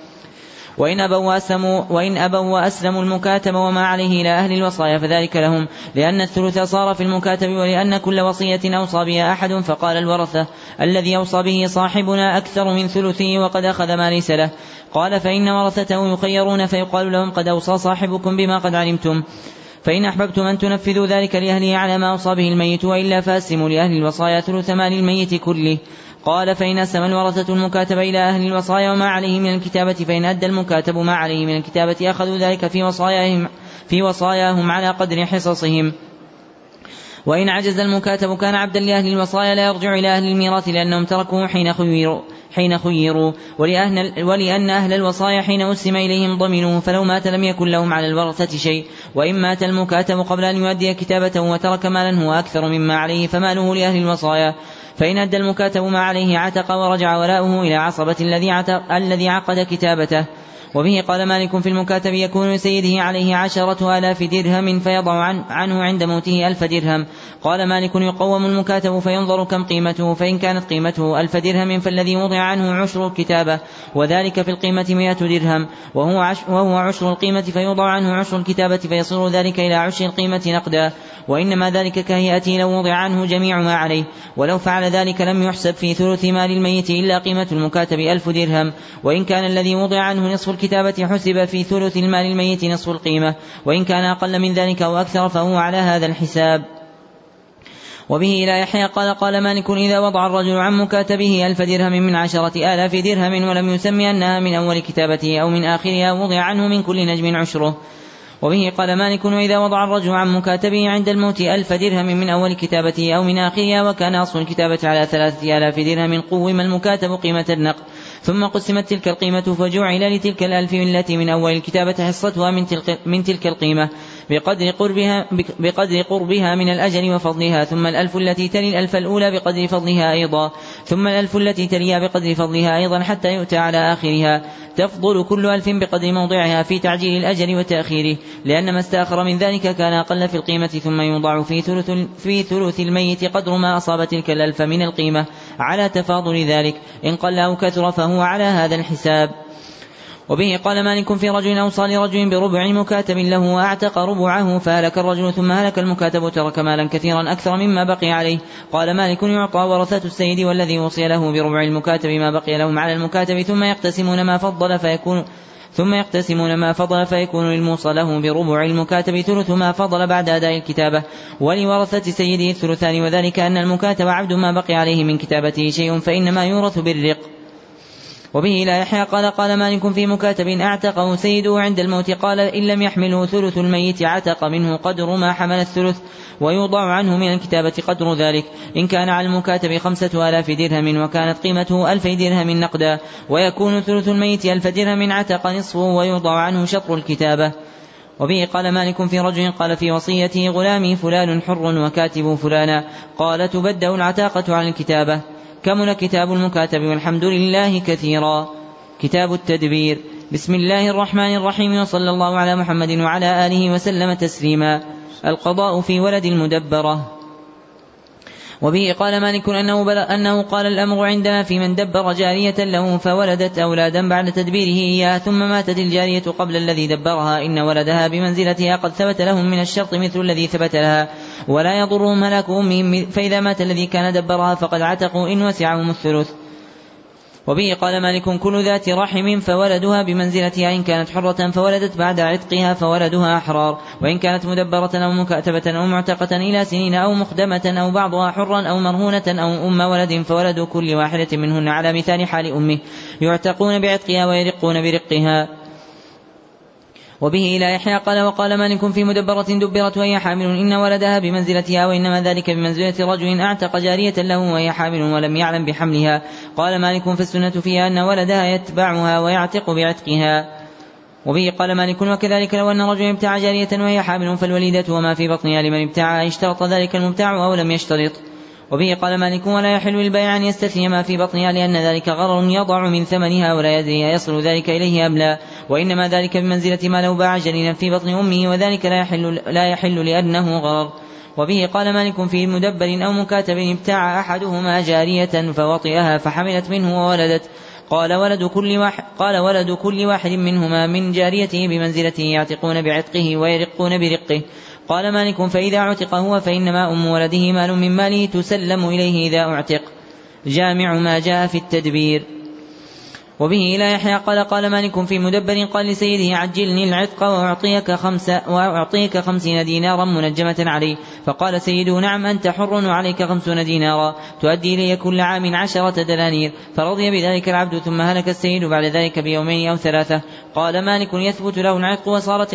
وإن أبوا وأسلموا وإن أبوا وأسلموا المكاتب وما عليه إلى أهل الوصايا فذلك لهم لأن الثلث صار في المكاتب ولأن كل وصية أوصى بها أحد فقال الورثة الذي أوصى به صاحبنا أكثر من ثلثه وقد أخذ ما ليس له. قال فإن ورثته يخيرون فيقال لهم قد أوصى صاحبكم بما قد علمتم. فإن أحببتم أن تنفذوا ذلك لأهله على ما أوصى به الميت وإلا فأسلموا لأهل الوصايا ثلث مال الميت كله. قال فإن أسلم الورثة المكاتب إلى أهل الوصايا وما عليه من الكتابة فإن أدى المكاتب ما عليه من الكتابة أخذوا ذلك في وصاياهم في وصاياهم على قدر حصصهم. وإن عجز المكاتب كان عبدا لأهل الوصايا لا يرجع إلى أهل الميراث لأنهم تركوه حين خيروا حين خيروا. ولأن, ولأن أهل الوصايا حين أسلم إليهم ضمنوه فلو مات لم يكن لهم على الورثة شيء. وإن مات المكاتب قبل أن يؤدي كتابته وترك مالا هو أكثر مما عليه فماله لأهل الوصايا. فإن أدى المكاتب ما عليه عتق ورجع ولاؤه إلى عصبة الذي الذي عقد كتابته. وبه قال مالك في المكاتب يكون لسيده عليه عشرة آلاف درهم فيضع عنه عند موته ألف درهم. قال مالك يقوم المكاتب فينظر كم قيمته فإن كانت قيمته ألف درهم فالذي وضع عنه عشر الكتابة وذلك في القيمة مئة درهم. وهو, عش وهو عشر القيمة فيوضع عنه عشر الكتابة فيصير ذلك إلى عشر القيمة نقدا. وإنما ذلك كهيئته لو وضع عنه جميع ما عليه. ولو فعل ذلك لم يحسب في ثلث مال الميت إلا قيمة المكاتب ألف درهم. وإن كان الذي وضع عنه نصف الكتابة حسب في ثلث المال الميت نصف القيمة وإن كان أقل من ذلك أو أكثر فهو على هذا الحساب. وبه إلى يحيى قال قال مالك إذا وضع الرجل عن مكاتبه ألف درهم من عشرة آلاف درهم ولم يسمي أنها من أول كتابته أو من آخرها وضع عنه من كل نجم عشره. وبه قال مالك وإذا وضع الرجل عن مكاتبه عند الموت ألف درهم من أول كتابته أو من آخرها وكان أصل الكتابة على ثلاثة آلاف درهم قوم المكاتب قيمة النقد. ثم قسمت تلك القيمة فجعل لتلك الألف التي من أول الكتابة حصتها من تلك, القيمة. بقدر قربها بقدر قربها من الأجل وفضلها ثم الألف التي تلي الألف الأولى بقدر فضلها أيضا ثم الألف التي تليها بقدر فضلها أيضا حتى يؤتى على آخرها. تفضل كل ألف بقدر موضعها في تعجيل الأجل وتأخيره لأن ما استأخر من ذلك كان أقل في القيمة ثم يوضع في ثلث, في ثلث الميت قدر ما أصاب تلك الألف من القيمة. على تفاضل ذلك إن قل أو كثر فهو على هذا الحساب. وبه قال مالك في رجل أوصى لرجل بربع مكاتب له وأعتق ربعه فهلك الرجل ثم هلك المكاتب ترك مالا كثيرا أكثر مما بقي عليه. قال مالك يعطى ورثة السيد والذي وصي له بربع المكاتب ما بقي لهم على المكاتب ثم يقتسمون ما فضل فيكون ثم يقتسمون ما فضل فيكون للموصى له بربع المكاتب ثلث ما فضل بعد أداء الكتابة. ولورثة سيده الثلثان وذلك أن المكاتب عبد ما بقي عليه من كتابته شيء فإنما يورث بالرق. وبه لا يحيى قال قال مالك في مكاتب أعتقه سيده عند الموت. قال إن لم يحمله ثلث الميت عتق منه قدر ما حمل الثلث ويوضع عنه من الكتابة قدر ذلك. إن كان على المكاتب خمسة آلاف درهم وكانت قيمته ألف درهم نقدا ويكون ثلث الميت ألف درهم عتق نصفه ويوضع عنه شطر الكتابة. وبه قال مالك في رجل قال في وصيته غلامي فلان حر وكاتب فلانا. قال تبدأ العتاقة عن الكتابة. كمل كتاب المكاتب؟ والحمد لله كثيرا. كتاب التدبير. بسم الله الرحمن الرحيم وصلى الله على محمد وعلى آله وسلم تسليما. القضاء في ولد المدبرة. وبه قال مالك أنه, أنه قال الأمر عندنا في من دبر جارية له فولدت أولادا بعد تدبيره إياها ثم ماتت الجارية قبل الذي دبرها إن ولدها بمنزلتها قد ثبت لهم من الشرط مثل الذي ثبت لها. ولا يضرهم هلاك أمهم فإذا مات الذي كان دبرها فقد عتقوا إن وسعهم الثلث. وبه قال مالك كل ذات رحم فولدها بمنزلتها إن كانت حرة فولدت بعد عتقها فولدها أحرار وإن كانت مدبرة أو مكاتبة أو معتقة إلى سنين أو مخدمة أو بعضها حرا أو مرهونة أو أم ولد فولد كل واحدة منهن على مثال حال أمه يعتقون بعتقها ويرقون برقها. وبه إلى يحيى قال وقال مالك في مدبرة دبرت وهي حامل إن ولدها بمنزلتها وإنما ذلك بمنزلة رجل أعتق جارية له وهي حامل ولم يعلم بحملها. قال مالك فالسنة فيها أن ولدها يتبعها ويعتق بعتقها. وبه قال مالك وكذلك لو أن رجلا ابتاع جارية وهي حامل فالوليدة وما في بطنها لمن ابتاعها اشترط ذلك المبتاع أو لم يشترط. وبه قال مالك ولا يحل للبيع أن يستثني ما في بطنها لأن ذلك غرر يضع من ثمنها ولا يدري يصل ذلك إليه أم لا. وإنما ذلك بمنزلة ما لو باع جنينا في بطن أمه وذلك لا يحل, لا يحل لأنه غرر. وبه قال مالك في مدبر أو مكاتب ابتاع أحدهما جارية فوطئها فحملت منه وولدت. قال ولد كل واحد قال ولد كل واحد منهما من جاريته بمنزلته يعتقون بعتقه ويرقون برقه. قال مالك فإذا اعتق هو فإنما أم ولده مال من ماله تسلم إليه إذا أعتق. جامع ما جاء في التدبير. وبه إلى يحيى قال قال مالك في مدبر قال لسيده عجلني العتق وأعطيك خمس وأعطيك خمسين دينارا منجمة عليه. فقال سيده نعم أنت حر وعليك خمسون دينارا. تؤدي إلي كل عام عشرة دنانير. فرضي بذلك العبد ثم هلك السيد بعد ذلك بيومين أو ثلاثة. قال مالك يثبت له العتق وصارت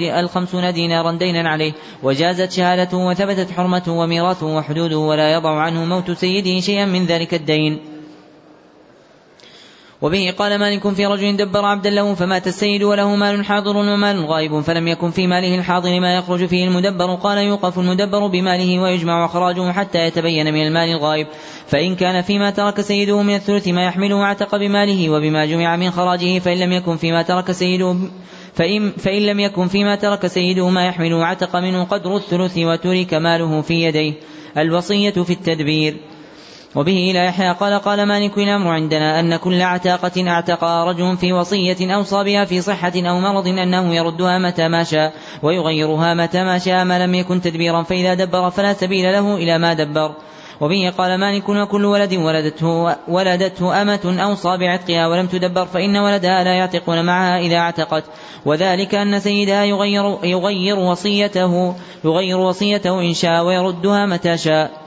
الخمسون دينارا دينا عليه. وجازت شهادته وثبتت حرمته وميراثه وحدوده ولا يضع عنه موت سيده شيئا من ذلك الدين. وبه قال مالك في رجل دبر عبدا له فمات السيد وله مال حاضر ومال غائب فلم يكن في ماله الحاضر ما يخرج فيه المدبر قال يوقف المدبر بماله ويجمع أخراجه حتى يتبين من المال الغائب فإن كان فيما ترك سيده من الثلث ما يحمله اعتق بماله وبما جمع من خراجه فإن لم يكن فيما ترك سيده فإن, فإن لم يكن فيما ترك سيده ما يحمله اعتق منه قدر الثلث وترك ماله في يديه الوصية في التدبير وبه إلى يحيى قال قال مالك الأمر عندنا أن كل عتاقة اعتقى رجل في وصية أوصى بها في صحة أو مرض أنه يردها متى ما شاء ويغيرها متى ما شاء ما لم يكن تدبيرا فإذا دبر فلا سبيل له إلى ما دبر وبه قال مالك وكل ولد ولدته ولدته أمة أوصى بعتقها ولم تدبر فإن ولدها لا يعتقون معها إذا اعتقت وذلك أن سيدها يغير يغير وصيته يغير وصيته إن شاء ويردها متى شاء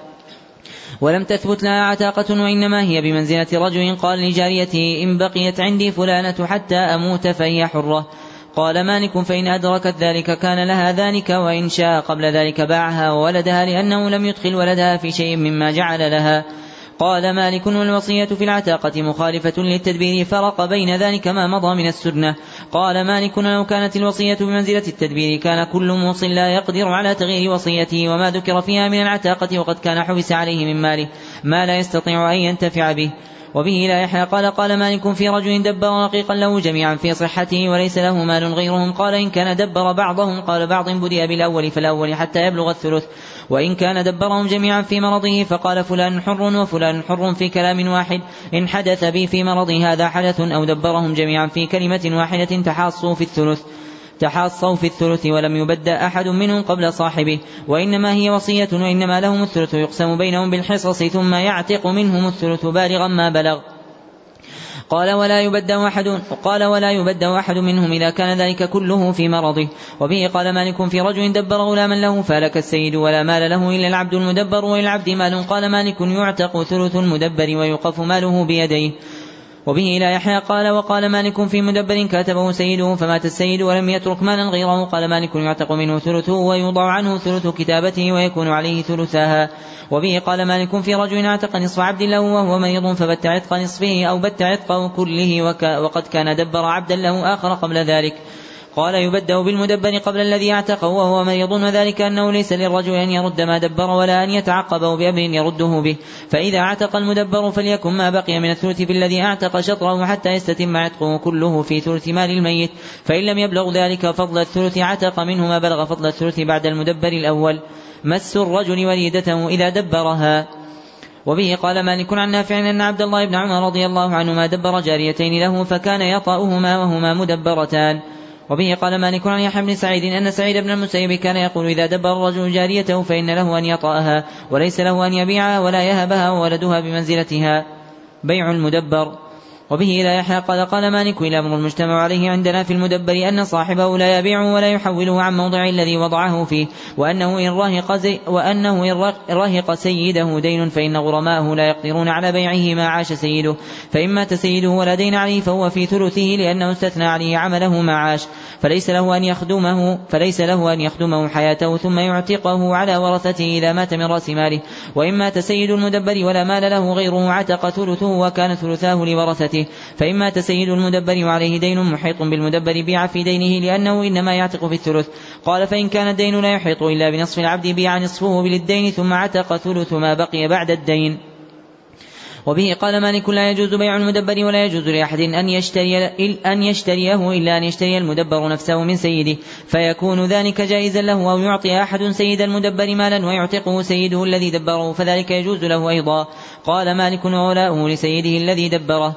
ولم تثبت لها عتاقة وإنما هي بمنزلة رجل قال لجاريته إن بقيت عندي فلانة حتى أموت فهي حرة. قال مالك فإن أدركت ذلك كان لها ذلك وإن شاء قبل ذلك باعها وولدها لأنه لم يدخل ولدها في شيء مما جعل لها. قال مالك والوصية في العتاقة مخالفة للتدبير فرق بين ذلك ما مضى من السنة. قال مالك لو كانت الوصية بمنزلة التدبير كان كل موص لا يقدر على تغيير وصيته وما ذكر فيها من العتاقة وقد كان حبس عليه من ماله ما لا يستطيع أن ينتفع به. وبه لا يحيى قال قال مالك في رجل دبر رقيقا له جميعا في صحته وليس له مال غيرهم. قال إن كان دبر بعضهم قال بعض بدأ بالأول فالأول حتى يبلغ الثلث. وإن كان دبرهم جميعا في مرضه فقال فلان حر وفلان حر في كلام واحد. إن حدث بي في مرضي هذا حدث أو دبرهم جميعا في كلمة واحدة تحاصوا في الثلث. تحاصوا في الثلث ولم يبدأ أحد منهم قبل صاحبه وإنما هي وصية وإنما لهم الثلث يقسم بينهم بالحصص ثم يعتق منهم الثلث بالغا ما بلغ. قال ولا يبدأ أحد قال ولا يبدأ أحد منهم إذا كان ذلك كله في مرضه. وبه قال مالك في رجل دبر غلاما له فلك السيد ولا مال له إلا العبد المدبر وللعبد مال. قال مالك يعتق ثلث المدبر ويوقف ماله بيديه. وبه إلى يحيى قال وقال مالك في مدبر كاتبه سيده فمات السيد ولم يترك مالا غيره. قال مالك يعتق منه ثلثه ويوضع عنه ثلث كتابته ويكون عليه ثلثاها. وبه قال مالك في رجل اعتق نصف عبد له وهو مريض فبت عتق نصفه أو بت عتقه كله وقد كان دبر عبدا له آخر قبل ذلك. قال يبدأ بالمدبر قبل الذي اعتقه وهو مريض وذلك أنه ليس للرجل أن يرد ما دبر ولا أن يتعقبه بأمر يرده به. فإذا اعتق المدبر فليكن ما بقي من الثلث في الذي اعتق شطره حتى يستتم عتقه كله في ثلث مال الميت. فإن لم يبلغ ذلك فضل الثلث عتق منه ما بلغ فضل الثلث بعد المدبر الأول. مس الرجل وليدته إذا دبرها. وبه قال مالك عن نافع أن عبد الله بن عمر رضي الله عنهما دبر جاريتين له فكان يطأهما وهما مدبرتان. وبه قال مالك عن يحيى بن سعيد أن سعيد بن المسيب كان يقول إذا دبر الرجل جاريته فإن له أن يطأها وليس له أن يبيعها ولا يهبها وولدها بمنزلتها. بيع المدبر. وبه لا يحيى قال قال مالك إلى أمر المجتمع عليه عندنا في المدبر أن صاحبه لا يبيعه ولا يحوله عن موضع الذي وضعه فيه وأنه إن رهق وأنه إن رهق سيده دين فإن غرماءه لا يقدرون على بيعه ما عاش سيده فإن مات سيده ولا دين عليه فهو في ثلثه لأنه استثنى عليه عمله ما عاش. فليس له أن يخدمه فليس له أن يخدمه حياته ثم يعتقه على ورثته إذا مات من رأس ماله. وإن مات سيد المدبر ولا مال له غيره عتق ثلثه وكان ثلثاه لورثته. فإن مات سيد المدبر وعليه دين محيط بالمدبر بيع في دينه لأنه إنما يعتق في الثلث. قال فإن كان الدين لا يحيط إلا بنصف العبد بيع نصفه للدين ثم عتق ثلث ما بقي بعد الدين. وبه قال مالك لا يجوز بيع المدبر ولا يجوز لأحد أن يشتري أن يشتريه إلا أن يشتري المدبر نفسه من سيده فيكون ذلك جائزا له أو يعطي أحد سيد المدبر مالا ويعتقه سيده الذي دبره فذلك يجوز له أيضا. قال مالك وولاؤه لسيده الذي دبره.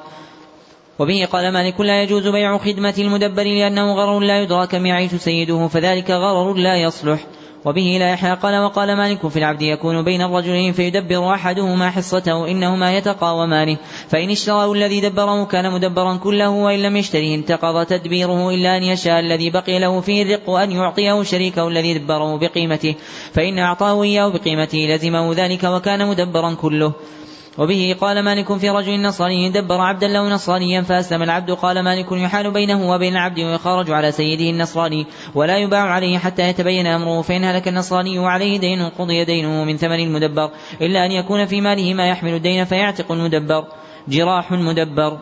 وبه قال مالك لا يجوز بيع خدمة المدبر لأنه غرر لا يدرى كم يعيش سيده فذلك غرر لا يصلح. وبه لا يحيى قال وقال مالك في العبد يكون بين الرجلين فيدبر أحدهما حصته إنهما يتقاومان. فإن اشتراه الذي دبره كان مدبرا كله وإن لم يشتره انتقض تدبيره إلا أن يشاء الذي بقي له فيه الرق أن يعطيه شريكه الذي دبره بقيمته. فإن أعطاه إياه بقيمته لزمه ذلك وكان مدبرا كله. وبه قال مالك في رجل نصراني دبر عبدا له نصرانيا فأسلم العبد. قال مالك يحال بينه وبين العبد ويخرج على سيده النصراني ولا يباع عليه حتى يتبين أمره فإن هلك النصراني وعليه دين قضي دينه من ثمن المدبر إلا أن يكون في ماله ما يحمل الدين فيعتق المدبر. جراح مدبر.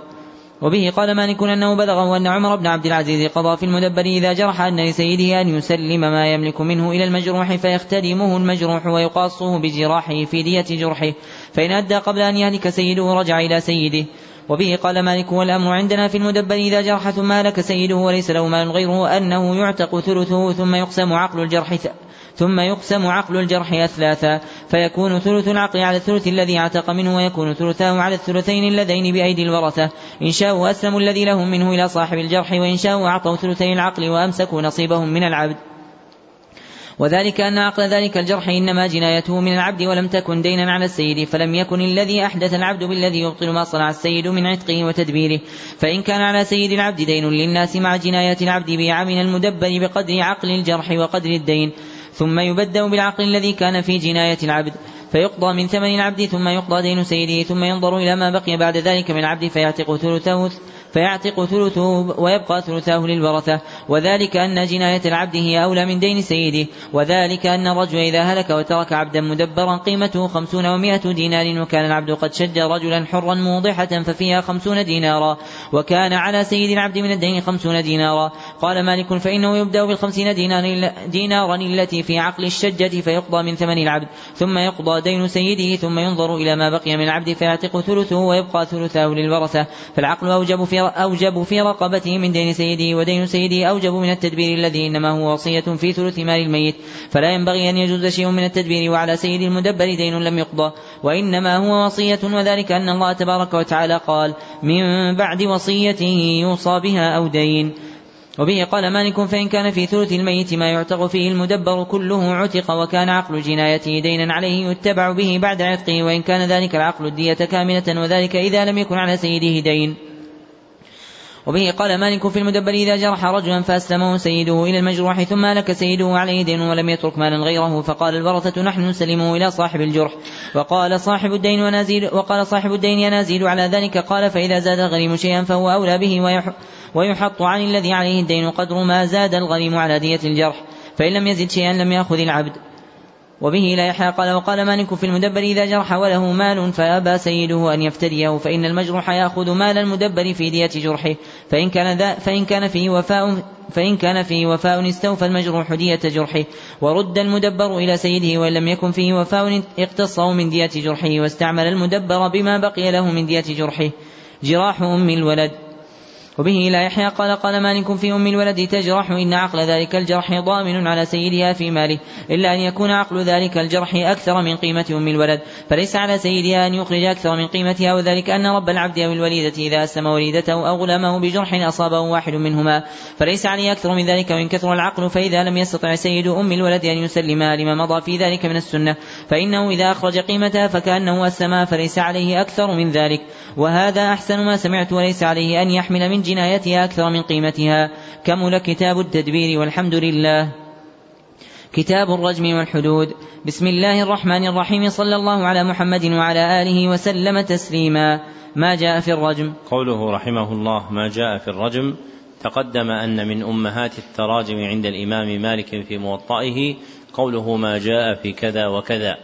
وبه قال مالك أنه بلغه أن عمر بن عبد العزيز قضى في المدبر إذا جرح أن لسيده أن يسلم ما يملك منه إلى المجروح فيختدمه المجروح ويقاصه بجراحه في دية جرحه. فإن أدى قبل أن يهلك سيده رجع إلى سيده وبه قال مالك والأمر عندنا في المدبر إذا جرح ثم هلك سيده وليس له مال غيره أنه يعتق ثلثه ثم يقسم عقل الجرح ثم يقسم عقل الجرح أثلاثا فيكون ثلث العقل على الثلث الذي اعتق منه ويكون ثلثاه على الثلثين اللذين بأيدي الورثة. إن شاءوا أسلموا الذي لهم منه إلى صاحب الجرح وإن شاءوا أعطوا ثلثي العقل وأمسكوا نصيبهم من العبد. وذلك أن عقل ذلك الجرح إنما جنايته من العبد ولم تكن دينا على السيد فلم يكن الذي أحدث العبد بالذي يبطل ما صنع السيد من عتقه وتدبيره. فإن كان على سيد العبد دين للناس مع جناية العبد بيع من المدبر بقدر عقل الجرح وقدر الدين. ثم يبدأ بالعقل الذي كان في جناية العبد فيقضى من ثمن العبد ثم يقضى دين سيده ثم ينظر إلى ما بقي بعد ذلك من العبد فيعتق ثلثه فيعتق ثلثه ويبقى ثلثاه للورثة وذلك أن جناية العبد هي أولى من دين سيده. وذلك أن الرجل إذا هلك وترك عبدا مدبرا قيمته خمسون ومائة دينار وكان العبد قد شج رجلا حرا موضحة ففيها خمسون دينارا. وكان على سيد العبد من الدين خمسون دينارا. قال مالك فإنه يبدأ بالخمسين دينار دينارا التي في عقل الشجة فيقضى من ثمن العبد. ثم يقضى دين سيده ثم ينظر إلى ما بقي من العبد فيعتق ثلثه ويبقى ثلثاه للورثة فالعقل أوجب في أوجب في رقبته من دين سيده ودين سيده أوجب من التدبير الذي إنما هو وصية في ثلث مال الميت. فلا ينبغي أن يجوز شيء من التدبير وعلى سيد المدبر دين لم يقضى. وإنما هو وصية وذلك أن الله تبارك وتعالى قال من بعد وصيته يوصى بها أو دين وبه قال مالك فإن كان في ثلث الميت ما يعتق فيه المدبر كله عتق وكان عقل جنايته دينا عليه يتبع به بعد عتقه وإن كان ذلك العقل الدية كاملة وذلك إذا لم يكن على سيده دين وبه قال مالك في المدبر إذا جرح رجلا فأسلمه سيده إلى المجروح ثم لك سيده عليه دين ولم يترك مالا غيره فقال الورثة نحن نسلمه إلى صاحب الجرح. وقال صاحب الدين ونازل وقال صاحب الدين ينازل على ذلك قال فإذا زاد الغريم شيئا فهو أولى به ويحط عن الذي عليه الدين قدر ما زاد الغريم على دية الجرح. فإن لم يزد شيئا لم يأخذ العبد. وبه لا يحيى قال وقال مالك في المدبر إذا جرح وله مال فأبى سيده أن يفتديه فإن المجروح يأخذ مال المدبر في دية جرحه فإن كان ذا فإن كان فيه وفاء فإن كان فيه وفاء استوفى المجروح دية جرحه ورد المدبر إلى سيده وإن لم يكن فيه وفاء اقتصه من دية جرحه واستعمل المدبر بما بقي له من دية جرحه. جراح أم الولد. وبه لا يحيى قال قال مالك في أم الولد تجرح؟ إن عقل ذلك الجرح ضامن على سيدها في ماله إلا أن يكون عقل ذلك الجرح أكثر من قيمة أم الولد فليس على سيدها أن يخرج أكثر من قيمتها وذلك أن رب العبد أو الوليدة إذا أسلم وليدته أو غلامه بجرح أصابه واحد منهما فليس عليه أكثر من ذلك وإن كثر العقل فإذا لم يستطع سيد أم الولد أن يسلمها لما مضى في ذلك من السنة فإنه إذا أخرج قيمتها فكأنه أسلمها فليس عليه أكثر من ذلك وهذا أحسن ما سمعت وليس عليه أن يحمل من جنايتها أكثر من قيمتها. كمل كتاب التدبير والحمد لله. كتاب الرجم والحدود. بسم الله الرحمن الرحيم. صلى الله على محمد وعلى آله وسلم تسليما. ما جاء في الرجم؟ قوله رحمه الله ما جاء في الرجم. تقدم أن من أمهات التراجم عند الإمام مالك في موطئه قوله ما جاء في كذا وكذا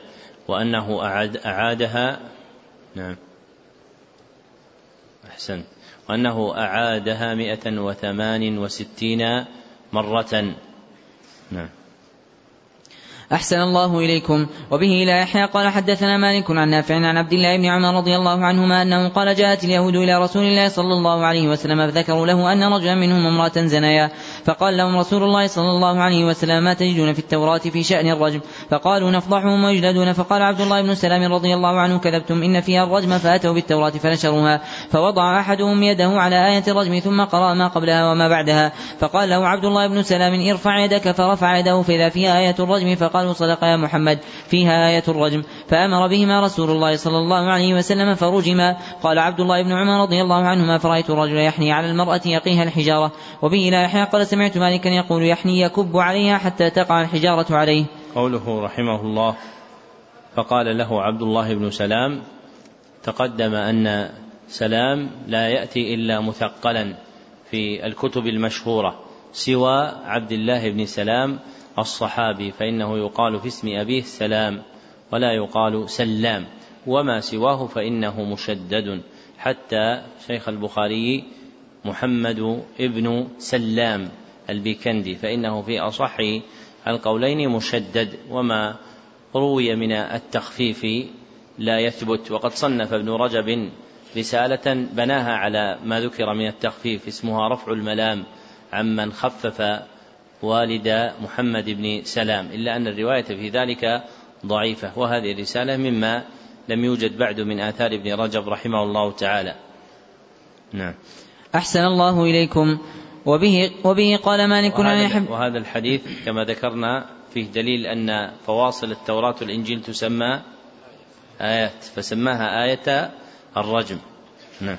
وأنه أعاد أعادها. نعم. أحسنت. وأنه أعادها مئة وثمان وستين مرة. نعم. أحسن الله إليكم. وبه لا يحيى قال حدثنا مالك عن نافع عن عبد الله بن عمر رضي الله عنهما أنه قال جاءت اليهود إلى رسول الله صلى الله عليه وسلم فذكروا له أن رجلا منهم امرأة زنيا فقال لهم رسول الله صلى الله عليه وسلم ما تجدون في التوراة في شأن الرجم؟ فقالوا نفضحهم ويجلدون. فقال عبد الله بن سلام رضي الله عنه كذبتم إن فيها الرجم فأتوا بالتوراة فنشروها. فوضع أحدهم يده على آية الرجم ثم قرأ ما قبلها وما بعدها. فقال له عبد الله بن سلام ارفع يدك فرفع يده فإذا فيها آية الرجم فقال قالوا صدق يا محمد فيها آية الرجم. فأمر بهما رسول الله صلى الله عليه وسلم فرجما. قال عبد الله بن عمر رضي الله عنهما فرأيت الرجل يحني على المرأة يقيها الحجارة. وبه لا يحيى قال سمعت مالكا يقول يحني يكب عليها حتى تقع الحجارة عليه. قوله رحمه الله فقال له عبد الله بن سلام تقدم أن سلام لا يأتي إلا مثقلا في الكتب المشهورة سوى عبد الله بن سلام الصحابي فإنه يقال في اسم أبيه سلام ولا يقال سلام وما سواه فإنه مشدد حتى شيخ البخاري محمد ابن سلام البيكندي فإنه في أصح القولين مشدد وما روي من التخفيف لا يثبت وقد صنف ابن رجب رسالة بناها على ما ذكر من التخفيف اسمها رفع الملام عمن خفف والد محمد بن سلام إلا أن الرواية في ذلك ضعيفة. وهذه الرسالة مما لم يوجد بعد من آثار ابن رجب رحمه الله تعالى. نعم. أحسن الله إليكم. وبه وبه قال مالك عن يحب وهذا الحديث كما ذكرنا فيه دليل أن فواصل التوراة والإنجيل تسمى آيات فسماها آية الرجم. نعم.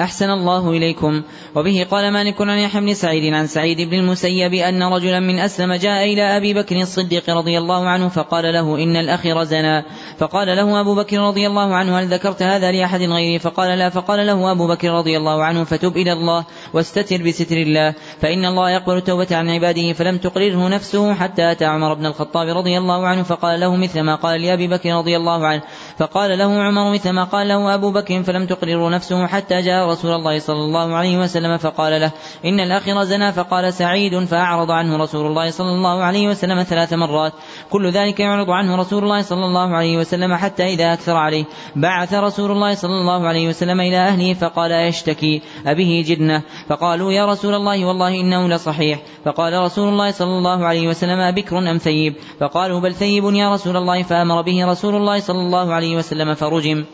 أحسن الله إليكم. وبه قال مالك عن يحيى بن سعيد عن سعيد بن المسيب أن رجلا من أسلم جاء إلى أبي بكر الصديق رضي الله عنه فقال له إن الأخير زنا. فقال له أبو بكر رضي الله عنه هل ذكرت هذا لأحد غيري؟ فقال لا. فقال له أبو بكر رضي الله عنه فتب إلى الله واستتر بستر الله. فإن الله يقبل التوبة عن عباده فلم تقرره نفسه حتى أتى عمر بن الخطاب رضي الله عنه فقال له مثل ما قال لأبي بكر رضي الله عنه. فقال له عمر مثل ما قال له أبو بكر فلم تقرره نفسه حتى جاء رسول الله صلى الله عليه وسلم فقال له إن الأخير زنا فقال سعيد فأعرض عنه رسول الله صلى الله عليه وسلم ثلاث مرات كل ذلك يعرض عنه رسول الله صلى الله عليه وسلم حتى إذا أكثر عليه بعث رسول الله صلى الله عليه وسلم إلى أهله فقال يشتكي أبه جدنة فقالوا يا رسول الله والله إنه لصحيح فقال رسول الله صلى الله عليه وسلم بكر أم ثيب فقالوا بل ثيب يا رسول الله فأمر به رسول الله صلى الله عليه وسلم فرجم.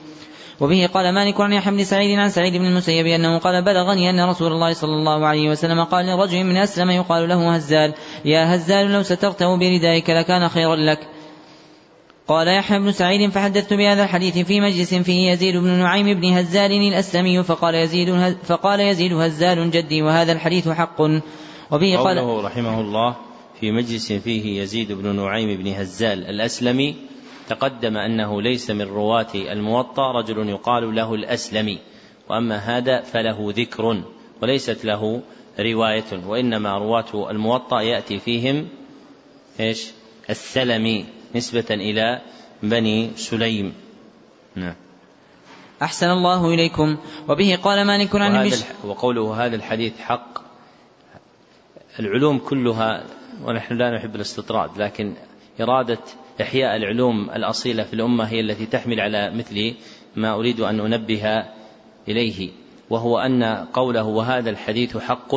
وبه قال مالك عن يحيى بن سعيد عن سعيد بن المسيب أنه قال بلغني أن رسول الله صلى الله عليه وسلم قال لرجل من أسلم يقال له هزال. يا هزال لو سترته بردائك لكان خيرا لك. قال يحيى بن سعيد فحدثت بهذا الحديث في مجلس فيه يزيد بن نعيم بن هزال الأسلمي فقال يزيد فقال يزيد هزال جدي وهذا الحديث حق. وبه قال رحمه الله في مجلس فيه يزيد بن نعيم بن هزال الأسلمي تقدم أنه ليس من رواة الموطأ رجل يقال له الأسلمي وأما هذا فله ذكر وليست له رواية وإنما رواة الموطأ يأتي فيهم إيش؟ السلمي نسبة إلى بني سليم. نعم. أحسن الله إليكم. وبه قال مالك عن وهذا وقوله هذا الحديث حق. العلوم كلها ونحن لا نحب الاستطراد لكن إرادة إحياء العلوم الأصيلة في الأمة هي التي تحمل على مثل ما أريد أن أنبه إليه وهو أن قوله وهذا الحديث حق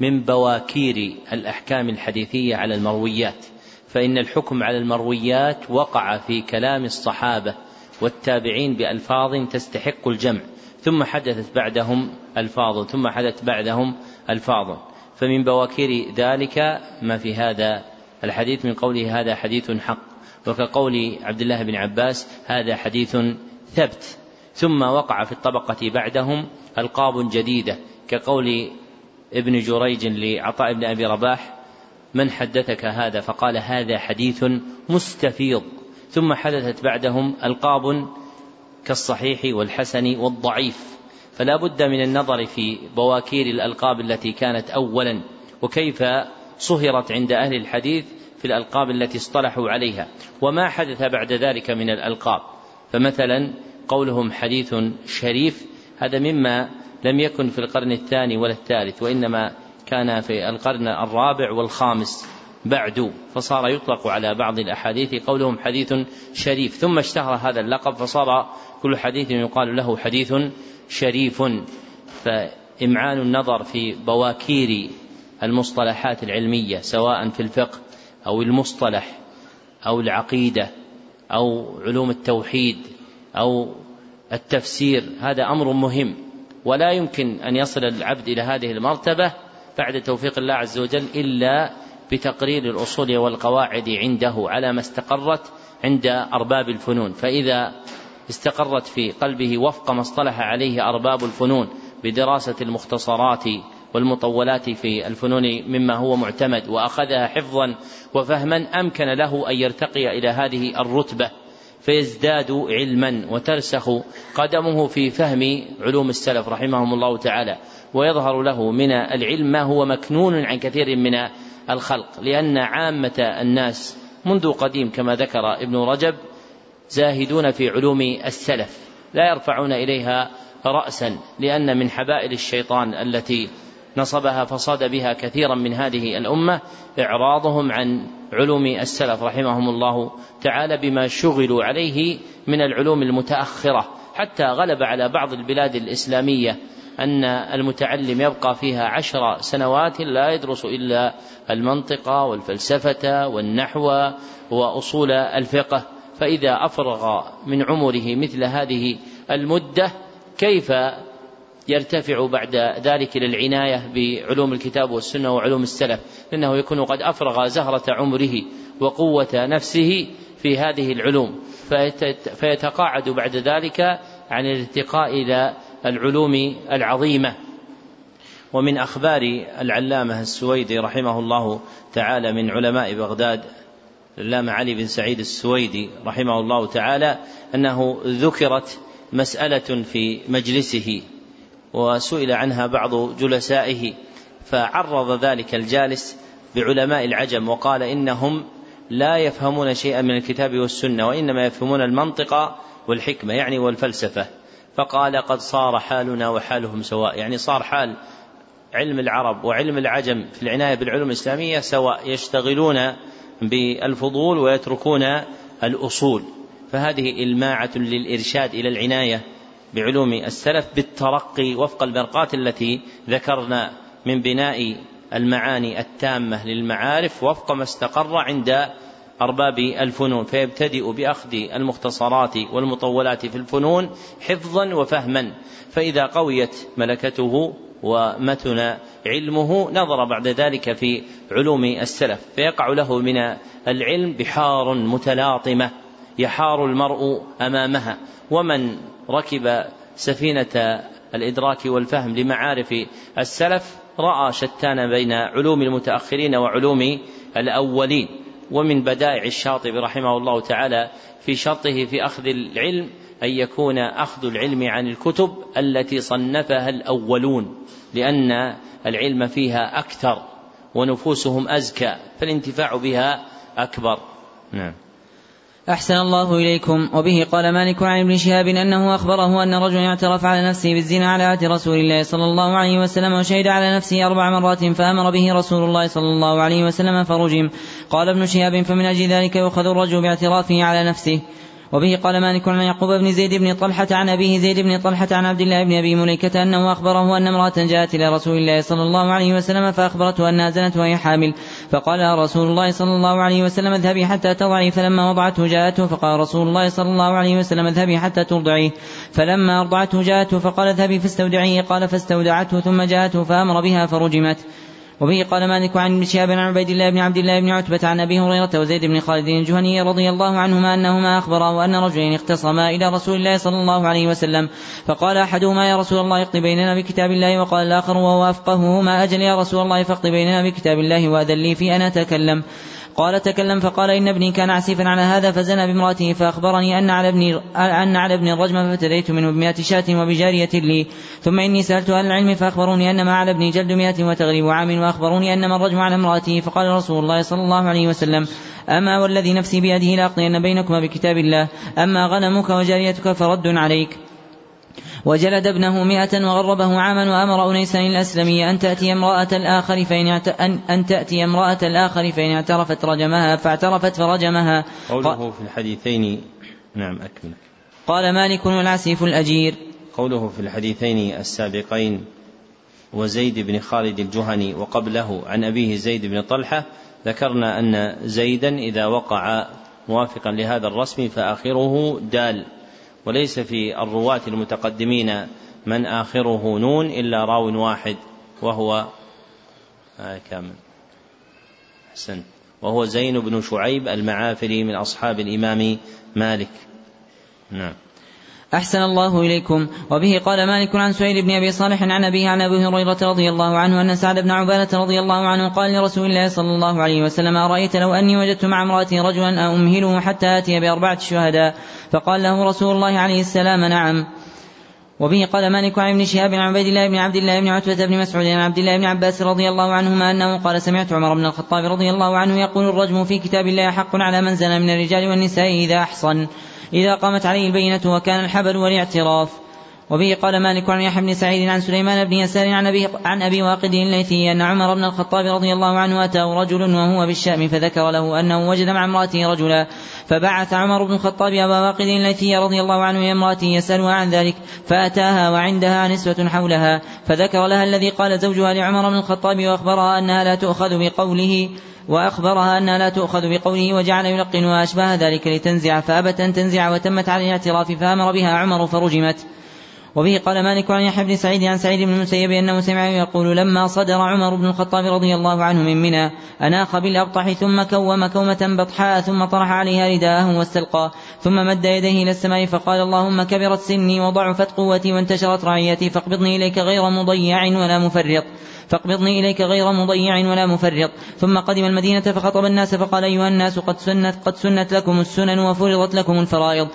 من بواكير الأحكام الحديثية على المرويات فإن الحكم على المرويات وقع في كلام الصحابة والتابعين بألفاظ تستحق الجمع ثم حدثت بعدهم ألفاظ ثم حدثت بعدهم ألفاظ. فمن بواكير ذلك ما في هذا الحديث من قوله هذا حديث حق. وكقول عبد الله بن عباس هذا حديث ثبت. ثم وقع في الطبقة بعدهم ألقاب جديدة كقول ابن جريج لعطاء بن أبي رباح من حدثك هذا؟ فقال هذا حديث مستفيض. ثم حدثت بعدهم ألقاب كالصحيح والحسن والضعيف. فلا بد من النظر في بواكير الألقاب التي كانت أولا وكيف صهرت عند أهل الحديث في الألقاب التي اصطلحوا عليها وما حدث بعد ذلك من الألقاب. فمثلا قولهم حديث شريف هذا مما لم يكن في القرن الثاني ولا الثالث وإنما كان في القرن الرابع والخامس بعد فصار يطلق على بعض الأحاديث قولهم حديث شريف. ثم اشتهر هذا اللقب فصار كل حديث يقال له حديث شريف. فإمعان النظر في بواكير المصطلحات العلمية سواء في الفقه أو المصطلح أو العقيدة أو علوم التوحيد أو التفسير هذا أمر مهم. ولا يمكن أن يصل العبد إلى هذه المرتبة بعد توفيق الله عز وجل إلا بتقرير الأصول والقواعد عنده على ما استقرت عند أرباب الفنون. فإذا استقرت في قلبه وفق ما اصطلح عليه أرباب الفنون بدراسة المختصرات والمطولات في الفنون مما هو معتمد وأخذها حفظا وفهما أمكن له أن يرتقي إلى هذه الرتبة فيزداد علما وترسخ قدمه في فهم علوم السلف رحمهم الله تعالى ويظهر له من العلم ما هو مكنون عن كثير من الخلق لأن عامة الناس منذ قديم كما ذكر ابن رجب زاهدون في علوم السلف لا يرفعون إليها رأسا لأن من حبائل الشيطان التي نصبها فصاد بها كثيرا من هذه الأمة إعراضهم عن علوم السلف رحمهم الله تعالى بما شغلوا عليه من العلوم المتأخرة حتى غلب على بعض البلاد الإسلامية أن المتعلم يبقى فيها عشر سنوات لا يدرس إلا المنطق والفلسفة والنحو وأصول الفقه فإذا أفرغ من عمره مثل هذه المدة كيف يرتفع بعد ذلك إلى العناية بعلوم الكتاب والسنة وعلوم السلف لأنه يكون قد أفرغ زهرة عمره وقوة نفسه في هذه العلوم. فيتقاعد بعد ذلك عن الارتقاء إلى العلوم العظيمة. ومن أخبار العلامة السويدي رحمه الله تعالى من علماء بغداد العلامة علي بن سعيد السويدي رحمه الله تعالى أنه ذكرت مسألة في مجلسه. وسئل عنها بعض جلسائه فعرض ذلك الجالس بعلماء العجم وقال إنهم لا يفهمون شيئا من الكتاب والسنة وإنما يفهمون المنطق والحكمة يعني والفلسفة. فقال قد صار حالنا وحالهم سواء يعني صار حال علم العرب وعلم العجم في العناية بالعلوم الإسلامية سواء يشتغلون بالفضول ويتركون الأصول. فهذه إلماعة للإرشاد إلى العناية. بعلوم السلف بالترقي وفق المرقات التي ذكرنا من بناء المعاني التامة للمعارف وفق ما استقر عند أرباب الفنون فيبتدئ بأخذ المختصرات والمطولات في الفنون حفظا وفهما. فإذا قويت ملكته ومتن علمه نظر بعد ذلك في علوم السلف فيقع له من العلم بحار متلاطمة. يحار المرء أمامها. ومن ركب سفينة الإدراك والفهم لمعارف السلف رأى شتان بين علوم المتأخرين وعلوم الأولين. ومن بدائع الشاطبي رحمه الله تعالى في شرطه في أخذ العلم أن يكون أخذ العلم عن الكتب التي صنفها الأولون لأن العلم فيها أكثر ونفوسهم أزكى فالانتفاع بها أكبر. نعم. أحسن الله إليكم. وبه قال مالك عن ابن شهاب أنه أخبره أن رجلا اعترف على نفسه بالزنا على عهد رسول الله صلى الله عليه وسلم وشهد على نفسه أربع مرات فأمر به رسول الله صلى الله عليه وسلم فرجم. قال ابن شهاب فمن أجل ذلك يؤخذ الرجل باعترافه على نفسه. وبه قال مالك عن يعقوب بن زيد بن طلحة عن أبيه زيد بن طلحة عن عبد الله بن أبي مليكة أنه أخبره أن امرأة جاءت إلى رسول الله صلى الله عليه وسلم فأخبرته أنها زنت وهي حامل. فقال رسول الله صلى الله عليه وسلم اذهبي حتى تضعي. فلما وضعته جاءته فقال رسول الله صلى الله عليه وسلم اذهبي حتى ترضعيه. فلما أرضعته جاءته فقال اذهبي فاستودعيه. قال فاستودعته ثم جاءته فأمر بها فرجمت. وبه قال مالك عن ابن شهاب عن عبيد الله بن عبد الله بن عتبة عن أبي هريرة وزيد بن خالد الجهني رضي الله عنهما أنهما أخبرا أن رجلين اختصما إلى رسول الله صلى الله عليه وسلم فقال أحدهما يا رسول الله اقض بيننا بكتاب الله وقال الآخر وهو أفقههما أجل يا رسول الله فاقض بيننا بكتاب الله وأذن لي في أن أتكلم. قال تكلم فقال إن ابني كان عسيفا على هذا فزنى بامرأته فأخبرني أن على ابني أن على ابني الرجم فابتديت منه بمئة شاة وبجارية لي. ثم إني سألت أهل العلم فأخبروني أن ما على ابني جلد مئة وتغريب عام وأخبروني أن من الرجم على امرأته فقال رسول الله صلى الله عليه وسلم أما والذي نفسي بيده لأقضين بينكما بكتاب الله أما غنمك وجاريتك فرد عليك. وجلد ابنه مئة وغربه عاما وأمر أنيسا الأسلمي أن تأتي امرأة الآخر فإن أن, أن تأتي امرأة الآخر فإن اعترفت رجمها فاعترفت فرجمها. قوله في الحديثين نعم أكمل. قال مالك والعسيف الأجير. قوله في الحديثين السابقين وزيد بن خالد الجهني وقبله عن أبيه زيد بن طلحة ذكرنا أن زيدا إذا وقع موافقا لهذا الرسم فآخره دال. وليس في الرواة المتقدمين من آخره نون إلا راو واحد وهو آه كامل أحسن. وهو زين بن شعيب المعافري من أصحاب الإمام مالك. نعم. أحسن الله إليكم. وبه قال مالك عن سهيل بن أبي صالح عن أبيه عن أبي هريرة رضي الله عنه أن سعد بن عبادة رضي الله عنه قال لرسول الله صلى الله عليه وسلم أرأيت لو أني وجدت مع امرأتي رجلا أمهله حتى آتي بأربعة شهداء؟ فقال له رسول الله عليه السلام نعم. وبه قال مالك عن ابن شهاب عن عبيد الله بن عبد الله بن عتبة بن مسعود عن عبد الله بن عباس رضي الله عنهما أنه قال سمعت عمر بن الخطاب رضي الله عنه يقول الرجم في كتاب الله حق على من زنى من الرجال والنساء إذا أحصن. إذا قامت عليه البينة وكان الحبل والاعتراف. وبه قال مالك عن يحيى بن سعيد عن سليمان بن يسار عن أبي, عن أبي واقد الليثي أن عمر بن الخطاب رضي الله عنه أتاه رجل وهو بالشام فذكر له أنه وجد مع امرأته رجلا. فبعث عمر بن الخطاب أبا واقد الليثي رضي الله عنه إلى امرأته يسألها عن ذلك فأتاها وعندها نسوة حولها فذكر لها الذي قال زوجها لعمر بن الخطاب وأخبرها أنها لا تؤخذ بقوله وأخبرها أنها لا تؤخذ بقوله وجعل يلقن وأشباه ذلك لتنزع فأبت أن تنزع وتمت على الاعتراف فأمر بها عمر فرجمت. وبه قال مالك عن يحيى بن سعيد عن سعيد بن المسيب انه سمع يقول لما صدر عمر بن الخطاب رضي الله عنه من منى أناخ بالأبطح ثم كوم كومة بطحاء ثم طرح عليها رداءه واستلقى ثم مد يديه إلى السماء فقال اللهم كبرت سني وضعفت قوتي وانتشرت رعيتي فاقبضني إليك غير مضيع ولا مفرط. فاقبضني إليك غير مضيع ولا مفرط. ثم قدم المدينة فخطب الناس فقال أيها الناس قد سنت قد سنت لكم السنن وفرضت لكم الفرائض.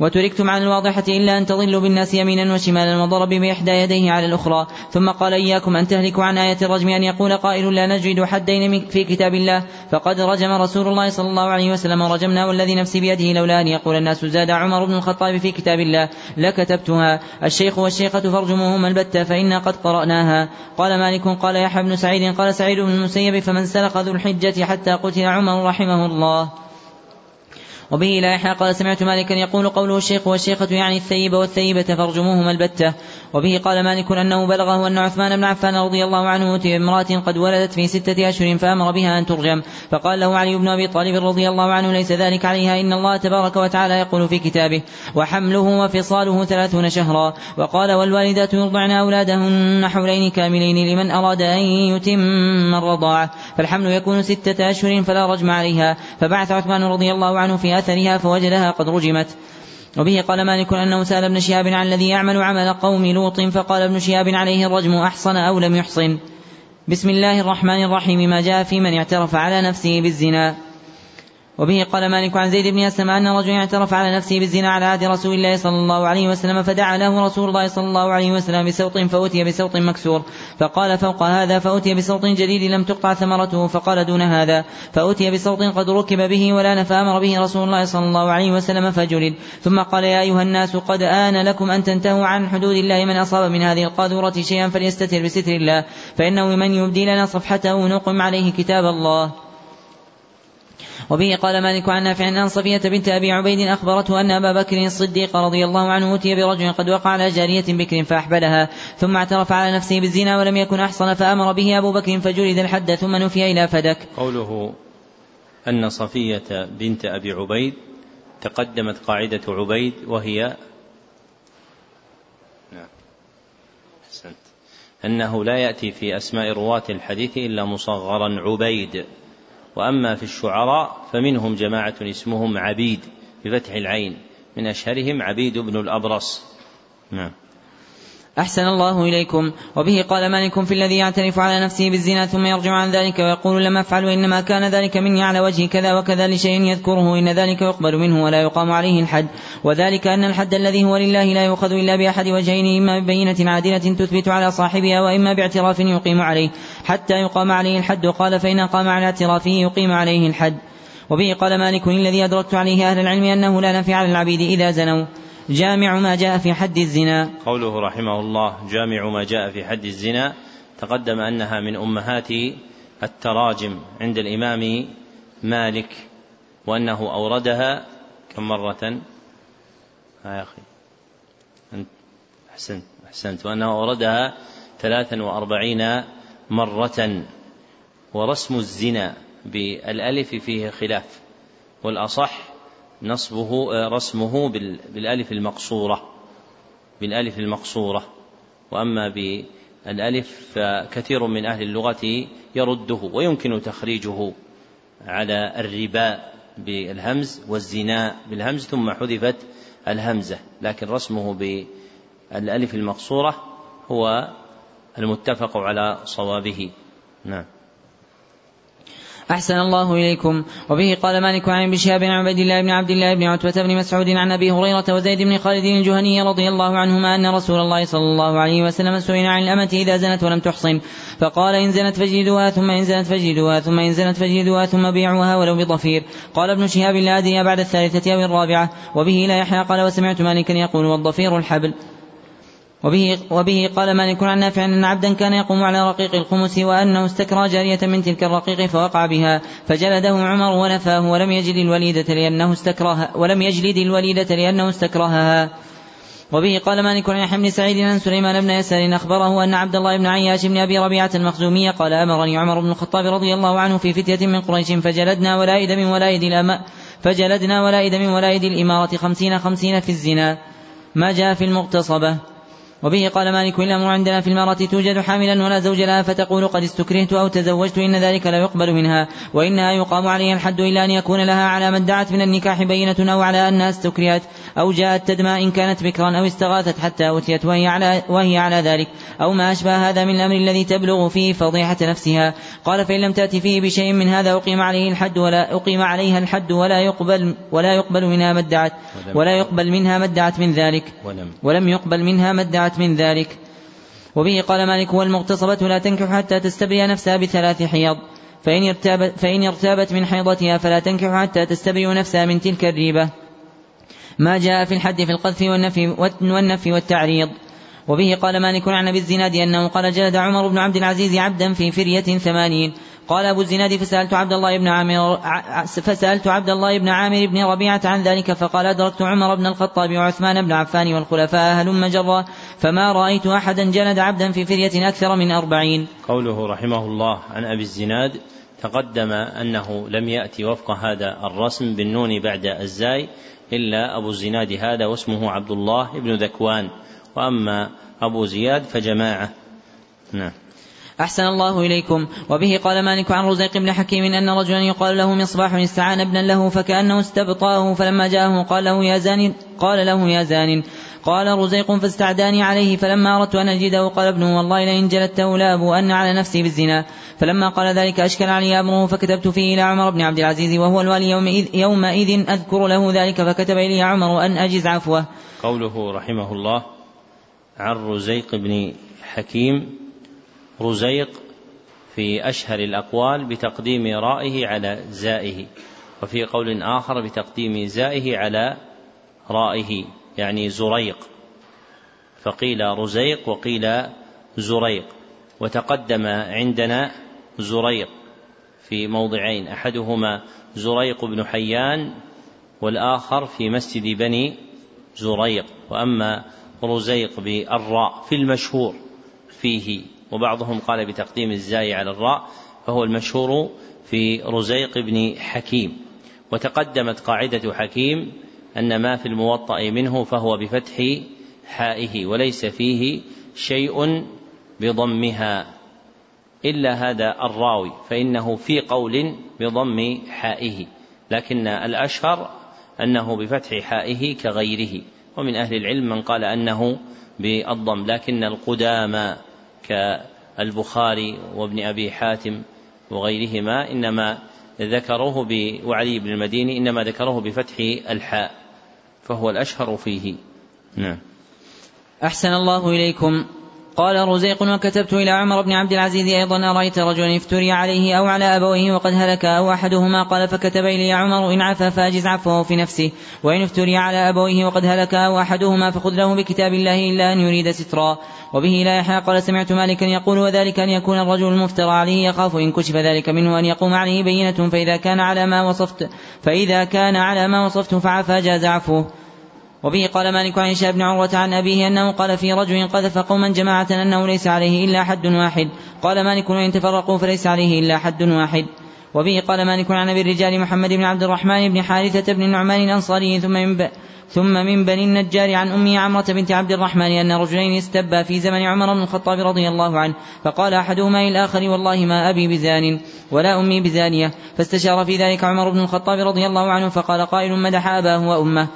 وتركتم عن الواضحة إلا أن تضلوا بالناس يمينا وشمالا وضرب بإحدى يديه على الأخرى. ثم قال إياكم أن تهلكوا عن آية الرجم أن يقول قائل لا نجد حدين في كتاب الله. فقد رجم رسول الله صلى الله عليه وسلم ورجمنا والذي نفسي بيده لولا أن يقول الناس زاد عمر بن الخطاب في كتاب الله. لكتبتها. الشيخ والشيخة فارجموهما البتة فإنا قد قرأناها. قال مالك قال يحيى بن سعيد قال سعيد بن المسيب فمن سلخ ذو الحجة حتى قتل عمر رحمه الله. وبه لا قال سمعت مالكا يقول قوله الشيخ والشيخة يعني الثيب والثيبة فارجموهما البتة. وبه قال مالك أنه بلغه أن عثمان بن عفان رضي الله عنه أتي بامرأة قد ولدت في ستة أشهر فأمر بها أن ترجم. فقال له علي بن أبي طالب رضي الله عنه ليس ذلك عليها إن الله تبارك وتعالى يقول في كتابه وحمله وفصاله ثلاثون شهرا. وقال والوالدات يرضعن أولادهن حولين كاملين لمن أراد أن يتم الرضاعة. فالحمل يكون ستة أشهر فلا رجم عليها. فبعث عثمان رضي الله عنه في أثرها فوجدها قد رجمت. وبه قال مالك أنه سأل ابن شهاب عن الذي يعمل عمل قوم لوط فقال ابن شهاب عليه الرجم أحصن أو لم يحصن. بسم الله الرحمن الرحيم. ما جاء في من اعترف على نفسه بالزنا. وبه قال مالك عن زيد بن أسلم أن رجلا اعترف على نفسه بالزنا على عهد رسول الله صلى الله عليه وسلم فدعا له رسول الله صلى الله عليه وسلم بسوط فأتي بسوط مكسور. فقال فوق هذا فأتي بسوط جديد لم تقطع ثمرته. فقال دون هذا فأتي بسوط قد ركب به ولا فأمر به رسول الله صلى الله عليه وسلم فجلد. ثم قال يا أيها الناس قد آن لكم أن تنتهوا عن حدود الله من أصاب من هذه القاذورة شيئا فليستتر بستر الله. فإنه من يبدي لنا صفحته نقم عليه كتاب الله. وبه قال مالك عن نافع أن صفية بنت أبي عبيد أخبرته أن أبا بكر الصديق رضي الله عنه أتي برجل قد وقع على جارية بكر فأحبلها ثم اعترف على نفسه بالزنا ولم يكن أحصن فأمر به أبو بكر فجلد الحد ثم نفي إلى فدك. قوله أن صفية بنت أبي عبيد تقدمت قاعدة عبيد وهي نعم. أحسنت. أنه لا يأتي في أسماء رواة الحديث إلا مصغرا عبيد. وأما في الشعراء فمنهم جماعة اسمهم عبيد بفتح العين من أشهرهم عبيد بن الأبرص. نعم. أحسن الله إليكم. وبه قال مالك في الذي يعترف على نفسه بالزنا ثم يرجع عن ذلك ويقول لم أفعل وإنما كان ذلك مني على وجه كذا وكذا لشيء يذكره إن ذلك يقبل منه ولا يقام عليه الحد. وذلك أن الحد الذي هو لله لا يؤخذ إلا بأحد وجهين إما ببينة عادلة تثبت على صاحبها وإما باعتراف يقيم عليه. حتى يقام عليه الحد قال فإن قام على اعترافه يقيم عليه الحد. وبه قال مالك الذي أدركت عليه أهل العلم أنه لا نفي على العبيد إذا زنوا. جامع ما جاء في حد الزنا. قوله رحمه الله جامع ما جاء في حد الزنا تقدم أنها من أمهات التراجم عند الإمام مالك وأنه أوردها كم مرة؟ ها يا أخي. أنت أحسنت أحسنت. وأنه أوردها ثلاثا وأربعين مرة. ورسم الزنا بالألف فيه خلاف والأصح نصبه آه، رسمه بالألف المقصورة بالألف المقصورة. وأما بالألف فكثير من أهل اللغة يرده ويمكن تخريجه على الرباء بالهمز والزناء بالهمز ثم حذفت الهمزة. لكن رسمه بالألف المقصورة هو المتفق على صوابه. نعم. أحسن الله إليكم. وبه قال مالك عن ابن شهاب عن عبد الله بن عبد الله بن عتبة بن مسعود عن أبي هريرة وزيد بن خالد الجهني رضي الله عنهما أن رسول الله صلى الله عليه وسلم سئل عن الأمة إذا زنت ولم تحصن. فقال إن زنت فاجلدوها ثم إن زنت فاجلدوها ثم إن زنت فاجلدوها ثم بيعوها ولو بضفير. قال ابن شهاب لا أدري بعد الثالثة أو الرابعة. وبه لا يحيى قال وسمعت مالكا يقول والضفير الحبل. وبه, وبه قال مالك عن نافع أن عبدا كان يقوم على رقيق الخمس وأنه استكرى جارية من تلك الرقيق فوقع بها فجلده عمر ونفاه ولم يجد الوليدة لأنه استكرهها ولم يجلد الوليدة لأنه استكرهها. وبه قال مالك عن يحيى بن سعيد عن سليمان بن يسار أخبره أن عبد الله بن عياش بن أبي ربيعة المخزومية قال أمرني عمر بن الخطاب رضي الله عنه في فتية من قريش فجلدنا ولائد من ولائد الأماء فجلدنا ولائد من ولائد الإمارة خمسين خمسين في الزنا. ما جاء في المغتصبة. وبه قال مالك الأمر عندنا في المرأة توجد حاملا ولا زوج لها فتقول قد استكرهت أو تزوجت إن ذلك لا يقبل منها وإنها يقام عليها الحد إلا أن يكون لها على ما ادعت من النكاح بينة أو على أنها استكرهت أو جاءت تدمى إن كانت بكرا أو استغاثت حتى أتيت وهي على, وهي على ذلك. أو ما أشبه هذا من الأمر الذي تبلغ فيه فضيحة نفسها. قال فإن لم تأتي فيه بشيء من هذا أقيم عليه الحد ولا أقيم عليها الحد ولا يقبل ولا يقبل منها ما ادعت ولا يقبل منها ما ادعت من ذلك. ولم, ولم يقبل منها ما ادعت من ذلك. وبه قال مالك والمغتصبة لا تنكح حتى تستبري نفسها بثلاث حيض. فإن ارتابت, فإن ارتابت من حيضتها فلا تنكح حتى تستبري نفسها من تلك الريبة. ما جاء في الحد في القذف والنفي, والنفي والتعريض. وبه قال مالك عن أبي الزناد أنه قال جلد عمر بن عبد العزيز عبدا في فرية ثمانين. قال أبو الزناد فسألت عبد الله بن عامر فسألت عبد الله بن عامر بن ربيعة عن ذلك فقال أدركت عمر بن الخطاب وعثمان بن عفان والخلفاء هلم جرا فما رأيت أحدا جلد عبدا في فرية أكثر من أربعين. قوله رحمه الله عن أبي الزناد تقدم أنه لم يأتي وفق هذا الرسم بالنون بعد الزاي إلا أبو الزناد هذا واسمه عبد الله بن ذكوان. وأما أبو زياد فجماعة. نعم. أحسن الله إليكم. وبه قال مالك عن رزيق بن حكيم أن رجلا يقال له مصباح استعان ابنا له فكأنه استبطاه فلما جاءه قال له يا زان قال له يا زان قال رزيق فاستعداني عليه فلما أردت أن أجده قال ابنه والله لئن جلدته لأبو أن على نفسي بالزنا. فلما قال ذلك أشكل علي أمره فكتبت فيه إلى عمر بن عبد العزيز وهو الوالي يومئذ, يومئذ أذكر له ذلك فكتب إلي عمر أن أجز عفوه. قوله رحمه الله عن رزيق بن حكيم رزيق في أشهر الأقوال بتقديم رائه على زائه وفي قول آخر بتقديم زائه على رائه. يعني زريق. فقيل رزيق وقيل زريق. وتقدم عندنا زريق في موضعين. أحدهما زريق بن حيان والآخر في مسجد بني زريق. وأما رزيق بالراء في المشهور فيه وبعضهم قال بتقديم الزاي على الراء فهو المشهور في رزيق بن حكيم. وتقدمت قاعدة حكيم أن ما في الموطأ منه فهو بفتح حائه وليس فيه شيء بضمها. إلا هذا الراوي فإنه في قول بضم حائه. لكن الأشهر أنه بفتح حائه كغيره. ومن أهل العلم من قال أنه بالضم. لكن القدامى كالبخاري وابن أبي حاتم وغيرهما إنما ذكروه وعلي بن المديني إنما ذكروه بفتح الحاء. فهو الأشهر فيه. نعم. أحسن الله إليكم. قال رزيق وكتبت إلى عمر بن عبد العزيز أيضا أرأيت رجلا افتري عليه أو على أبويه وقد هلك أو أحدهما؟ قال فكتب إلي عمر إن عفا فأجز عفوه في نفسه وإن افتري على أبويه وقد هلك أو أحدهما فخذ له بكتاب الله إلا أن يريد سترا. وبه قال يحيى قال سمعت مالكا يقول وذلك أن يكون الرجل المفترى عليه يخاف إن كشف ذلك منه أن يقوم عليه بينة فإذا كان على ما وصفت فإذا كان على ما وصفت فعفا جاز عفوه. وبه قال مالك عن بن عروة عن أبيه أنه قال في رجل قذف قوما جماعة أنه ليس عليه إلا حد واحد. قال مالك وإن تفرقوا فليس عليه إلا حد واحد. وبه قال مالك عن أبي الرجال محمد بن عبد الرحمن بن حارثة بن النعمان الأنصاري ثم من. ثم من بني النجار عن أمه عمرة بنت عبد الرحمن أن رجلين استبا في زمن عمر بن الخطاب رضي الله عنه. فقال أحدهما للآخر والله ما أبي بزان ولا أمي بزانية. فاستشار في ذلك عمر بن الخطاب رضي الله عنه فقال قائل مدح أباه وأمه.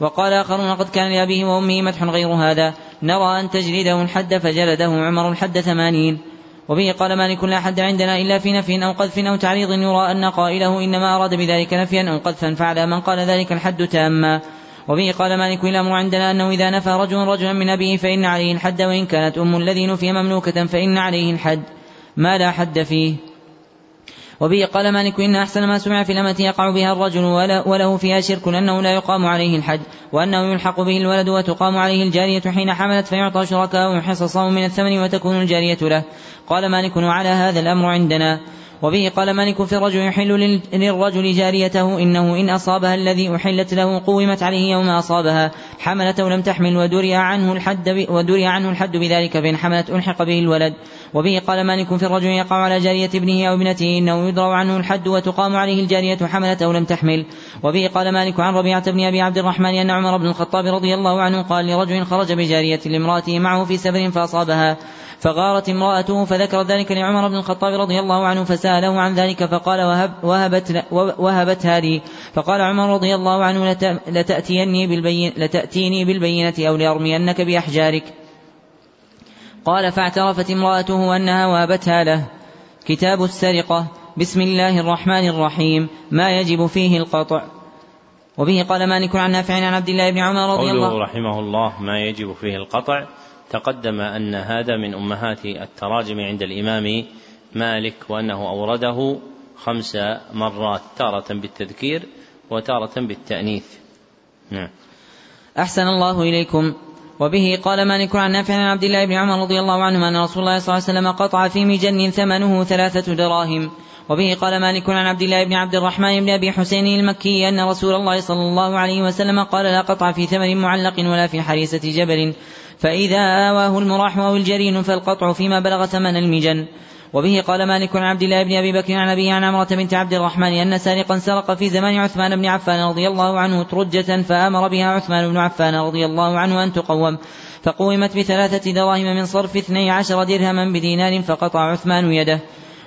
وقال آخرون قد كان لأبيه وأمه مدح غير هذا. نرى أن تجلده الحد فجلده عمر الحد ثمانين. وبه قال مالك لا حد عندنا إلا في نفي أو قذف أو تعريض يرى أن قائله إنما أراد بذلك نفيا أو قذفا فعلى من قال ذلك الحد تاما. وبه قال مالك الأمر عندنا أنه إذا نفى رجل رجلا من أبيه فإن عليه الحد وإن كانت أم الذي نفي مملوكة فإن عليه الحد. ما لا حد فيه. وبه قال مالك إن أحسن ما سمع في الأمة يقع بها الرجل وله فيها شرك أنه لا يقام عليه الحد وأنه يلحق به الولد وتقام عليه الجارية حين حملت فيعطى شركاء حصصا من الثمن وتكون الجارية له. قال مالك وعلى هذا الأمر عندنا. وبه قال مالك في الرجل يحل للرجل جاريته إنه إن أصابها الذي أحلت له قومت عليه يوم أصابها. حملت ولم تحمل ودري عنه الحد ودري عنه الحد بذلك فإن حملت ألحق به الولد. وبه قال مالك في الرجل يقع على جارية ابنه أو ابنته إنه يدرى عنه الحد وتقام عليه الجارية حملت أو لم تحمل. وبه قال مالك عن ربيعة بن أبي عبد الرحمن أن عمر بن الخطاب رضي الله عنه قال لرجل خرج بجارية لامرأته معه في سفر فأصابها. فغارت امرأته فذكر ذلك لعمر بن الخطاب رضي الله عنه فسأله عن ذلك فقال وهب وهبت وهبتها لي فقال عمر رضي الله عنه لتأتيني بالبين لتأتيني بالبينة أو لأرمينك بأحجارك. قال فاعترفت امرأته أنها وهبتها له. كتاب السرقة. بسم الله الرحمن الرحيم. ما يجب فيه القطع. وبه قال مالك عن نافع عن عبد الله بن عمر رضي الله رحمه الله ما يجب فيه القطع. تقدم أن هذا من أمهات التراجم عند الإمام مالك وأنه أورده خمس مرات تارة بالتذكير وتارة بالتأنيث. نعم. أحسن الله إليكم. وبه قال مالك عن نافع عن عبد الله بن عمر رضي الله عنهما أن رسول الله صلى الله عليه وسلم قطع في مجن ثمنه ثلاثة دراهم. وبه قال مالك عن عبد الله بن عبد الرحمن بن أبي حسين المكي أن رسول الله صلى الله عليه وسلم قال لا قطع في ثمن معلق ولا في حريسة جبل. فإذا آواه المراح أو الجرين فالقطع فيما بلغ ثمن المجن. وبه قال مالك عن عبد الله بن أبي بكر عن أبيه عن عمرة بنت عبد الرحمن أن سارقا سرق في زمان عثمان بن عفان رضي الله عنه ترجة فأمر بها عثمان بن عفان رضي الله عنه أن تقوم. فقومت بثلاثة دراهم من صرف اثني عشر درهما بدينار فقطع عثمان يده.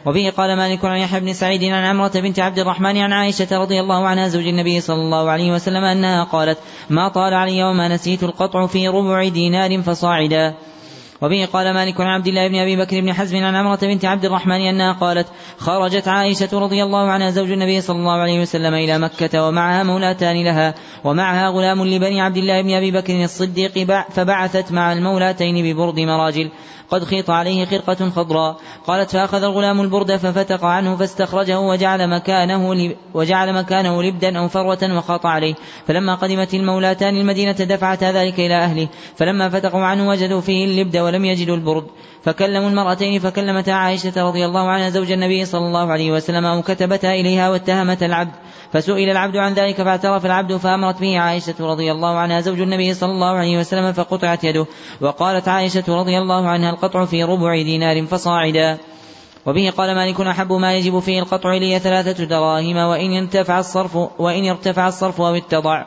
وبه قال مالك عن يحيى بن سعيد عن عمرة بنت عبد الرحمن عن عائشة رضي الله عنها زوج النبي صلى الله عليه وسلم أنها قالت ما طال علي وما نسيت القطع في ربع دينار فصاعدا. وبه قال مالك عن عبد الله بن أبي بكر بن حزم عن عمرة بنت عبد الرحمن أنها قالت خرجت عائشة رضي الله عنها زوج النبي صلى الله عليه وسلم إلى مكة ومعها مولاتان لها ومعها غلام لبني عبد الله بن أبي بكر الصديق فبعثت مع المولاتين ببرد مراجل. قد خيط عليه خرقة خضراء. قالت فأخذ الغلام البرد ففتق عنه فاستخرجه وجعل مكانه وجعل مكانه لبدا أو فروة وخاط عليه. فلما قدمت المولاتان المدينة دفعتا ذلك إلى أهله. فلما فتقوا عنه وجدوا فيه اللبد ولم يجدوا البرد. فكلموا المرأتين فكلمتا عائشة رضي الله عنها زوج النبي صلى الله عليه وسلم أو كتبتا إليها واتهمتا العبد. فسئل العبد عن ذلك فاعترف العبد فأمرت به عائشة رضي الله عنها زوج النبي صلى الله عليه وسلم فقطعت يده وقالت عائشة رضي الله عنها القطع في ربع دينار فصاعدا. وبه قال مالك أحب ما يجب فيه القطع لي ثلاثة دراهم وإن ارتفع الصرف وإن ارتفع الصرف أو اتضع.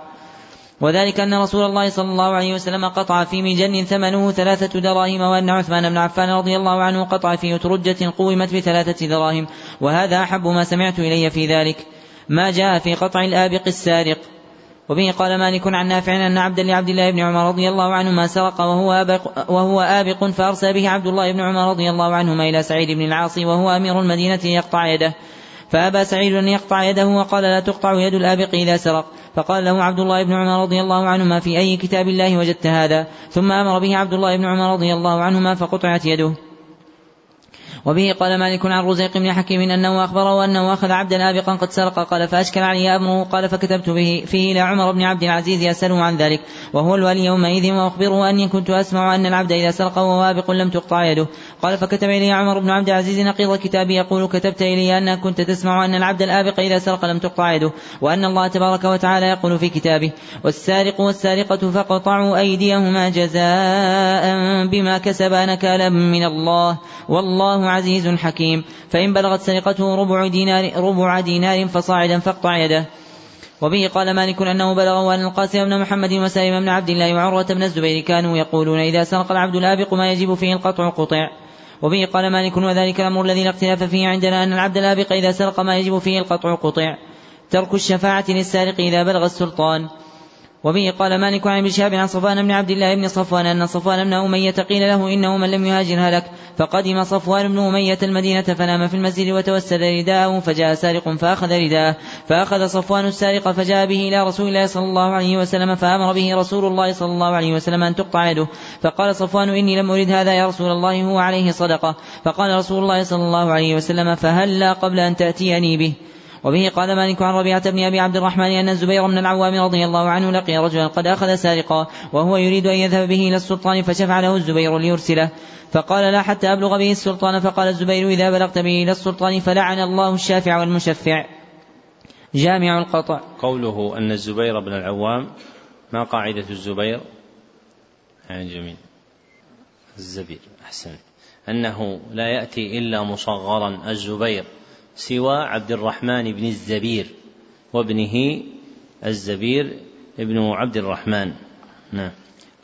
وذلك أن رسول الله صلى الله عليه وسلم قطع في مجن ثمنه ثلاثة دراهم وأن عثمان بن عفان رضي الله عنه قطع في أترجة قومت بثلاثة دراهم. وهذا أحب ما سمعت إلي في ذلك. ما جاء في قطع الآبق السارق. وبه قال مالك عن نافع أن عبدا لعبد الله بن عمر رضي الله عنهما سرق وهو آبق, وهو آبق فأرسل به عبد الله بن عمر رضي الله عنهما إلى سعيد بن العاص وهو أمير المدينة يقطع يده. فأبى سعيد أن يقطع يده وقال لا تقطع يد الآبق إذا سرق. فقال له عبد الله بن عمر رضي الله عنهما في أي كتاب الله وجدت هذا؟ ثم أمر به عبد الله بن عمر رضي الله عنهما فقطعت يده. وبه قال مالك عن رزيق بن حكيم أنه اخبره انه أخذ عبدا آبقا قد سرق. قال فاشكل علي أمره. قال فكتبت به فيه إلى عمر بن عبد العزيز يسأله عن ذلك. وهو الولي يومئذ وأخبره أني كنت أسمع أن العبد إذا سرق وهو آبق لم تقطع يده. قال فكتب إلي عمر بن عبد العزيز نقيض كتابي يقول كتبت إلي انك كنت تسمع أن العبد الآبق إذا سرق لم تقطع يده وأن الله تبارك وتعالى يقول في كتابه والسارق والسارقة فاقطعوا أيديهما جزاء بما كسبا نكالا من الله. والله عزيز حكيم. فإن بلغت سرقته ربع دينار ربع دينار فصاعدا فاقطع يده. وبه قال مالك أنه بلغه أن القاسم بن محمد وسالم بن عبد الله وعروة بن الزبير كانوا يقولون إذا سرق العبد الآبق ما يجب فيه القطع قطع. وبه قال مالك وذلك الأمر الذي لا اختلاف فيه عندنا أن العبد الآبق إذا سرق ما يجب فيه القطع قطع. ترك الشفاعة للسارق إذا بلغ السلطان. وبه قال مالك عن ابن شهاب عن صفوان بن عبد الله بن صفوان أن صفوان بن أمية قيل له إنه من لم يهاجر هلك فقدم صفوان بن أمية المدينة فنام في المسجد وتوسد رداءه فجاء سارق فأخذ رداءه فأخذ صفوان السارق فجاء به إلى رسول الله صلى الله عليه وسلم فأمر به رسول الله صلى الله عليه وسلم أن تقطع يده فقال صفوان إني لم أرد هذا يا رسول الله هو عليه صدقة فقال رسول الله صلى الله عليه وسلم فهلا قبل أن تأتيني به. وبه قال مالك عن ربيعة بن أبي عبد الرحمن أن الزبير بن العوام رضي الله عنه لقي رجلا قد أخذ سارقا وهو يريد أن يذهب به إلى السلطان فشفع له الزبير ليرسله. فقال لا حتى أبلغ به السلطان. فقال الزبير إذا بلغت به إلى السلطان فلعن الله الشافع والمشفع. جامع القطع. قوله أن الزبير بن العوام ما قاعدة الزبير؟ يعني جميل. الزبير أحسن أنه لا يأتي إلا مصغرا الزبير. سوى عبد الرحمن بن الزبير وابنه الزبير ابن عبد الرحمن نعم.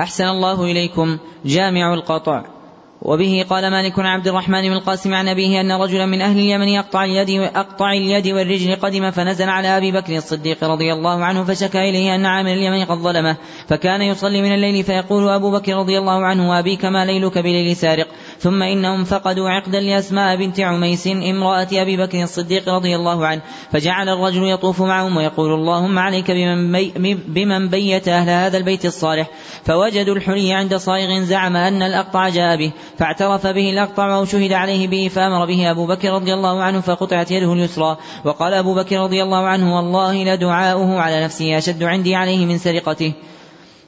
أحسن الله إليكم جامع القطع. وبه قال مالك عبد الرحمن بن القاسم عن أبيه أن رجلا من أهل اليمن يقطع اليد أقطع اليد والرجل قدم فنزل على أبي بكر الصديق رضي الله عنه فشكى إليه أن عامل اليمن قد ظلمه فكان يصلي من الليل فيقول أبو بكر رضي الله عنه وأبيك ما ليلك بليل سارق؟ ثم إنهم فقدوا عقدا لأسماء بنت عميس امرأة أبي بكر الصديق رضي الله عنه فجعل الرجل يطوف معهم ويقول اللهم عليك بمن, بي بمن بيت أهل هذا البيت الصالح فوجدوا الحلي عند صائغ زعم أن الأقطع جاء به فاعترف به الأقطع وشهد عليه به فأمر به أبو بكر رضي الله عنه فقطعت يده اليسرى وقال أبو بكر رضي الله عنه والله لدعاؤه على نفسه أشد عندي عليه من سرقته.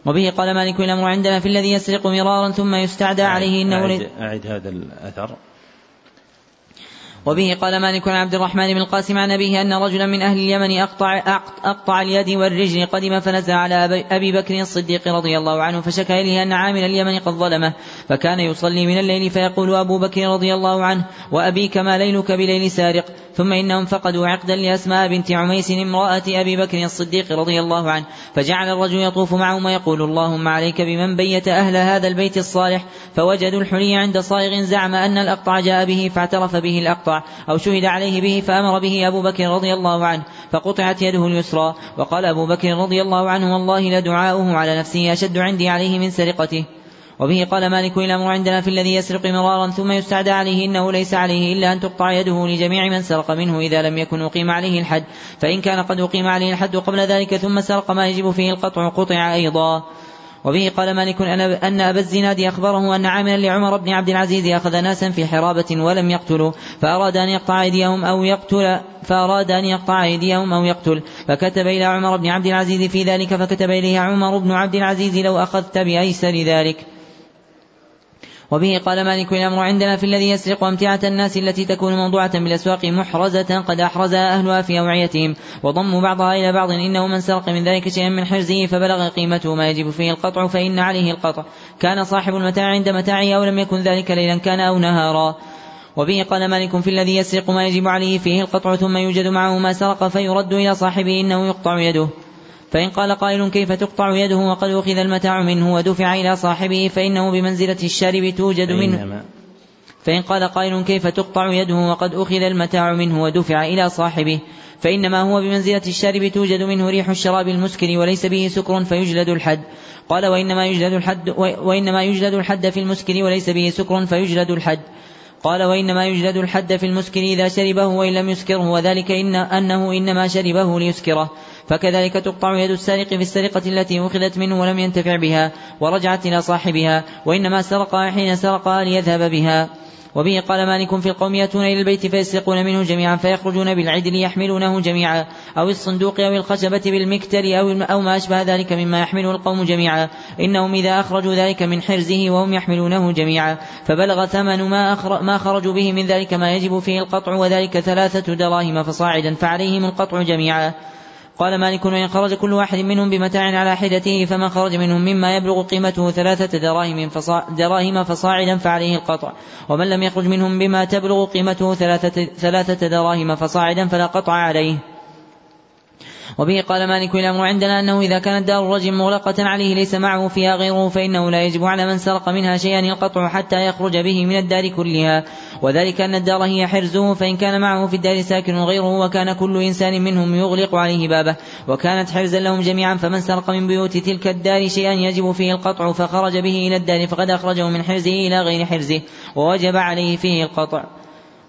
وبه قال مالك الأمر عندنا في الذي يسرق مرارا ثم يستعدى عليه إنه أعد, أعد هذا الأثر. وبه قال مالك عن عبد الرحمن بن القاسم عن أبيه أن رجلا من أهل اليمن أقطع, أقطع اليد والرجل قدم فنزل على أبي بكر الصديق رضي الله عنه فشكى إليه أن عامل اليمن قد ظلمه فكان يصلي من الليل فيقول أبو بكر رضي الله عنه وأبيك ما ليلك بليل سارق ثم إنهم فقدوا عقدا لأسماء بنت عميس امرأة أبي بكر الصديق رضي الله عنه فجعل الرجل يطوف معهم ويقول اللهم عليك بمن بيت أهل هذا البيت الصالح فوجدوا الحلي عند صائغ زعم أن الأقطع جاء به فاعترف به الأقطع أو شهد عليه به فأمر به أبو بكر رضي الله عنه فقطعت يده اليسرى وقال أبو بكر رضي الله عنه والله لدعاؤه على نفسه أشد عندي عليه من سرقته. وبه قال مالك الأمر عندنا في الذي يسرق مرارا ثم يستعدى عليه إنه ليس عليه إلا أن تقطع يده لجميع من سرق منه إذا لم يكن أقيم عليه الحد. فإن كان قد أقيم عليه الحد قبل ذلك ثم سرق ما يجب فيه القطع قطع أيضا. وبه قال مالك أن أبا الزناد أخبره أن عاملا لعمر بن عبد العزيز أخذ ناسا في حرابة ولم يقتلوا فأراد أن يقطع أيديهم أو يقتل فأراد أن يقطع أيديهم أو يقتل. فكتب إلى عمر بن عبد العزيز في ذلك فكتب إليه عمر بن عبد العزيز لو أخذت بأيسر ذلك. وبه قال مالك الأمر عندنا في الذي يسرق أمتعة الناس التي تكون موضوعة بالأسواق محرزة قد أحرزها أهلها في أوعيتهم وضموا بعضها إلى بعض إنه من سرق من ذلك شيئا من حرزه فبلغ قيمته ما يجب فيه القطع فإن عليه القطع كان صاحب المتاع عند متاعه أو لم يكن ذلك ليلا كان أو نهارا وبه قال مالك في الذي يسرق ما يجب عليه فيه القطع ثم يوجد معه ما سرق فيرد إلى صاحبه إنه يقطع يده فإن قال قائل كيف تقطع يده وقد أخذ المتاع منه ودفع إلى صاحبه فإنه بمنزلة الشارب توجد منه. فإن قال قائل كيف تقطع يده وقد أخذ المتاع منه ودفع إلى صاحبه فإنما هو بمنزلة الشارب توجد منه ريح الشراب المسكر وليس به سكر فيجلد الحد. قال وإنما يجلد الحد وإنما يجلد الحد في المسكر وليس به سكر فيجلد الحد. قال وإنما يجلد الحد في المسكر إذا شربه وإن لم يسكره وذلك إن أنه إنما شربه ليسكره. فكذلك تقطع يد السارق في السرقة التي أخذت منه ولم ينتفع بها ورجعت إلى صاحبها وإنما سرقها حين سرقها ليذهب بها. وبه قال مالك في القوم يأتون إلى البيت فيسرقون منه جميعا فيخرجون بالعدل يحملونه جميعا أو الصندوق أو الخشبة بالمكتل أو, أو ما أشبه ذلك مما يحمله القوم جميعا. إنهم إذا أخرجوا ذلك من حرزه وهم يحملونه جميعا. فبلغ ثمن ما, ما خرجوا به من ذلك ما يجب فيه القطع وذلك ثلاثة دراهم فصاعدا فعليهم القطع جميعا. قال مالك وإن خرج كل واحد منهم بمتاع على حدته فمن خرج منهم مما يبلغ قيمته ثلاثة دراهم فصاع دراهم فصاعدا فعليه القطع. ومن لم يخرج منهم بما تبلغ قيمته ثلاثة, ثلاثة دراهم فصاعدا فلا قطع عليه. وبه قال مالك الأمر عندنا أنه إذا كانت دار الرجل مغلقة عليه ليس معه فيها غيره فإنه لا يجب على من سرق منها شيئا القطع حتى يخرج به من الدار كلها. وذلك أن الدار هي حرزه فإن كان معه في الدار ساكن غيره وكان كل إنسان منهم يغلق عليه بابه. وكانت حرزا لهم جميعا فمن سرق من بيوت تلك الدار شيئا يجب فيه القطع فخرج به إلى الدار فقد أخرجه من حرزه إلى غير حرزه ووجب عليه فيه القطع.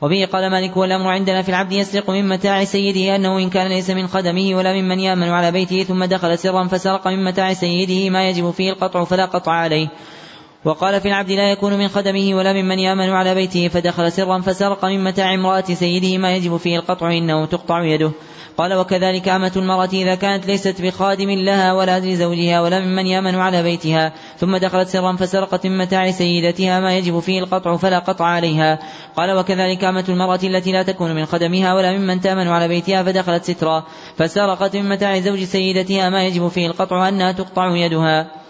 وبه قال مالك والأمر عندنا في العبد يسرق من متاع سيده أنه إن كان ليس من خدمه ولا ممن يأمن على بيته ثم دخل سرا فسرق من متاع سيده ما يجب فيه القطع فلا قطع عليه. وقال في العبد لا يكون من خدمه ولا ممن يأمن على بيته فدخل سرا فسرق من متاع امرأة سيده ما يجب فيه القطع إنه تقطع يده. قال وكذلك أمة المرأة إذا كانت ليست بخادم لها ولا لزوجها ولا ممن يأمن على بيتها ثم دخلت سرا فسرقت من متاع سيدتها ما يجب فيه القطع فلا قطع عليها. قال وكذلك أمة المرأة التي لا تكون من خدمها ولا ممن تأمن على بيتها فدخلت سترا. فسرقت من متاع زوج سيدتها ما يجب فيه القطع أنها تقطع يدها.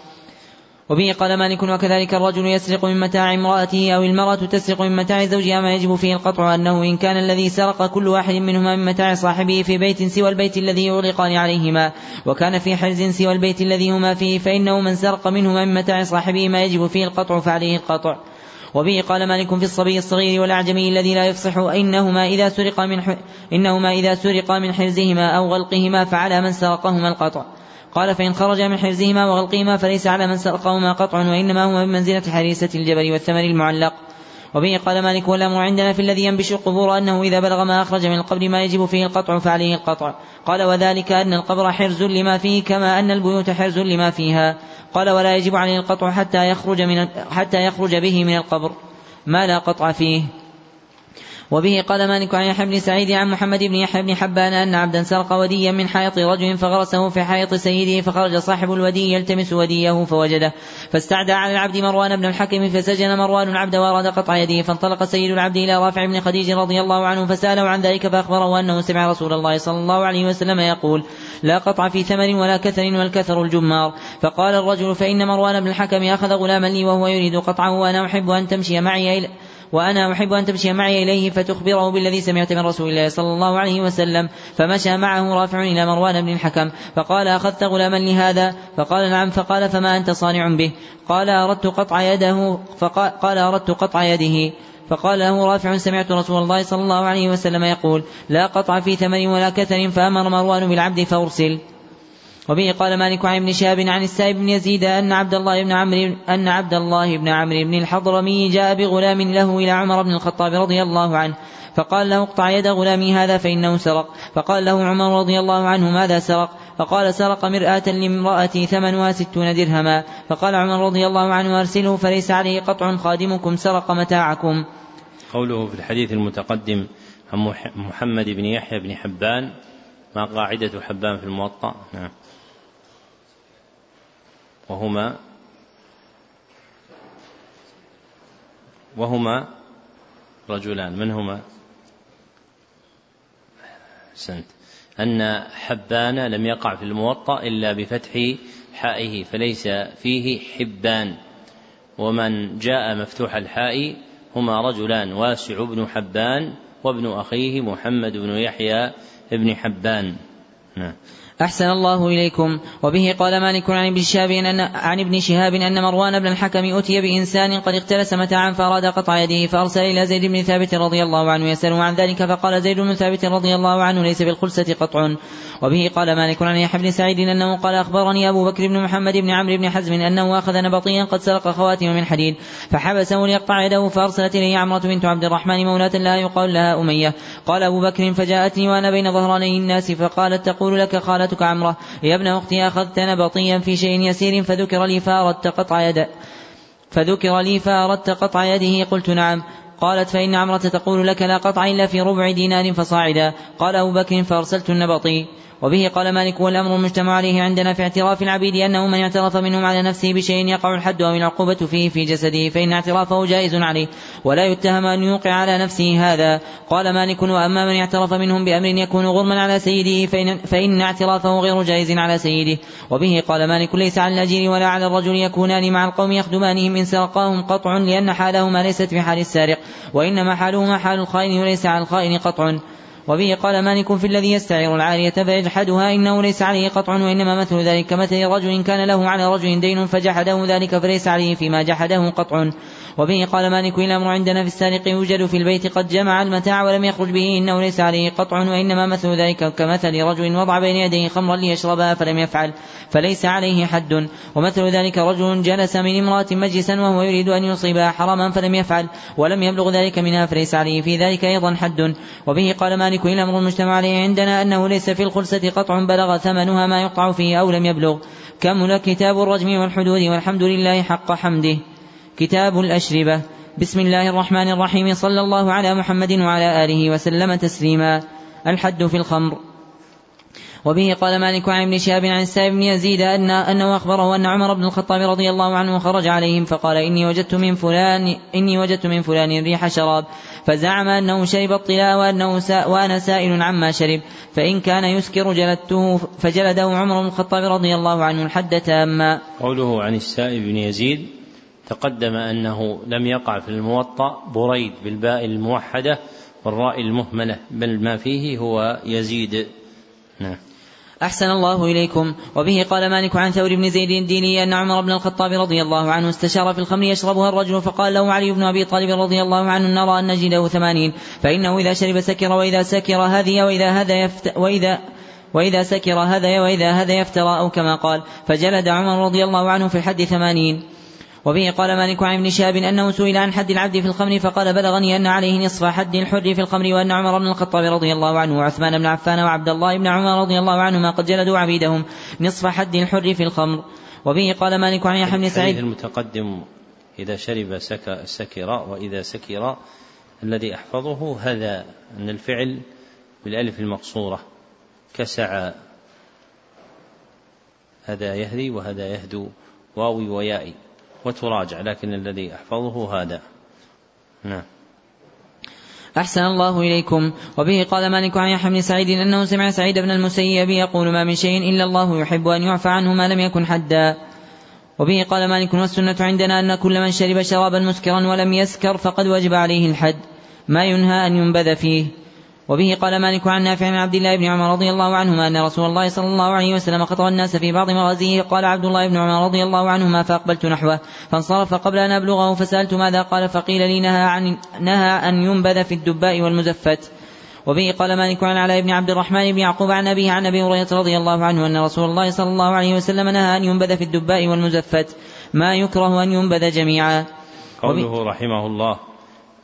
وبه قال مالك وكذلك الرجل يسرق من متاع امرأته أو المرأة تسرق من متاع زوجها ما يجب فيه القطع أنه إن كان الذي سرق كل واحد منهما من متاع صاحبه في بيت سوى البيت الذي يغلقان عليهما وكان في حرز سوى البيت الذي هما فيه فإنه من سرق منهما من متاع صاحبه ما يجب فيه القطع فعليه القطع. وبه قال مالك في الصبي الصغير والأعجمي الذي لا يفصح إنهما إذا سرق من إنهما إذا سرق من حرزهما أو غلقهما فعلى من سرقهما القطع. قال فإن خرج من حرزهما وغلقهما فليس على من سرقهما قطع وإنما هو من منزلة حريسة الجبل والثمر المعلق. وبه قال مالك والأمر عندنا في الذي ينبش القبور أنه إذا بلغ ما أخرج من القبر ما يجب فيه القطع فعليه القطع. قال وذلك أن القبر حرز لما فيه كما أن البيوت حرز لما فيها. قال ولا يجب عليه القطع حتى يخرج من حتى يخرج به من القبر. ما لا قطع فيه؟ وبه قال مالك عن يحيى بن سعيد عن محمد بن يحيى بن حبان أن عبدا سرق وديا من حائط رجل فغرسه في حائط سيده فخرج صاحب الودي يلتمس وديه فوجده فاستعدى على العبد مروان بن الحكم فسجن مروان العبد وأراد قطع يده فانطلق سيد العبد إلى رافع بن خديج رضي الله عنه فسأله عن ذلك فأخبره أنه سمع رسول الله صلى الله عليه وسلم يقول لا قطع في ثمر ولا كثر والكثر الجمار فقال الرجل فإن مروان بن الحكم أخذ غلاما لي وهو يريد قطعه وأنا أحب أن تمشي معي وأنا أحب أن تمشي معي إليه فتخبره بالذي سمعت من رسول الله صلى الله عليه وسلم. فمشى معه رافع إلى مروان بن الحكم فقال أخذت غلاما لهذا؟ فقال نعم. فقال فما أنت صانع به؟ قال أردت قطع يده فقال أردت قطع يده. فقال له رافع سمعت رسول الله صلى الله عليه وسلم يقول لا قطع في ثمن ولا كثر فأمر مروان بالعبد فأرسل. وبه قال مالك عن ابن شهاب عن السائب بن يزيد أن عبد الله بن عمرو أن عبد الله بن عمرو بن الحضرمي جاء بغلام له إلى عمر بن الخطاب رضي الله عنه فقال له اقطع يد غلامي هذا فإنه سرق فقال له عمر رضي الله عنه ماذا سرق؟ فقال سرق مرآة لامرأتي ثمنها ستون درهما فقال عمر رضي الله عنه أرسله فليس عليه قطع خادمكم سرق متاعكم. قوله في الحديث المتقدم عن محمد بن يحيى بن حبان ما قاعدة حبان في الموطأ؟ نعم. وهما وهما رجلان. من هما سنت أن حبان لم يقع في الموطأ إلا بفتح حائه فليس فيه حبان. ومن جاء مفتوح الحاء هما رجلان واسع بن حبان وابن أخيه محمد بن يحيى بن حبان. نعم. أحسن الله إليكم. وبه قال مالك عن ابن شهاب أن عن ابن شهاب أن مروان بن الحكم أتي بإنسان قد اختلس متاعا فأراد قطع يده فأرسل إلى زيد بن ثابت رضي الله عنه يسأله عن ذلك فقال زيد بن ثابت رضي الله عنه ليس بالخلسة قطع. وبه قال مالك عن يحيى بن سعيد أنه قال أخبرني أبو بكر بن محمد بن عمرو بن حزم أنه أخذ نبطيا قد سرق خواتم من حديد فحبسه ليقطع يده فأرسلت إليه عمرة بنت عبد الرحمن مولاة لها يقال لها أمية. قال أبو بكر فجاءتني وأنا بين ظهراني الناس فقالت تقول لك خالتك عمرة يا ابن أختي أخذت نبطيا في شيء يسير فذكر لي فأردت قطع يد. فذكر لي فأردت قطع يده. قلت نعم. قالت فإن عمرة تقول لك لا قطع إلا في ربع دينار فصاعدا. قال أبو بكر فأرسلت النبطي. وبه قال مالك والأمر المجتمع عليه عندنا في اعتراف العبيد أنه من اعترف منهم على نفسه بشيء يقع الحد أو العقوبة فيه في جسده فإن اعترافه جائز عليه ولا يتهم أن يوقع على نفسه هذا. قال مالك وأما من اعترف منهم بأمر يكون غرما على سيده فإن, فإن اعترافه غير جائز على سيده. وبه قال مالك ليس على الأجير ولا على الرجل يكونان مع القوم يخدمانهم إن سرقاهم قطع لأن حالهما ليست في حال السارق وإنما حالهما حال الخائن وليس على الخائن قطع. وبه قال مالك في الذي يستعير العارية فيجحدها إنه ليس عليه قطع وإنما مثل ذلك كمثل رجل كان له على رجل دين فجحده ذلك فليس عليه فيما جحده قطع. وبه قال مالك الأمر عندنا في السارق يوجد في البيت قد جمع المتاع ولم يخرج به إنه ليس عليه قطع وإنما مثل ذلك كمثل رجل وضع بين يديه خمرا ليشربها فلم يفعل فليس عليه حد. ومثل ذلك رجل جلس من امرأة مجلسا وهو يريد أن يصيبها حراما فلم يفعل ولم يبلغ ذلك منها فليس عليه في ذلك أيضا حد. وبه قال مالك الأمر المجتمع عليه عندنا أنه ليس في الخلسة قطع بلغ ثمنها ما يقطع فيه أو لم يبلغ. كمل كتاب الرجم والحدود والحمد لله حق حمده. كتاب الأشربة. بسم الله الرحمن الرحيم. صلى الله على محمد وعلى آله وسلم تسليما. الحد في الخمر. وبه قال مالك عن ابن شهاب عن السائب بن يزيد أن أنه أخبره أن عمر بن الخطاب رضي الله عنه خرج عليهم فقال إني وجدت من فلان إني وجدت من فلان ريح شراب. فزعم أنه شرب الطلاء وأنه سا وأنا سائل عما شرب فإن كان يسكر جلدته فجلده عمر بن الخطاب رضي الله عنه الحد تاما. قوله عن السائب بن يزيد تقدم أنه لم يقع في الموطأ بريد بالباء الموحدة والراء المهملة بل ما فيه هو يزيد. نعم. أحسن الله إليكم. وبه قال مالك عن ثور بن زيد الديني أن عمر بن الخطاب رضي الله عنه استشار في الخمر يشربها الرجل فقال له علي بن أبي طالب رضي الله عنه نرى أن نجده ثمانين. فإنه إذا شرب سكر وإذا سكر هذي وإذا هذا يفت وإذا وإذا سكر هذا وإذا هذا يفترى أو كما قال. فجلد عمر رضي الله عنه في الحد ثمانين. وبه قال مالك عن ابن شهاب أنه سئل عن حد العبد في الخمر فقال بلغني أن عليه نصف حد الحر في الخمر وأن عمر بن الخطاب رضي الله عنه وعثمان بن عفان وعبد الله بن عمر رضي الله عنهما قد جلدوا عبيدهم نصف حد الحر في الخمر. وبه قال مالك عن يحيى بن سعيد. المتقدم إذا شرب سك سكر وإذا سكر الذي أحفظه هذا أن الفعل بالألف المقصورة. كسع هذا يهدي وهذا يهدو واوي ويائي وتراجع لكن الذي أحفظه هذا. نعم. أحسن الله إليكم. وبه قال مالك عن يحيى بن سعيد أنه سمع سعيد بن المسيب يقول ما من شيء إلا الله يحب أن يعفى عنه ما لم يكن حدا. وبه قال مالك والسنة عندنا أن كل من شرب شرابا مسكرا ولم يسكر فقد وجب عليه الحد. ما ينهى أن ينبذ فيه. وبه قال مالك عن نافع عن عبد الله بن عمر رضي الله عنهما أن رسول الله صلى الله عليه وسلم خطب الناس في بعض مغازيه. قال عبد الله بن عمر رضي الله عنهما فأقبلت نحوه فانصرف قبل أن أبلغه فسألت ماذا قال فقيل لي نهى, عن نهى أن ينبذ في الدباء والمزفت. وبه قال مالك عن علاء بن عبد الرحمن بن يعقوب عن أبيه عن أبي هريرة رضي الله عنه أن رسول الله صلى الله عليه وسلم نهى أن ينبذ في الدباء والمزفت. ما يكره أن ينبذ جميعا. قوله رحمه الله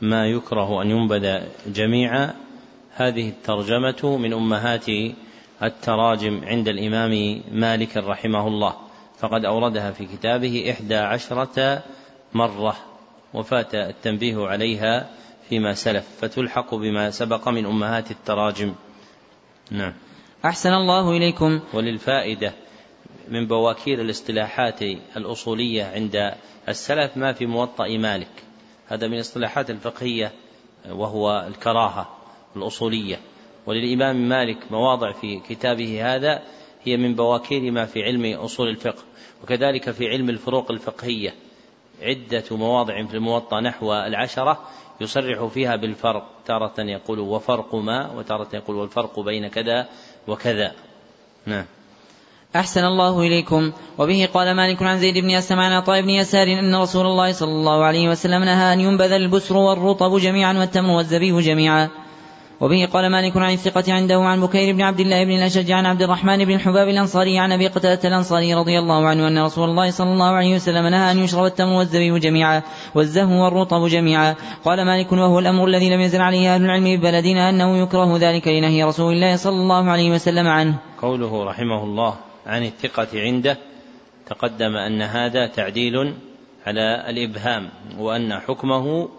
ما يكره أن ينبذ جميعا هذه الترجمة من أمهات التراجم عند الإمام مالك رحمه الله. فقد أوردها في كتابه إحدى عشرة مرة وفات التنبيه عليها فيما سلف فتلحق بما سبق من أمهات التراجم. نعم. أحسن الله إليكم. وللفائدة من بواكير الاصطلاحات الأصولية عند السلف ما في موطأ مالك. هذا من الاصطلاحات الفقهية وهو الكراهة. الأصولية. وللإمام مالك مواضع في كتابه هذا هي من بواكير ما في علم أصول الفقه وكذلك في علم الفروق الفقهية. عدة مواضع في الموطأ نحو العشرة يصرح فيها بالفرق تارة يقول وفرق ما وتارة يقول والفرق بين كذا وكذا. نعم. أحسن الله إليكم. وبه قال مالك عن زيد بن أسلم عن عطاء بن يسار أن رسول الله صلى الله عليه وسلم نهى أن ينبذ البسر والرطب جميعا والتمر والزبيب جميعا. وبه قال مالك عن الثقة عنده عن بكير بن عبد الله بن الأشج عن عبد الرحمن بن حباب الأنصاري عن أبي قتادة الأنصاري رضي الله عنه أن رسول الله صلى الله عليه وسلم نهى أن يشرب التمر والزبيب جميعا والزهو والرطب جميعا. قال مالك وهو الأمر الذي لم يزل عليه أهل العلم ببلدنا أنه يكره ذلك لنهي رسول الله صلى الله عليه وسلم عنه. قوله رحمه الله عن الثقة عنده تقدم أن هذا تعديل على الإبهام وأن حكمه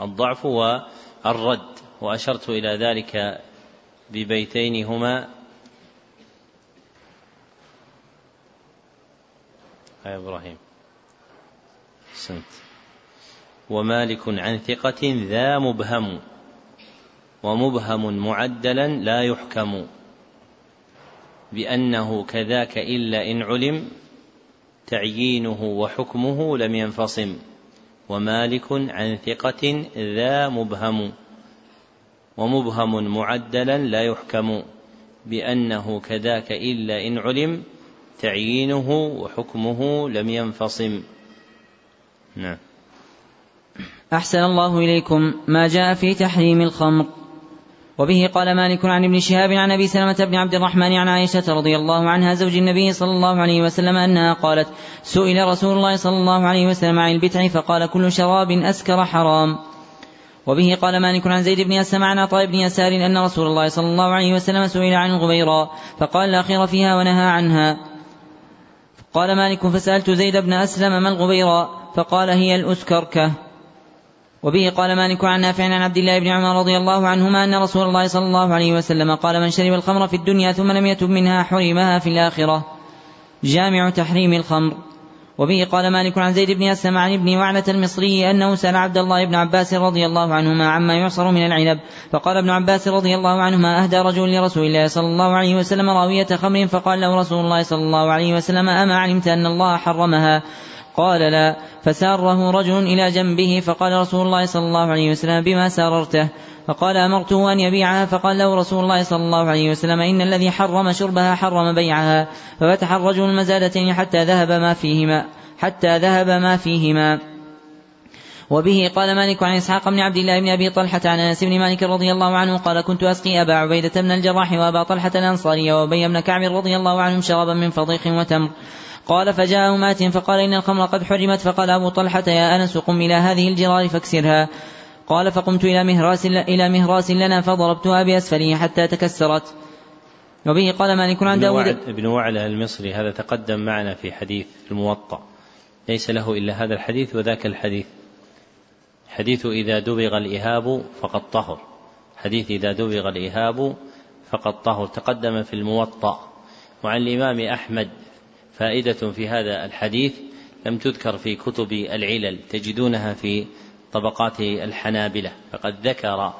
الضعف والرد وأشرت إلى ذلك ببيتين هما. يا إبراهيم. سنت ومالك عن ثقة ذا مبهم ومبهم معدلا لا يحكم. بأنه كذاك إلا إن علم تعيينه وحكمه لم ينفصم. ومالك عن ثقة ذا مبهم ومبهم معدلا لا يحكم بأنه كذاك إلا إن علم تعيينه وحكمه لم ينفصم. نعم. أحسن الله إليكم. ما جاء في تحريم الخمر. وبه قال مالك عن ابن شهاب عن أبي سلمة بن عبد الرحمن عن عائشة رضي الله عنها زوج النبي صلى الله عليه وسلم أنها قالت سئل رسول الله صلى الله عليه وسلم عن البتع فقال كل شراب أسكر حرام. وبه قال مالك عن زيد بن أسلم عن عطاء بن يسار أن رسول الله صلى الله عليه وسلم سئل عن الغبيراء فقال لا خير فيها ونهى عنها. قال مالك فسألت زيد بن أسلم ما الغبيراء فقال هي الأسكركة. وبه قال مالك عن نافع عن عبد الله بن عمر رضي الله عنهما أن رسول الله صلى الله عليه وسلم قال من شرب الخمر في الدنيا ثم لم يتب منها حرمها في الآخرة. جامع تحريم الخمر. وبه قال مالك عن زيد بن أسلم عن ابن وعنة المصري أنه سأل عبد الله بن عباس رضي الله عنهما عما يعصر من العنب. فقال ابن عباس رضي الله عنهما أهدى رجل لرسول الله صلى الله عليه وسلم راوية خمر فقال له رسول الله صلى الله عليه وسلم أما علمت أن الله حرمها؟ قال لا. فساره رجل إلى جنبه فقال رسول الله صلى الله عليه وسلم بما ساررته فقال أمرته أن يبيعها؟ فقال له رسول الله صلى الله عليه وسلم إن الذي حرم شربها حرم بيعها. ففتح الرجل المزادتين حتى ذهب ما فيهما حتى ذهب ما فيهما. وبه قال مالك عن إسحاق بن عبد الله بن أبي طلحة عن أنس بن مالك رضي الله عنه قال كنت أسقي أبا عبيدة بن الجراح وأبا طلحة الأنصاري وأبي بن كعب رضي الله عنهم شرابا من فضيخ وتمر قال فجاءه مات فقال إن الخمر قد حرمت فقال أبو طلحة يا أنس قم إلى هذه الجرار فاكسرها. قال فقمت إلى مهراس إلى مهراس لنا فضربتها بأسفله حتى تكسرت. وبه قال مالك عن داود ابن وعلى المصري هذا تقدم معنا في حديث الموطأ. ليس له إلا هذا الحديث وذاك الحديث. حديث إذا دبغ الإهاب فقد طهر. حديث إذا دبغ الإهاب فقد طهر. تقدم في الموطأ. وعن الإمام أحمد فائدة في هذا الحديث لم تذكر في كتب العلل تجدونها في طبقات الحنابلة. فقد ذكر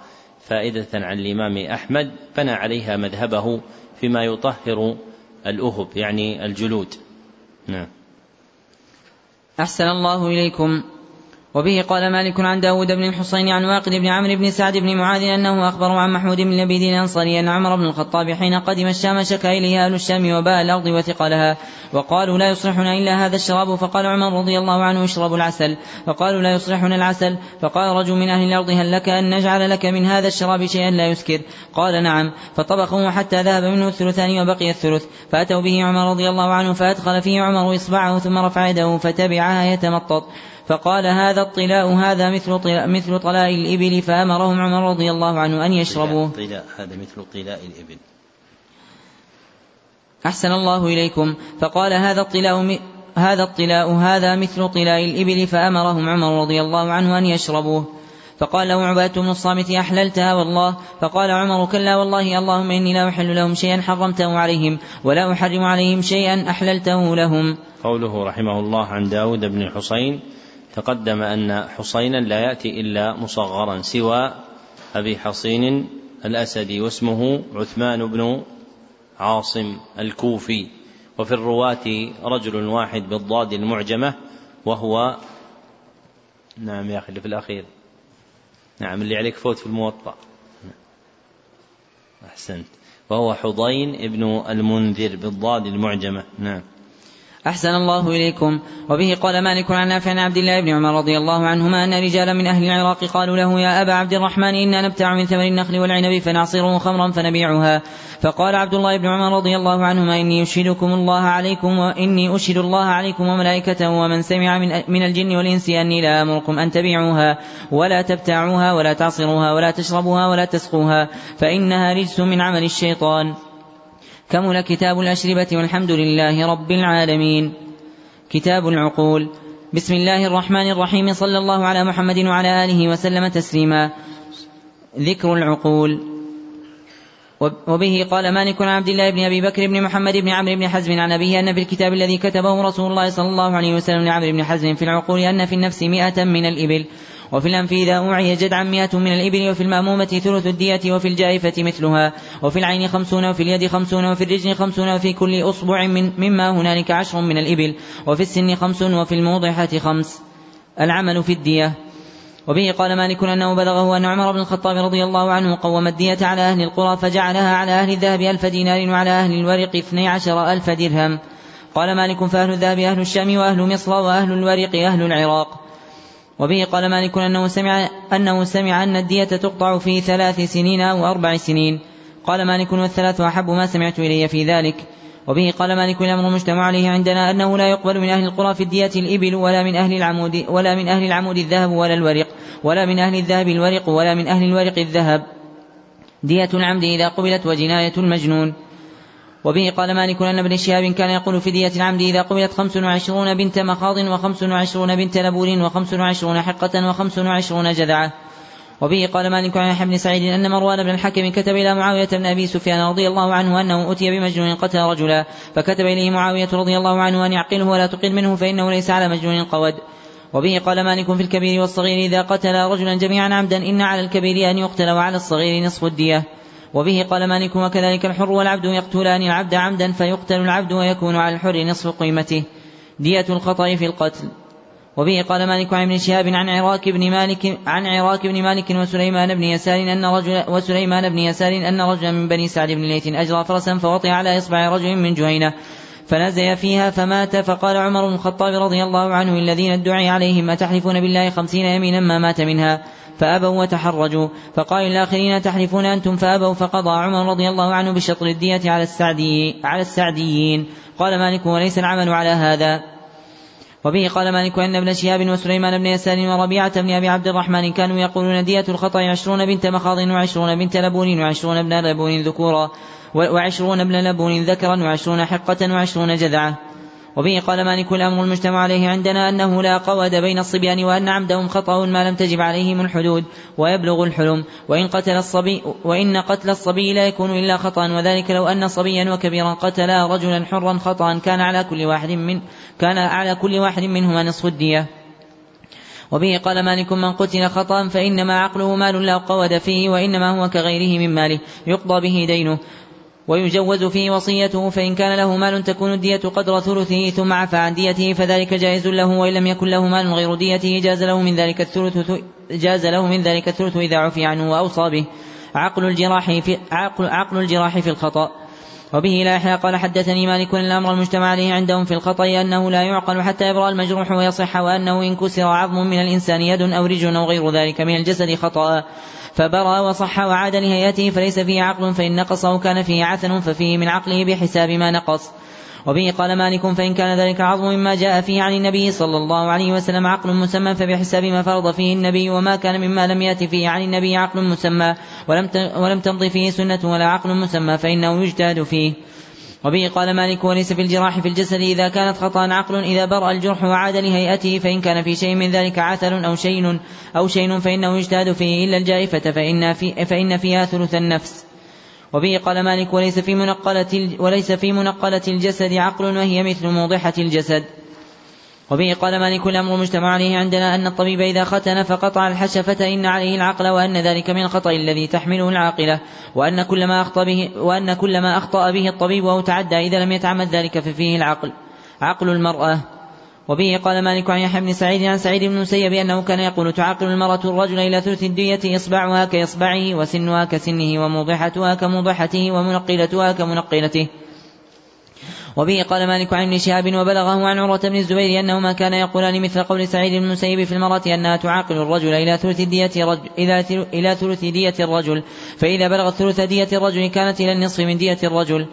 فائدة عن الإمام أحمد بنى عليها مذهبه فيما يطهر الأهب يعني الجلود. نعم. أحسن الله إليكم. وبه قال مالك عن داود بن الحصين عن واقد بن عمرو بن سعد بن معاذ أنه أخبر عن محمود بن لبيد الأنصاري أن عمر بن الخطاب حين قدم الشام شكا إليه أهل الشام وباء الأرض وثقلها وقالوا لا يصلحنا إلا هذا الشراب فقال عمر رضي الله عنه اشربوا العسل فقالوا لا يصلحنا العسل فقال رجل من أهل الأرض هل لك أن نجعل لك من هذا الشراب شيئا لا يسكر قال نعم فطبخه حتى ذهب منه الثلثان وبقي الثلث فأتوا به عمر رضي الله عنه فأدخل فيه عمر إصبعه ثم رفع يده فتبعها يتمطط فقال هذا الطلاء هذا مثل طلاء مثل طلاء الإبل فأمرهم عمر رضي الله عنه أن يشربوه. طلاء هذا مثل طلاء الإبل. أحسن الله إليكم. فقال هذا الطلاء هذا الطلاء هذا مثل طلاء الإبل فأمرهم عمر رضي الله عنه أن يشربوه. فقال له عبادة بن الصامت أحللتها والله؟ فقال عمر كلا والله اللهم إني لا أحل لهم شيئا حرمته عليهم ولا أحرم عليهم شيئا أحللته لهم. قوله رحمه الله عن داود بن الحصين تقدم أن حصينا لا يأتي إلا مصغرا سوى أبي حصين الأسدي واسمه عثمان بن عاصم الكوفي. وفي الرواة رجل واحد بالضاد المعجمة وهو نعم يا أخي اللي في الأخير. نعم اللي عليك فوت في الموطأ. أحسنت. وهو حضين ابن المنذر بالضاد المعجمة. نعم. أحسن الله إليكم. وبه قال مالك عن نافع عن عبد الله بن عمر رضي الله عنهما أن رجالا من أهل العراق قالوا له يا أبا عبد الرحمن إنا نبتاع من ثمر النخل والعنب فنعصره خمرا فنبيعها. فقال عبد الله بن عمر رضي الله عنهما إني أشهدكم الله عليكم وإني أشهد الله عليكم وملائكته ومن سمع من, من الجن والإنس أني لا أمركم أن تبيعوها ولا تبتاعوها ولا تعصروها ولا تشربوها ولا تسقوها فإنها رجس من عمل الشيطان. كمل كتاب الأشربة والحمد لله رب العالمين. كتاب العقول. بسم الله الرحمن الرحيم. صلى الله على محمد وعلى آله وسلم تسليما. ذكر العقول. وبه قال مالك عن عبد الله بن أبي بكر بن محمد بن عمرو بن حزم عن أبيه أن في الكتاب الذي كتبه رسول الله صلى الله عليه وسلم لعمرو بن حزم في العقول أن في النفس مئة من الإبل. وفي الأنف إذا أوعي جدعا مئة من الإبل وفي المأمومة ثلث الدية وفي الجائفة مثلها وفي العين خمسون وفي اليد خمسون وفي الرجل خمسون وفي كل أصبع من مما هنالك عشر من الإبل وفي السن خمس وفي الموضحة خمس العمل في الدية وبه قال مالك أنه بلغه أن عمر بن الخطاب رضي الله عنه قوم الدية على أهل القرى فجعلها على أهل الذهب ألف دينار وعلى أهل الورق اثني عشر ألف درهم. قال مالك فأهل الذهب أهل الشام وأهل مصر وأهل الورق أهل العراق. وبه قال مالك أنه سمع أنه سمع أن الدية تقطع في ثلاث سنين أو أربع سنين. قال مالك والثلاث أحب ما سمعت إلي في ذلك. وبه قال مالك الأمر المجتمع عليه عندنا أنه لا يقبل من أهل القرى في الدية الإبل ولا من أهل العمود ولا من أهل العمود الذهب ولا الورق ولا من أهل الذهب الورق ولا من أهل الورق الذهب. دية العمد إذا قبلت وجناية المجنون. وبه قال مالك أن ابن شهاب كان يقول في دية العمد إذا قبلت خمس وعشرون بنت مخاض وخمس وعشرون بنت لبور وخمس وعشرون حقة وخمس وعشرون جذعة. وبه قال مالك عن يحيى بن سعيد أن مروان بن الحكم كتب إلى معاوية بن أبي سفيان رضي الله عنه أنه أتي بمجنون قتل رجلا فكتب إليه معاوية رضي الله عنه أن يعقله ولا تقل منه فإنه ليس على مجنون قود. وبه قال مالك في الكبير والصغير إذا قتل رجلا جميعا عمدا إن على الكبير أن يقتل وعلى الصغير نصف الدية. وبه قال مالك وكذلك الحر والعبد يقتلان العبد عمدا فيقتل العبد ويكون على الحر نصف قيمته. دية الخطأ في القتل. وبه قال مالك عن ابن شهاب عن عراك بن مالك عن عراك بن مالك وسليمان بن يسار أن رجل وسليمان بن يسار أن رجلا من بني سعد بن ليث أجرى فرسا فوطئ على إصبع رجل من جهينة. فنزي فيها فمات فقال عمر بن الخطاب رضي الله عنه الذين ادعي عليهم أتحلفون بالله خمسين يمينا ما مات منها فأبوا وتحرجوا فقال الآخرين تحلفون أنتم فأبوا فقضى عمر رضي الله عنه بشطر الدية على السعدي على السعديين قال مالك وليس العمل على هذا وبه قال مالك أن ابن شهاب وسليمان بن يسار وربيعة بن أبي عبد الرحمن كانوا يقولون دية الخطأ عشرون بنت مخاض وعشرون بنت لبون وعشرون ابن لبون ذكورا وعشرون ابن لبون ذكرا وعشرون حقة وعشرون جذعة. وبه قال مالك الأمر المجتمع عليه عندنا أنه لا قود بين الصبيان وأن عمدهم خطأ ما لم تجب عليهم الحدود ويبلغ الحلم. وإن قتل الصبي وإن قتل الصبي لا يكون إلا خطأ. وذلك لو أن صبيا وكبيرا قتلا رجلا حرا خطأ. كان على كل واحد من كان على كل واحد منهما نصف الدية. وبه قال مالك من قتل خطأ فإنما عقله مال لا قود فيه وإنما هو كغيره من ماله. يقضى به دينه. ويجوز فيه وصيته فإن كان له مال تكون الدية قدر ثلثه ثم عفى عن ديته فذلك جائز له وإن لم يكن له مال غير ديته جاز له من ذلك الثلث جاز له من ذلك الثلث إذا عفي عنه وأوصى به. عقل الجراح في عقل, عقل الجراح في الخطأ. وبه لا يحيى قال حدثني مالك الأمر المجتمع عليه عندهم في الخطأ أنه لا يعقل حتى يبرأ المجروح ويصح وأنه إن كسر عظم من الإنسان يد أو رجل أو غير ذلك من الجسد خطأ. فبرأ وصح وعاد لهيئته فليس فيه عقل فإن نقص أو كان فيه عثن ففيه من عقله بحساب ما نقص. وبه قال مالك فإن كان ذلك عظم مما جاء فيه عن النبي صلى الله عليه وسلم عقل مسمى فبحساب ما فرض فيه النبي وما كان مما لم يأت فيه عن النبي عقل مسمى. ولم ولم تمضي فيه سنة ولا عقل مسمى فإنه يجتهد فيه. وبه قال مالك وليس في الجراح في الجسد إذا كانت خطأ عقل إذا برأ الجرح وعاد لهيئته فإن كان في شيء من ذلك عثر أو شيء أو شيء فإنه يجتهد فيه إلا الجائفة فإن, في فإن فيها ثلث النفس. وبه قال مالك وليس في منقلة وليس في منقلة الجسد عقل وهي مثل موضحة الجسد. وبه قال مالك الأمر المجتمع عليه عندنا أن الطبيب إذا ختن فقطع الحشفة إن عليه العقل وأن ذلك من الخطأ الذي تحمله العاقلة وأن كل ما أخطأ به وأن كل ما أخطأ به الطبيب أو تعدى إذا لم يتعمد ذلك ففيه العقل عقل المرأة. وبه قال مالك عن يحيى بن سعيد عن سعيد بن المسيب أنه كان يقول تعاقل المرأة الرجل إلى ثلث الدية إصبعها كإصبعه وسنها كسنه وموضحتها كموضحته ومنقلتها كمنقلته. وبه قال مالك عن ابن شهاب وبلغه عن عروة بن الزبير أنهما كان يقولان مثل قول سعيد بن المسيب في المرأة أنها تعاقل الرجل إلى ثلث دية رجل إلى إلى ثلث دية الرجل. فإذا بلغت ثلث دية الرجل كانت إلى النصف من دية الرجل.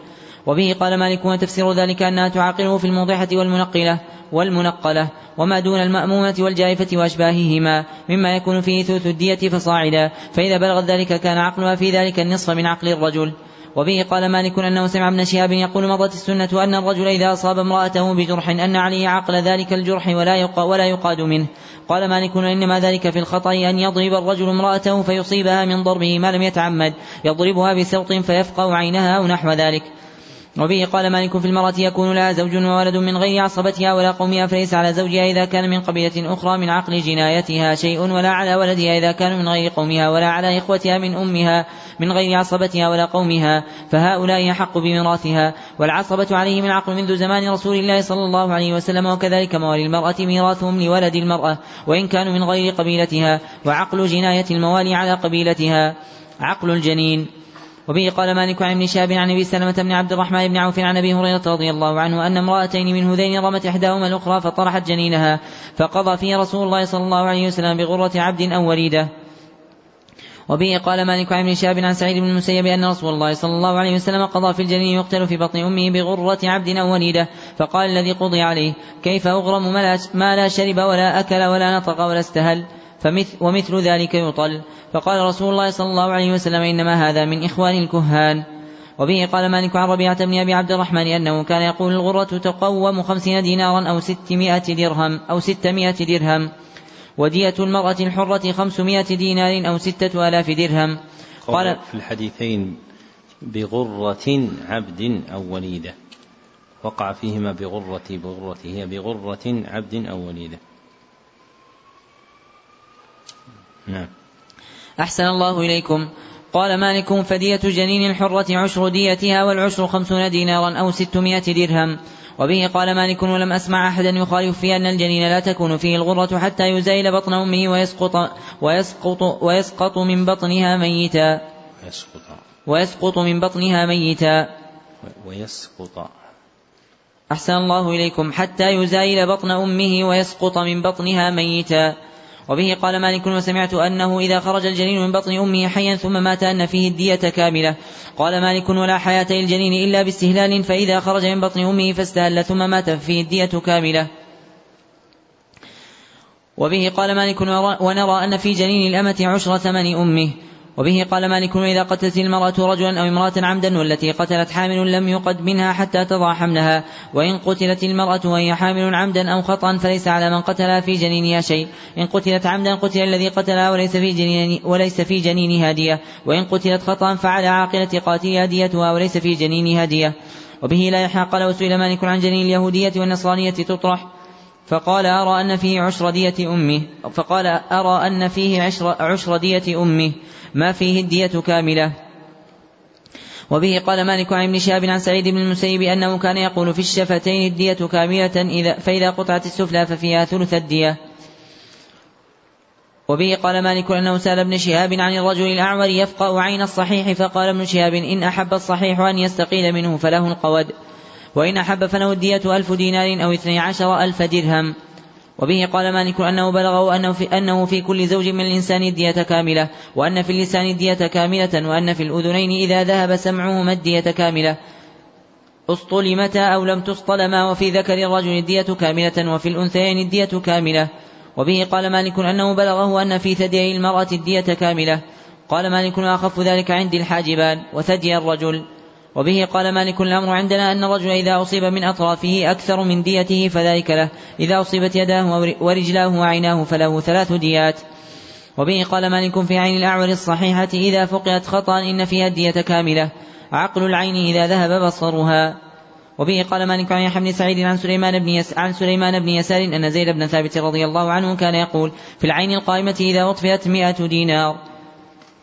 وبه قال مالك وتفسير ذلك أنها تعاقله في الموضحة والمنقلة والمنقلة. وما دون المأمومة والجائفة وأشباههما مما يكون فيه ثلث الدية فصاعدا. فإذا بلغت ذلك كان عقلها في ذلك النصف من عقل الرجل. وبه قال مالك أنه سمع ابن شهاب يقول مضت السنة أن الرجل إذا أصاب امرأته بجرح أن عليه عقل ذلك الجرح ولا ولا يقاد منه. قال مالك إنما ذلك في الخطأ أن يضرب الرجل امرأته فيصيبها من ضربه ما لم يتعمد. يضربها بسوط فيفقع عينها أو نحو ذلك. وبه قال مالك في المرأة يكون لها زوج وولد من غير عصبتها ولا قومها فليس على زوجها إذا كان من قبيلة أخرى من عقل جنايتها شيء ولا على ولدها إذا كان من غير قومها ولا على إخوتها من أمها من غير عصبتها ولا قومها فهؤلاء أحق بميراثها. والعصبة عليهم العقل منذ زمان رسول الله صلى الله عليه وسلم وكذلك موالي المرأة ميراثهم لولد المرأة وإن كانوا من غير قبيلتها وعقل جناية الموالي على قبيلتها. عقل الجنين. وبه قال مالك عن ابن شهاب عن أبي سلمة بن عبد الرحمن بن عوف عن أبي هريرة رضي الله عنه أن امرأتين من هذين رمت إحداهما الأخرى فطرحت جنينها فقضى فيه رسول الله صلى الله عليه وسلم بغرة عبد أو وليدة. وبه قال مالك عن ابن شهاب عن سعيد بن المسيب أن رسول الله صلى الله عليه وسلم قضى في الجنين يقتل في بطن أمه بغرة عبد أو وليدة. فقال الذي قضي عليه كيف أغرم ما لا شرب ولا أكل ولا نطق ولا استهل؟ فمثل ومثل ذلك يطل. فقال رسول الله صلى الله عليه وسلم إنما هذا من إخوان الكهان. وبه قال مالك عن ربيعة بن أبي عبد الرحمن أنه كان يقول الغرة تقوم خمسين دينارا أو ستمائة درهم أو ستمائة درهم. ودية المرأة الحرة خمسمائة دينار أو ستة آلاف درهم. قال في الحديثين بغرة عبد أو وليدة. وقع فيهما بغرة بغرة هي بغرة عبد أو وليدة. نعم. أحسن الله إليكم. قال مالك فدية جنين الحرة عشر ديتها والعشر خمسون دينارا أو ستمائة درهم. وبه قال مالك ولم أسمع أحدا يخالف في أن الجنين لا تكون فيه الغرة حتى يزايل بطن أمه ويسقط ويسقط ويسقط من بطنها ميتا. ويسقط. ويسقط من بطنها ميتا. ويسقط. أحسن الله إليكم. حتى يزايل بطن أمه ويسقط من بطنها ميتا. وبه قال مالك وسمعت أنه إذا خرج الجنين من بطن أمه حيا ثم مات أن فيه الدية كاملة. قال مالك ولا حياة للجنين إلا باستهلال فإذا خرج من بطن أمه فاستهل ثم مات فيه الدية كاملة. وبه قال مالك ونرى أن في جنين الأمة عشر ثمن أمه. وبه قال مالك إذا قتلت المرأة رجلا أو امرأة عمدا والتي قتلت حامل لم يقد منها حتى تضع حملها وإن قتلت المرأة وهي حامل عمدا أو خطأ فليس على من قتلها في جنينها شيء. إن قتلت عمدا قتل الذي قتلها وليس في جنين وليس في جنينها دية وإن قتلت خطأ فعلى عاقلة قاتلها ديتها وليس في جنينها دية وبه لا يحق. قال وسئل مالك عن جنين اليهودية والنصرانية تطرح؟ فقال أرى أن فيه عشر دية أمه. فقال أرى أن فيه عشر, عشر دية أمه. ما فيه الدية كاملة. وبه قال مالك عن ابن شهاب عن سعيد بن المسيب أنه كان يقول في الشفتين الدية كاملة إذا فإذا قطعت السفلى ففيها ثلث الدية. وبه قال مالك أنه سأل ابن شهاب عن الرجل الأعور يفقأ عين الصحيح فقال ابن شهاب إن أحب الصحيح أن يستقيل منه فله القود. وإن أحب فله الدية ألف دينار أو اثني عشر ألف درهم. وبه قال مالك أنه بلغه أنه في, أنه في كل زوج من الإنسان الدية كاملة وأن في اللسان الدية كاملة وأن في الأذنين إذا ذهب سمعهما الدية كاملة. اصطلمتا أو لم تصطلما وفي ذكر الرجل الدية كاملة وفي الأنثيين الدية كاملة. وبه قال مالك أنه بلغه أن في ثدي المرأة الدية كاملة. قال مالك وأخف ذلك عندي الحاجبان وثدي الرجل. وبه قال مالك الأمر عندنا أن الرجل إذا أصيب من أطرافه أكثر من ديته فذلك له. إذا أصيبت يداه ورجلاه وعيناه فله ثلاث ديات. وبه قال مالك في عين الأعور الصحيحة إذا فقئت خطأ إن فيها الدية كاملة. عقل العين إذا ذهب بصرها. وبه قال مالك عن يحيى بن سعيد عن سليمان بن يس عن سليمان بن يسار أن زيد بن ثابت رضي الله عنه كان يقول في العين القائمة إذا أطفئت مئة دينار.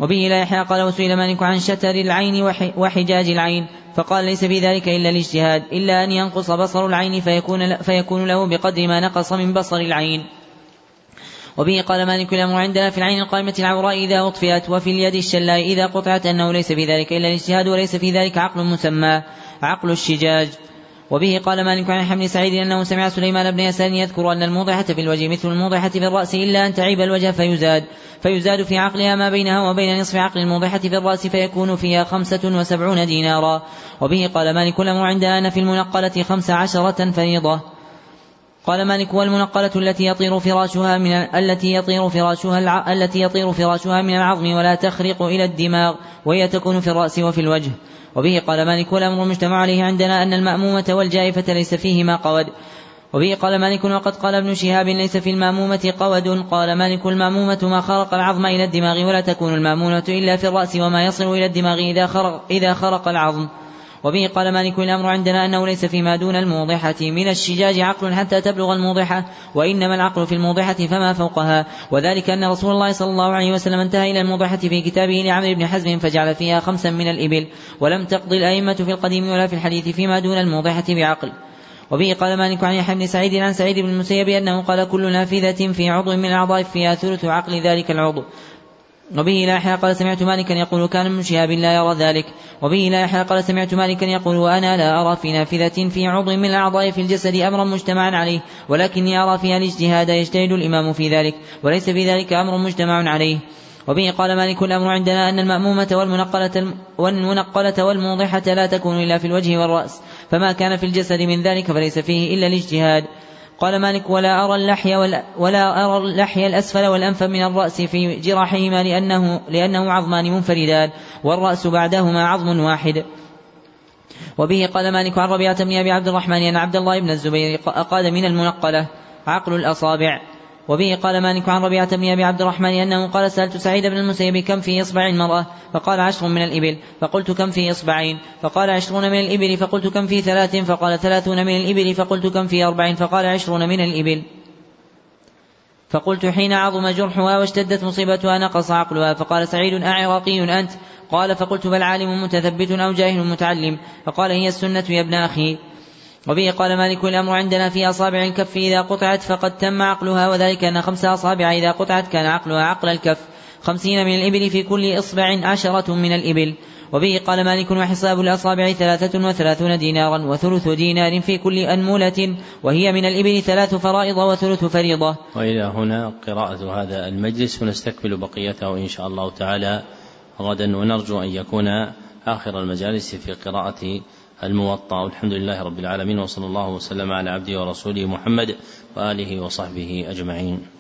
وبه لا يحيى قال وسئل مالك عن شتر العين وحجاج العين. فقال ليس في ذلك إلا الاجتهاد إلا أن ينقص بصر العين فيكون, فيكون له بقدر ما نقص من بصر العين. وبه قال مالك الأمر عندنا في العين القائمة العوراء إذا أطفئت وفي اليد الشلاء إذا قطعت أنه ليس في ذلك إلا الاجتهاد وليس في ذلك عقل مسمى عقل الشجاج. وبه قال مالك عن حمل سعيد أنه سمع سليمان بن يسار يذكر أن الموضحة في الوجه مثل الموضحة في الرأس إلا أن تعيب الوجه فيزاد فيزاد في عقلها ما بينها وبين نصف عقل الموضحة في الرأس فيكون فيها خمسة وسبعون دينارا. وبه قال مالك الأمر عندنا أن في المنقلة خمس عشرة فريضة. قال مالك والمنقلة التي يطير فراشها من التي يطير فراشها الع... التي يطير فراشها من العظم ولا تخرق إلى الدماغ وهي تكون في الرأس وفي الوجه. وبه قال مالك والأمر المجتمع عليه عندنا أن المأمومة والجائفة ليس فيهما قود. وبه قال مالك وقد قال ابن شهاب ليس في المأمومة قود. قال مالك المأمومة ما خرق العظم إلى الدماغ ولا تكون المامومة إلا في الرأس وما يصل إلى الدماغ إذا خرق, إذا خرق العظم. وبه قال مالك الأمر عندنا أنه ليس فيما دون الموضحة. من الشجاج عقل حتى تبلغ الموضحة وإنما العقل في الموضحة فما فوقها. وذلك أن رسول الله صلى الله عليه وسلم انتهى إلى الموضحة في كتابه لعمرو بن حزم فجعل فيها خمسا من الإبل. ولم تقضي الأئمة في القديم ولا في الحديث فيما دون الموضحة بعقل. وبه قال مالك عن يحيى بن سعيد عن سعيد بن المسيب أنه قال كل نافذة في عضو من الأعضاء فيها ثلث عقل ذلك العضو. وبه لا يحيى قال سمعت مالكا يقول كان من شهاب لا يرى ذلك. وبه لا يحيى قال سمعت مالكا يقول وأنا لا أرى في نافذة في عضو من الأعضاء في الجسد أمرا مجتمعا عليه ولكني أرى فيها الاجتهاد يجتهد الإمام في ذلك وليس في ذلك أمر مجتمع عليه. وبه قال مالك الأمر عندنا أن المأمومة والمنقلة والمنقلة والموضحة لا تكون إلا في الوجه والرأس فما كان في الجسد من ذلك فليس فيه إلا الاجتهاد. قال مالك ولا أرى اللحي ولا أرى اللحي الأسفل والأنف من الرأس في جراحهما لأنه لأنه عظمان منفردان والرأس بعدهما عظم واحد. وبه قال مالك عن ربيعة بن أبي عبد الرحمن أن عبد الله بن الزبير أقاد من المنقلة؟ عقل الأصابع. وبه قال مالك عن ربيعة بن أبي عبد الرحمن أنه قال سألت سعيد بن المسيب كم في إصبع المرأة؟ فقال عشر من الإبل. فقلت كم في إصبعين؟ فقال عشرون من الإبل. فقلت كم في ثلاث؟ فقال ثلاثون من الإبل. فقلت كم في أربع فقال عشرون من الإبل. فقلت حين عظم جرحها واشتدت مصيبتها نقص عقلها. فقال سعيد أعراقي أنت؟ قال فقلت بل عالم متثبت أو جاهل متعلم. فقال هي السنة يا ابن أخي. وبه قال مالك الأمر عندنا في أصابع الكف إذا قطعت فقد تم عقلها وذلك أن خمس أصابع إذا قطعت كان عقلها عقل الكف. خمسين من الإبل في كل إصبع عشرة من الإبل. وبه قال مالك وحساب الأصابع ثلاثة وثلاثون دينارا وثلث دينار في كل أنمولة وهي من الإبل ثلاث فرائض وثلث فريضة. وإلى هنا قراءة هذا المجلس ونستكمل بقيته إن شاء الله تعالى غدا ونرجو أن يكون آخر المجالس في قراءة الموطأ والحمد لله رب العالمين وصلى الله وسلم على عبده ورسوله محمد وآله وصحبه أجمعين.